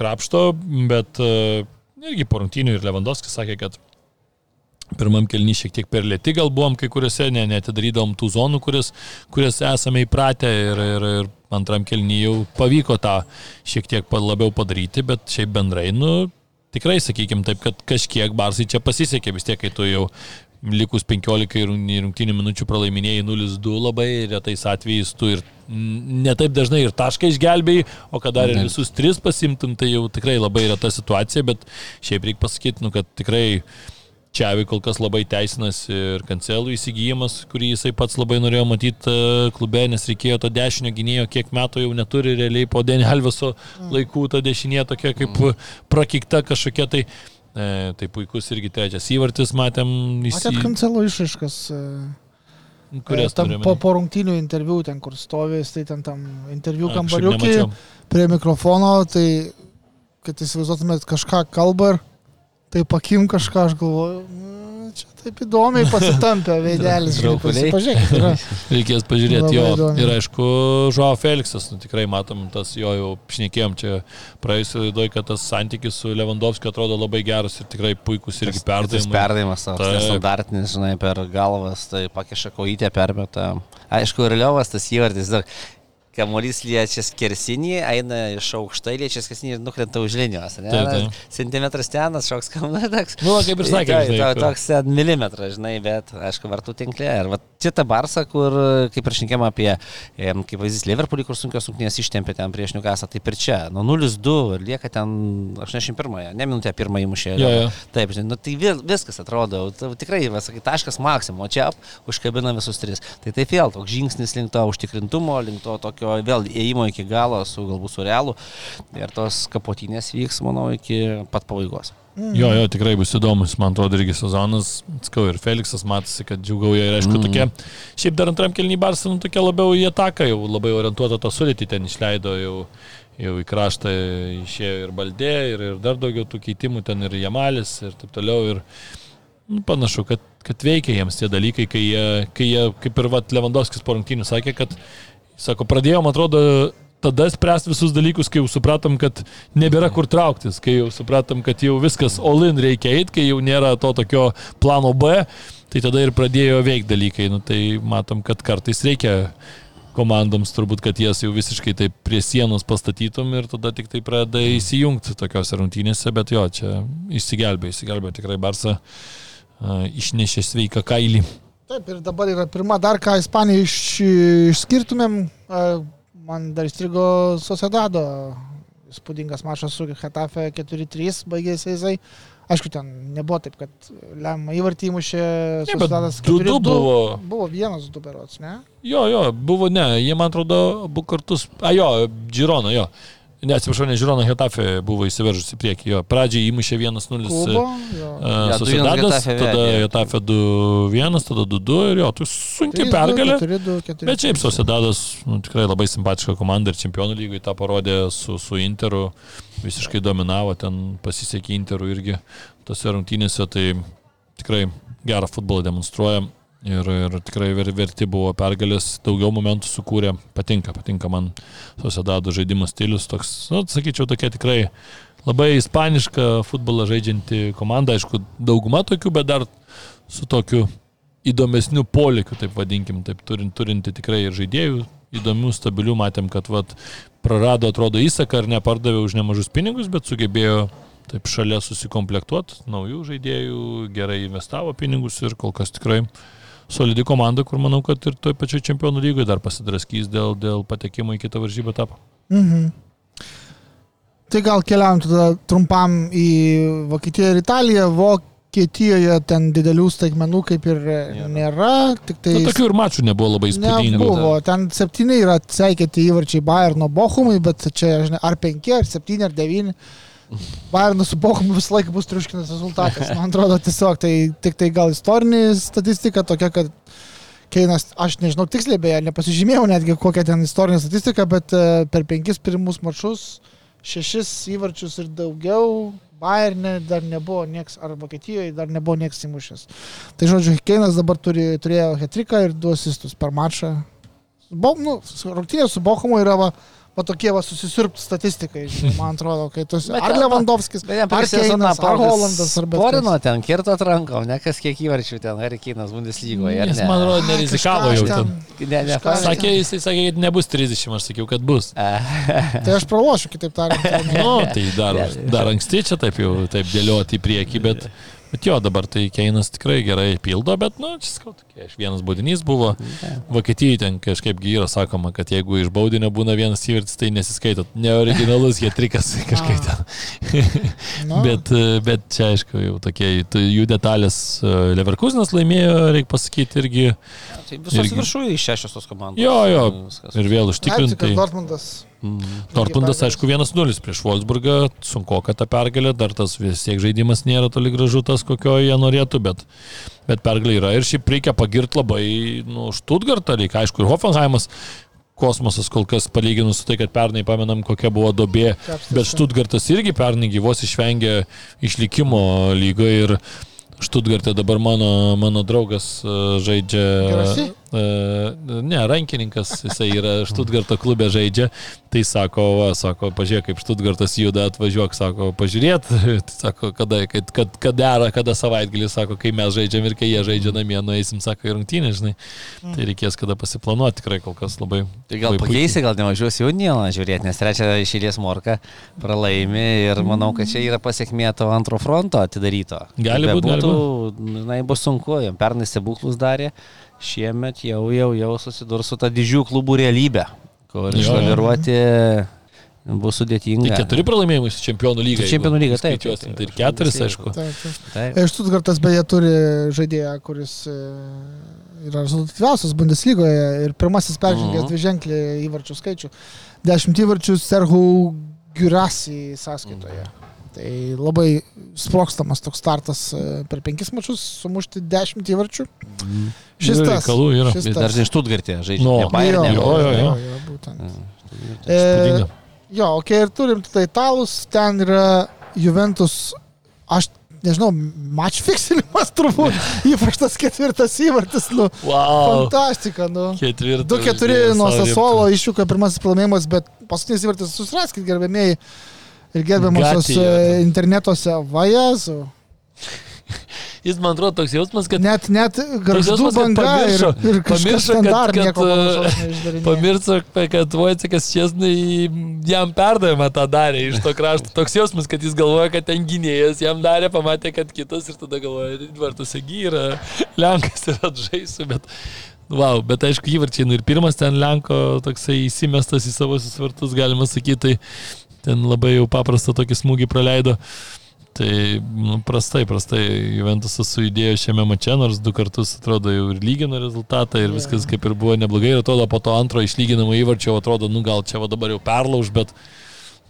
krapšto, bet uh, irgi po rungtynių ir Lewandowskis sakė, kad Pirmam kelny šiek tiek per lėti gal buvom, kai kuriuose ne, netidarydom tų zonų, kurias, kurias esame įpratę ir, ir, ir antram kelny jau pavyko tą šiek tiek labiau padaryti, bet šiaip bendrai, nu, tikrai sakykim taip, kad kažkiek Barsai čia pasisekė vis tiek, kai tu jau likus 15 rungtynių minučių pralaiminėjai 0-2 labai retais atvejais tu ir netaip dažnai ir tašką išgelbėjai, o kad dar ir visus tris pasimtum, tai jau tikrai labai reta situacija, bet šiaip reikia pasakyti, nu, kad tikrai Čiavi kol kas labai teisinasi ir kancelų įsigijimas, kurį jisai pats labai norėjo matyti e, klube, nes reikėjo to dešinio gynėjo, kiek metų jau neturi realiai po Denį Alveso mm. laikų ta dešinė tokia kaip mm. prakikta kažkokia tai. E, tai puikus irgi trečias įvartis, matėm. Įsi... Matėt kancelų išaiškas. E, Kurias tam, po, po rungtinių interviu, ten kur stovės, tai ten tam interviu kambariukį prie mikrofono, tai kad įsivaizduotumėt kažką kalbą ir taip akim kažką, aš galvoju, nu, čia taip įdomiai pasitampė veidelis. Pažiūrėkit. Reikės pažiūrėti jo. Įdomi. Ir aišku, Žuo Feliksas, nu, tikrai matom, tas jo jau šnekėjom čia praėjusiu laidoje, kad tas santykis su Lewandowskiu atrodo labai geras ir tikrai puikus irgi perdavimas. Perdavimas, tas standartinis, žinai, per galvas, tai pakiša koitę permeta. Aišku, ir Liovas tas įvardis dar kamuolys liečia skersinį, eina iš aukštai, liečia skersinį ir nukrenta už linijos. Ne? Taip, taip. Centimetras ten, šoks kamuolys toks. Nu, kaip ir sakė, žinai, to, toks milimetras, žinai, bet, aišku, vartų tinklė. Ir va, čia ta Barsa, kur, kaip ir šnekėm apie, kaip pavyzdys, Liverpoolį, kur sunkios sunkinės ištempė ten prieš Newcastle, taip ir čia, nuo 0-2 ir lieka ten 81-ąją, ne minutę pirmąjį mušė. Jo, jo. Taip, žinai, nu, tai viskas atrodo, tikrai, sakai, taškas maksimum, o čia ap, užkabina visus tris. Tai taip vėl toks žingsnis link to užtikrintumo, link to tokio tokio vėl įėjimo iki galo su galbūt su realu ir tos kapotinės vyks, manau, iki pat pabaigos. Mm. Jo, jo, tikrai bus įdomus, man atrodo, irgi sezonas. Skau ir Feliksas matosi, kad džiugauja ir aišku, mm. tokie. Šiaip dar antram kelnį nu, tokia labiau į ataką, jau labai orientuota to sudėti ten išleido jau, jau į kraštą išėjo ir Baldė, ir, ir dar daugiau tų keitimų ten ir Jamalis ir taip toliau. Ir, nu, panašu, kad, kad veikia jiems tie dalykai, kai jie, kai jie kaip ir Vat Lewandowskis po rungtynių sakė, kad Sako, pradėjom, atrodo, tada spręsti visus dalykus, kai jau supratom, kad nebėra kur trauktis, kai jau supratom, kad jau viskas all-in reikia eiti, kai jau nėra to tokio plano B tai tada ir pradėjo veikti dalykai. Nu, tai matom, kad kartais reikia komandoms turbūt, kad jas jau visiškai taip prie sienos pastatytum ir tada tik tai pradeda įsijungti tokiuose rungtynėse, bet jo, čia išsigelbė, išsigelbė tikrai Barsa išnešė sveiką kailį. Taip, ir dabar yra pirma, dar ką Ispaniją iš, išskirtumėm, man dar įstrigo Sociedado įspūdingas mačas su Hetafe 4-3 baigėsi jisai. Aišku, ten nebuvo taip, kad lemą įvartį įmušė Sociedadas 4-2. Buvo. Buvo vienas du berots, ne? Jo, jo, buvo ne, jie man atrodo abu kartus, a jo, Džirono, jo. Ne, atsiprašau, ne Žiūrono Hetafe buvo įsiveržusi prieki. Jo, pradžiai įmušė 1-0 uh, Susidadas, tada Hetafe 2-1, tada 2-2 ir jo, tu sunkiai pergalė. 4, 2, 4, bet šiaip Susidadas nu, tikrai labai simpatiška komanda ir čempionų lygai tą parodė su, su Interu, visiškai dominavo, ten pasisekė Interu irgi tose rungtynėse, tai tikrai gerą futbolą demonstruoja. Ir, ir tikrai verti buvo pergalės, daugiau momentų sukūrė, patinka, patinka man Sosedado žaidimo stilius, toks, nu, sakyčiau, tokia tikrai labai ispaniška futbolą žaidžianti komanda, aišku, dauguma tokių, bet dar su tokiu įdomesniu polėkiu, taip vadinkim, taip turint, turinti tikrai ir žaidėjų įdomių, stabilių, matėm, kad vat, prarado, atrodo, įsaką ar nepardavė už nemažus pinigus, bet sugebėjo taip šalia susikomplektuoti naujų žaidėjų, gerai investavo pinigus ir kol kas tikrai solidi komanda, kur manau, kad ir toj pačioj čempionų lygoje dar pasidraskys dėl, dėl patekimo į kitą varžybą etapą. Mhm. Tai gal keliaujam tada trumpam į Vokietiją ir Italiją. Vokietijoje ten didelių staigmenų kaip ir nėra. nėra tik tai... Nu, tokių ir mačų nebuvo labai įspūdingų. Nebuvo, ten septyni yra atseikėti įvarčiai Bayerno Bochumui, bet čia žinai, ar penki, ar septyni, ar devyni. Bayernas su Bochumu visą laiką bus triuškinas rezultatas. Man atrodo, tiesiog tai tik tai gal istorinė statistika tokia, kad Keinas, aš nežinau tiksliai, beje, nepasižymėjau netgi kokią ten istorinę statistiką, bet e, per penkis pirmus mačius, šešis įvarčius ir daugiau, Bayernė dar nebuvo nieks, ar Vokietijoje dar nebuvo nieks įmušęs. Tai žodžiu, Keinas dabar turi, turėjo hetriką ir du asistus per mačą. Bo, nu, rungtynės su Bochumu yra va, va tokie va susisirpti statistikai, žinai, man atrodo, kai tu esi. Ar Lewandowskis, ar Keinas, ar Hollandas, ar bet. Porino ten kirto atranko, ne kas kiek įvarčių ten, ar Keinas Bundeslygoje. Jis, man atrodo, nerizikavo jau ten. Ne, ne, sakė, jisai sakė, kad nebus 30, aš sakiau, kad bus. tai aš pralošiu, kitaip tariant. nu, tai dar, dar anksti čia taip jau, taip dėlioti į priekį, bet... Bet jo, dabar tai Keinas tikrai gerai pildo, bet, nu, čia skau, tokie, vienas baudinys buvo. Vokietijai ten kažkaip gyra sakoma, kad jeigu iš baudinio būna vienas įvertis, tai nesiskaito. Neoriginalus hetrikas kažkaip ten. no. bet, bet čia, aišku, jau tokie, jų detalės e, Leverkusenas laimėjo, reikia pasakyti irgi. Tai visos irgi... viršūjų iš šešios tos komandos. Jo, jo. Ir vėl užtikrinti. Dortmundas. Mhm. Dortmundas, aišku, 1-0 prieš Wolfsburgą, sunku, kad ta pergalė, dar tas vis tiek žaidimas nėra toli gražu tas, kokio jie norėtų, bet, bet pergalė yra ir šiaip reikia pagirti labai, nu, Stuttgartą, reikia, aišku, ir Hoffenheimas kosmosas kol kas palyginus su tai, kad pernai pamenam, kokia buvo dobė, bet Stuttgartas irgi pernai gyvos išvengė išlikimo lygoje ir Štutgarte dabar mano, mano draugas e, žaidžia. Gerasi? E, ne, rankininkas, jisai yra Štutgarto klube žaidžia. Tai sako, va, sako, pažiūrėk, kaip Štutgartas juda, atvažiuok, sako, pažiūrėt. Tai sako, kada, kad, kad, kad dera, kada savaitgalį, sako, kai mes žaidžiam ir kai jie žaidžia namie, nueisim, sako, į rungtynę, žinai. Mm. Tai reikės kada pasiplanuoti, tikrai kol kas labai. Tai gal labai pakeisi, gal nevažiuosi jau Nielą žiūrėti, nes trečią išėlės morką pralaimi ir manau, kad čia yra pasiekmė to antro fronto atidaryto. Gali būti būtų, na, bus sunku, jam pernai stebuklus darė, šiemet jau, jau, jau susidurs su ta didžiųjų klubų realybė, kur išlaviruoti bus sudėtinga. Tai keturi pralaimėjimai su čempionų lyga. Su čempionų lyga, taip. taip, taip. Tai ir keturis, aišku. Taip, taip. taip. Štutgartas beje turi žaidėją, kuris e, yra rezultatyviausias Bundeslygoje ir pirmasis peržengęs uh -huh. dvi ženklį įvarčių skaičių. Dešimt įvarčių Serhu Giurasi sąskaitoje. Uh -huh. Tai labai sprokstamas toks startas e, per penkis mačius, sumušti dešimt įvarčių. Mm. Šis tas. Reikalų yra. Šis dar ne Štutgartė žaidžia. No. Bayern, jo, jo, jo, jo. Būtent. E, jo, ok, ir turim tada italus, ten yra Juventus, aš nežinau, match fixinimas turbūt, ypač tas ketvirtas įvartis, nu, wow. fantastika, nu. Ketvirtas. 2-4 nuo Sasolo iššūko pirmasis pralaimėjimas, bet paskutinis įvartis susiraskit, gerbėmėjai ir gerbiamosios e, internetuose vajazu. jis man atrodo toks jausmas, kad... Net, net garždų banga pamiršo, ir, ir pamiršo, kad, kad, pamiršo, kad Vojcekas Česnai jam perdavimą tą darė iš to krašto. Toks jausmas, kad jis galvoja, kad ten gynėjas jam darė, pamatė, kad kitas ir tada galvoja, VartusEgyra, Lenkas ir atžaisiu, bet... Wow, bet aišku, įvarčiai, nu ir pirmas ten Lenko toksai įsimestas į savo susvartus, galima sakyti, tai ten labai jau paprastą tokį smūgį praleido. Tai nu, prastai, prastai Juventusas sujudėjo šiame mače, nors du kartus atrodo jau ir lygino rezultatą ir viskas kaip ir buvo neblogai. Ir atrodo po to antro išlyginamo įvarčio atrodo, nu gal čia va dabar jau perlauž, bet,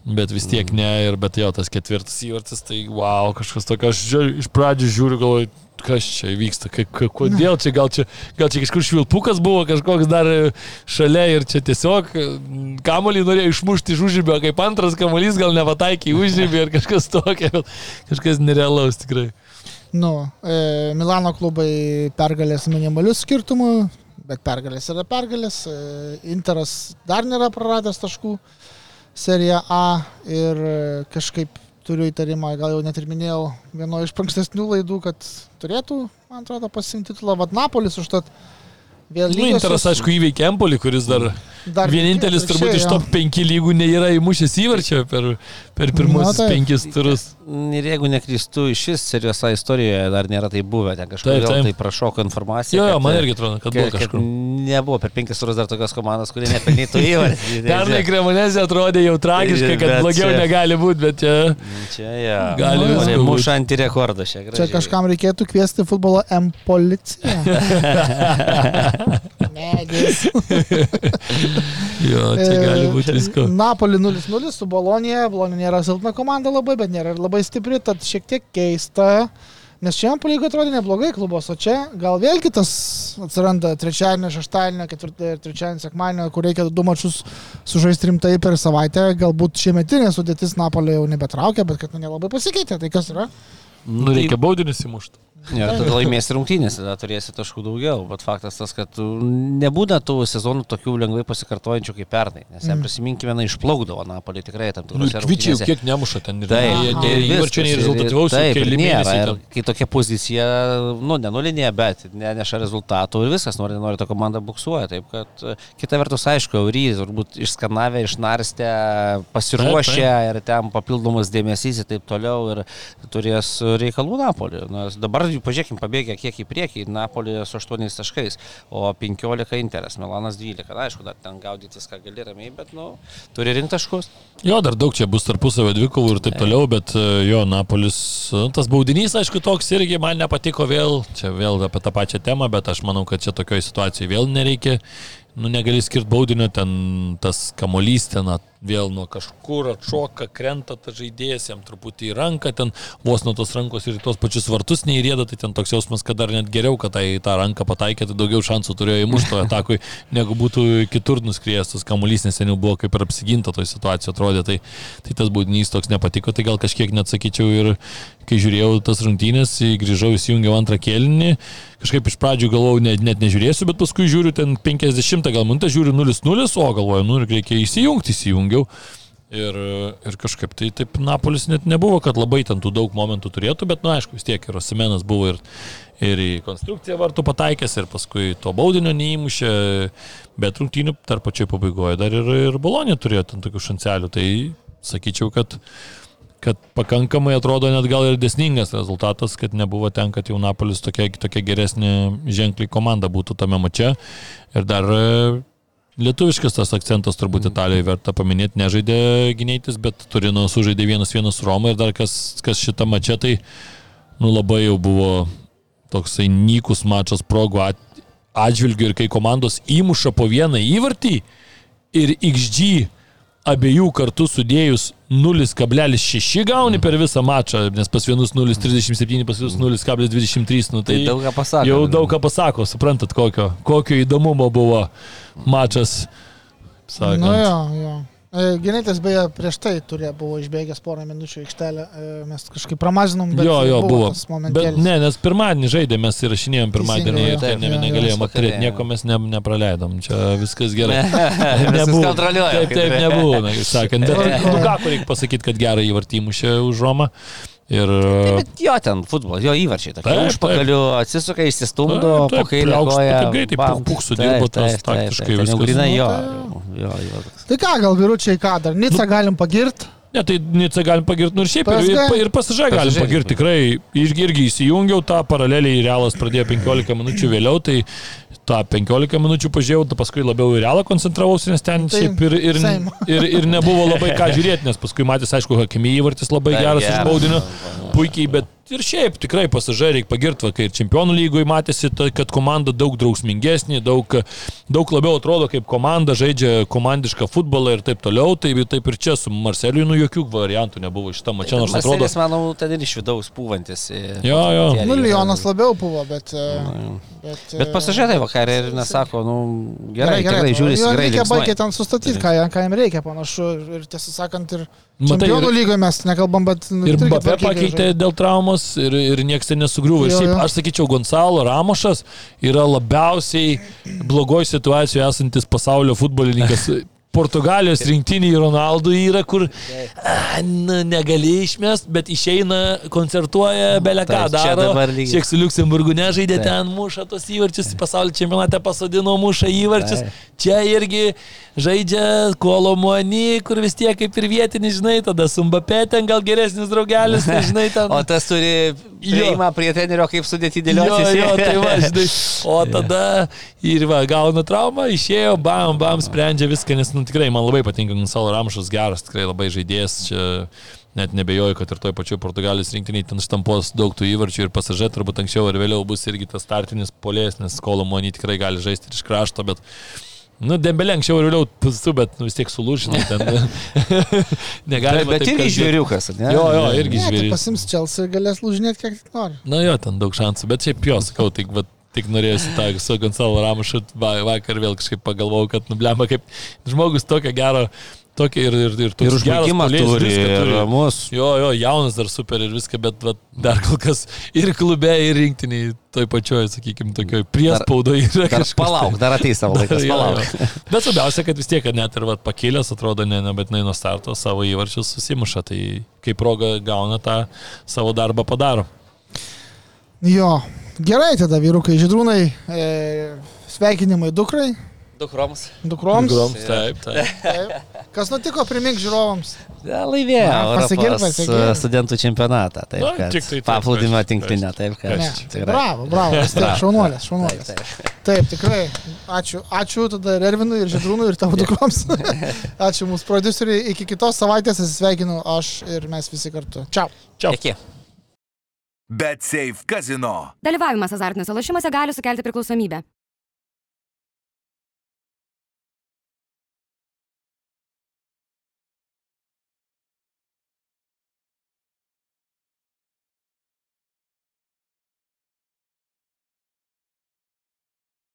bet vis tiek ne. Ir bet jo, tas ketvirtas įvartis, tai wow, kažkas tokio, aš iš pradžių žiūriu, galvoju, kas čia vyksta, ka, ka, kodėl čia gal, čia, gal čia kažkur švilpukas buvo, kažkoks dar šalia ir čia tiesiog kamolį norėjo išmušti iš užžybio, kaip antras kamolys gal nepataikė į užžybį ir kažkas tokio, kažkas nerealaus tikrai. Nu, e, Milano klubai pergalės minimalius skirtumų, bet pergalės yra pergalės. E, Interas dar nėra praradęs taškų serija A ir e, kažkaip turiu įtarimą, gal jau net ir minėjau vienoje iš ankstesnių laidų, kad turėtų, man atrodo, pasimti titulą Vadnapolis užtat. Vėl nu, Interas, aišku, įveikė Empolį, kuris dar, dar vienintelis turbūt iš top 5 lygų nėra įmušęs įvarčio per, per pirmuosius no, 5 turus. Ir jeigu neklystu, šis serijos istorijoje dar nėra tai buvę, ten kažkur taip, taip. tai prašoko informacija. Jo, jo, man irgi atrodo, kad, kad buvo kažkur. Nebuvo per 5 turus dar tokios komandos, kurie nepelnytų įvartį. Pernai Kremonėse atrodė jau tragiškai, kad bet blogiau čia, negali būti, bet čia... Čia, ja. Gali būti. Muša antirekordą šią gražiai. Čia kažkam reikėtų kviesti futbolo M policiją. Medis. jo, čia gali būti visko. Napoli 0-0 su Bolonija. Bolonija nėra silpna komanda labai, bet nėra ir labai stipri, tad šiek tiek keista. Nes šiandien palygo atrodė neblogai klubos, o čia gal vėl kitas atsiranda ketvirtadienio ir trečiadienio, sekmadienio, kur reikia du mačius sužaisti rimtai per savaitę. Galbūt šiemetinė sudėtis Napolė jau nebetraukia, bet kad nu, nelabai pasikeitė. Tai kas yra? Nu, reikia baudinius įmušti. Ir tada laimėsi rungtynės, tada turėsi taškų daugiau, bet faktas tas, kad nebūna tų sezonų tokių lengvai pasikartojančių kaip pernai, nes mm. prisiminkime, na, išplaukdavo Napolį tikrai tam tikrus. Nu, Kvičiai jau kiek nemuša ten ir įvarčiai nei rezultatyvaus. Taip, ir nėra. Ir kai tokia pozicija, nu, nenulinė, bet neneša rezultatų ir viskas, nori, nori tą komandą buksuoja. Taip, kad kita vertus, aišku, Eurys, turbūt išskanavę, išnarstę, pasiruošę taip, taip. ir ten papildomas dėmesys ir taip toliau ir turės reikalų Napolį. Nes dabar pažiūrėkim, pabėgę kiek į priekį, Napolį su 8 taškais, o 15 Interas, Milanas 12. Na, aišku, dar ten gaudytis, ką gali ramiai, bet, nu, turi rinkti taškus. Jo, dar daug čia bus tarpusavio dvikovų ir taip toliau, bet e, jo, Napolis, e, tas baudinys, aišku, toks irgi man nepatiko vėl, čia vėl apie tą pačią temą, bet aš manau, kad čia tokioje situacijoje vėl nereikia nu negali skirti baudinio, ten tas kamolys ten vėl nuo kažkur atšoka, krenta tas žaidėjas, jam truputį į ranką, ten vos nuo tos rankos ir tos pačius vartus neįrėda, tai ten toks jausmas, kad dar net geriau, kad tai tą ranką pataikė, tai daugiau šansų turėjo įmušto atakui, negu būtų kitur nuskrėjęs tas kamuolys, nes ten jau buvo kaip ir apsiginta toj situacijoje atrodė, tai, tai tas baudinys toks nepatiko, tai gal kažkiek net sakyčiau ir kai žiūrėjau tas rungtynės, grįžau įsijungiau antrą kėlinį, kažkaip iš pradžių galvojau, net, net nežiūrėsiu, bet paskui žiūriu ten 50 gal minutę, žiūriu 0-0, o galvoju, nu reikia įsijungti, įsijungiau. Ir, ir kažkaip tai taip Napolis net nebuvo, kad labai ten tų daug momentų turėtų, bet, na, nu, aišku, vis tiek ir Osimenas buvo ir, ir į konstrukciją vartų pataikęs, ir paskui to baudinio neįmušė, bet rungtynių tarp pačioj pabaigoje dar ir, ir Bolonė turėjo ten tokių šancelių. Tai sakyčiau, kad kad pakankamai atrodo net gal ir desningas rezultatas, kad nebuvo ten, kad jau Napolis tokia, tokia geresnė ženkliai komanda būtų tame mače. Ir dar lietuviškas tas akcentas turbūt Italijoje verta paminėti, nežaidė gynėtis, bet Turino sužaidė 1-1 su Roma ir dar kas, kas šitą mačą tai nu, labai jau buvo toksai nykus mačas progų atžvilgių ir kai komandos įmuša po vieną įvartį ir XG abiejų kartų sudėjus 0,6 gauni per visą mačą, nes pas vienus 0,37, pas vienus 0,23. Nu, tai, tai daug ką pasako. Jau daug ką pasako, suprantat, kokio, kokio įdomumo buvo mačas. Sakant. Nu, jo, jo. E, Genėtis beje prieš tai turėjo, buvo išbėgęs porą minučių aikštelę, e, mes kažkaip pramažinom, bet jo, jo, buvo. buvo. Bet, ne, nes pirmadienį žaidėme, mes įrašinėjom pirmadienį ir tai ne, negalėjom aptarėti, nieko mes ne, nepraleidom, čia viskas gerai. nebuvo. Taip, taip, nebuvo, sakant, bet nu ką, reikia pasakyti, kad gerą įvartį mušė už Romą. Ir... Taip, bet jo ten futbolas, jo įvarčiai. Tokie Taip, užpakaliu atsisuka, įsistumdo, Taip, taip, po kairę koją. taip greitai bam. puk- puk sudirbo Taip, tas taip, taip, taktiškai viskas. grynai Nu, jo. tai- Jo, jo. Tai ką, gal vyručiai ką, dar Nica Nu- galim pagirti? Ne, tai Nica galim pagirti, nu ir šiaip, ir, PSG. ir, ir pasižai galim pagirti, tikrai, irgi, irgi įsijungiau tą paraleliai, realas pradėjo 15 minučių vėliau, tai tą 15 minučių pažiūrėjau, tai paskui labiau į realą koncentravausi, nes ten Tai šiaip ir, ir, ir, ir nebuvo labai ką žiūrėti, nes paskui matys, aišku, Hakimi įvartis labai geras iš baudinio, puikiai, bet ir šiaip tikrai pasižai reikia pagirti, kai ir čempionų lygoje matėsi, tai, kad komanda daug drausmingesnė, daug, daug labiau atrodo kaip komanda, žaidžia komandišką futbolą ir taip toliau, tai taip ir čia su Marceliu, nu jokių variantų nebuvo iš tam mačia, nors atrodo. Marselis, manau, ten ir iš vidaus pūvantis. e, Jo, jo. Nu. Lionas labiau buvo, bet... e, Nu, Bet, Bet pasižiūrėtai vakarė ir nesako, nu, gerai, gerai, gerai žiūri, gerai. reikia linksmai. baigti ten sustatyti, ką, ką jam reikia, panašu. Ir tiesą sakant, ir čempionų lygoje mes nekalbam, bet... nu, Ir tvarkingai pakeitė dėl traumos ir, ir niekas ten nesugriuvo. Ir šiaip jo. aš sakyčiau, Gonzalo Ramošas yra labiausiai blogoje situacijoje esantis pasaulio futbolininkas. Portugalijos rinktiniai Ronaldo yra, kur a, nu, negali išmest, bet išeina, koncertuoja, belia ką Taip, čia daro. Šiek su Luxemburgu nežaidė Taip. ten, muša tos įvarčius, pasaulio čempionate pasodino, muša įvarčius. Taip. Čia irgi žaidžia Kolomoni, kur vis tiek kaip ir vietinis, žinai, tada su Mbappé ten gal geresnis draugelis, tai žinai, ten. O tas turi prieimą prie trenerio, kaip sudėti Jo, dėlioti. jo, tai va, žinai. O tada ir va, gauna traumą, išėjo, bam, bam, sprendžia viską, nes, nu, tikrai man labai patinka Gonzalo Ramšas, geras, tikrai labai žaidėjas. Čia net nebejoju, kad ir toj pačioj Portugalijos rinktiniai ten štampos daug tų įvarčių ir pasažė turbūt anksčiau ar vėliau bus irgi tas startinis polės, nes Kolomoni tikrai gali žaisti ir iš krašto, bet Nu, dembelė anksčiau ir vėliau pustu, bet nu, vis tiek sulūžinai ten. Negalima. Bet taip irgi žvėriukas, ne? Jo, jo, irgi Ne, tai pasims Chelsea ir galės lūžinėti kiek tik nori. Na jo, ten daug šansų, bet šiaip jo, sakau, tik, va, tik norėjusi tą su Gonzalo Ramušu, va, vakar vėl kažkaip pagalvojau, kad nublema kaip žmogus tokio gero, tokio ir, ir, ir, Ir užbaigimą turi, ir ramus. Jo, jo, jaunas dar super ir viską, bet va, dar kol kas ir klube, ir rinktiniai toj pačioj, sakykime, tokioj priespaudoje yra Dar kažkas. palauk, dar ateis savo laikas, Jo, palauk. jo. Bet svarbiausia, kad vis tiek, kad net ir vat, pakilęs, atrodo, ne, nebūtinai nuo starto savo įvarčius susimuša, tai kaip proga gauna tą savo darbą padaro. Jo, gerai tada vyrukai, žydrūnai, e, sveikinimai dukrai, Dukroms. dukroms. Groms, taip, taip. Taip. Kas nutiko, primink žiūrovams. Ja, laimėjo e, studentų čempionatą. Taip, Na, kad tik tai taip, kas- tinklinę, taip, kad Ne, tikrai. bravo, bravo, Bravo. šaunuolės, šaunuolės. Taip, taip. Taip, tikrai. Ačiū, ačiū tada ir Ervinui, ir Židrūnui, ir tavo dukroms. ačiū mūsų produceriai. Iki kitos savaitės atsisveikinu aš ir mes visi kartu. Čiau. Čiau. Iki. Bet Safe Casino. Dalyvavimas azartiniuose lošimuose gali sukelti priklausomybę.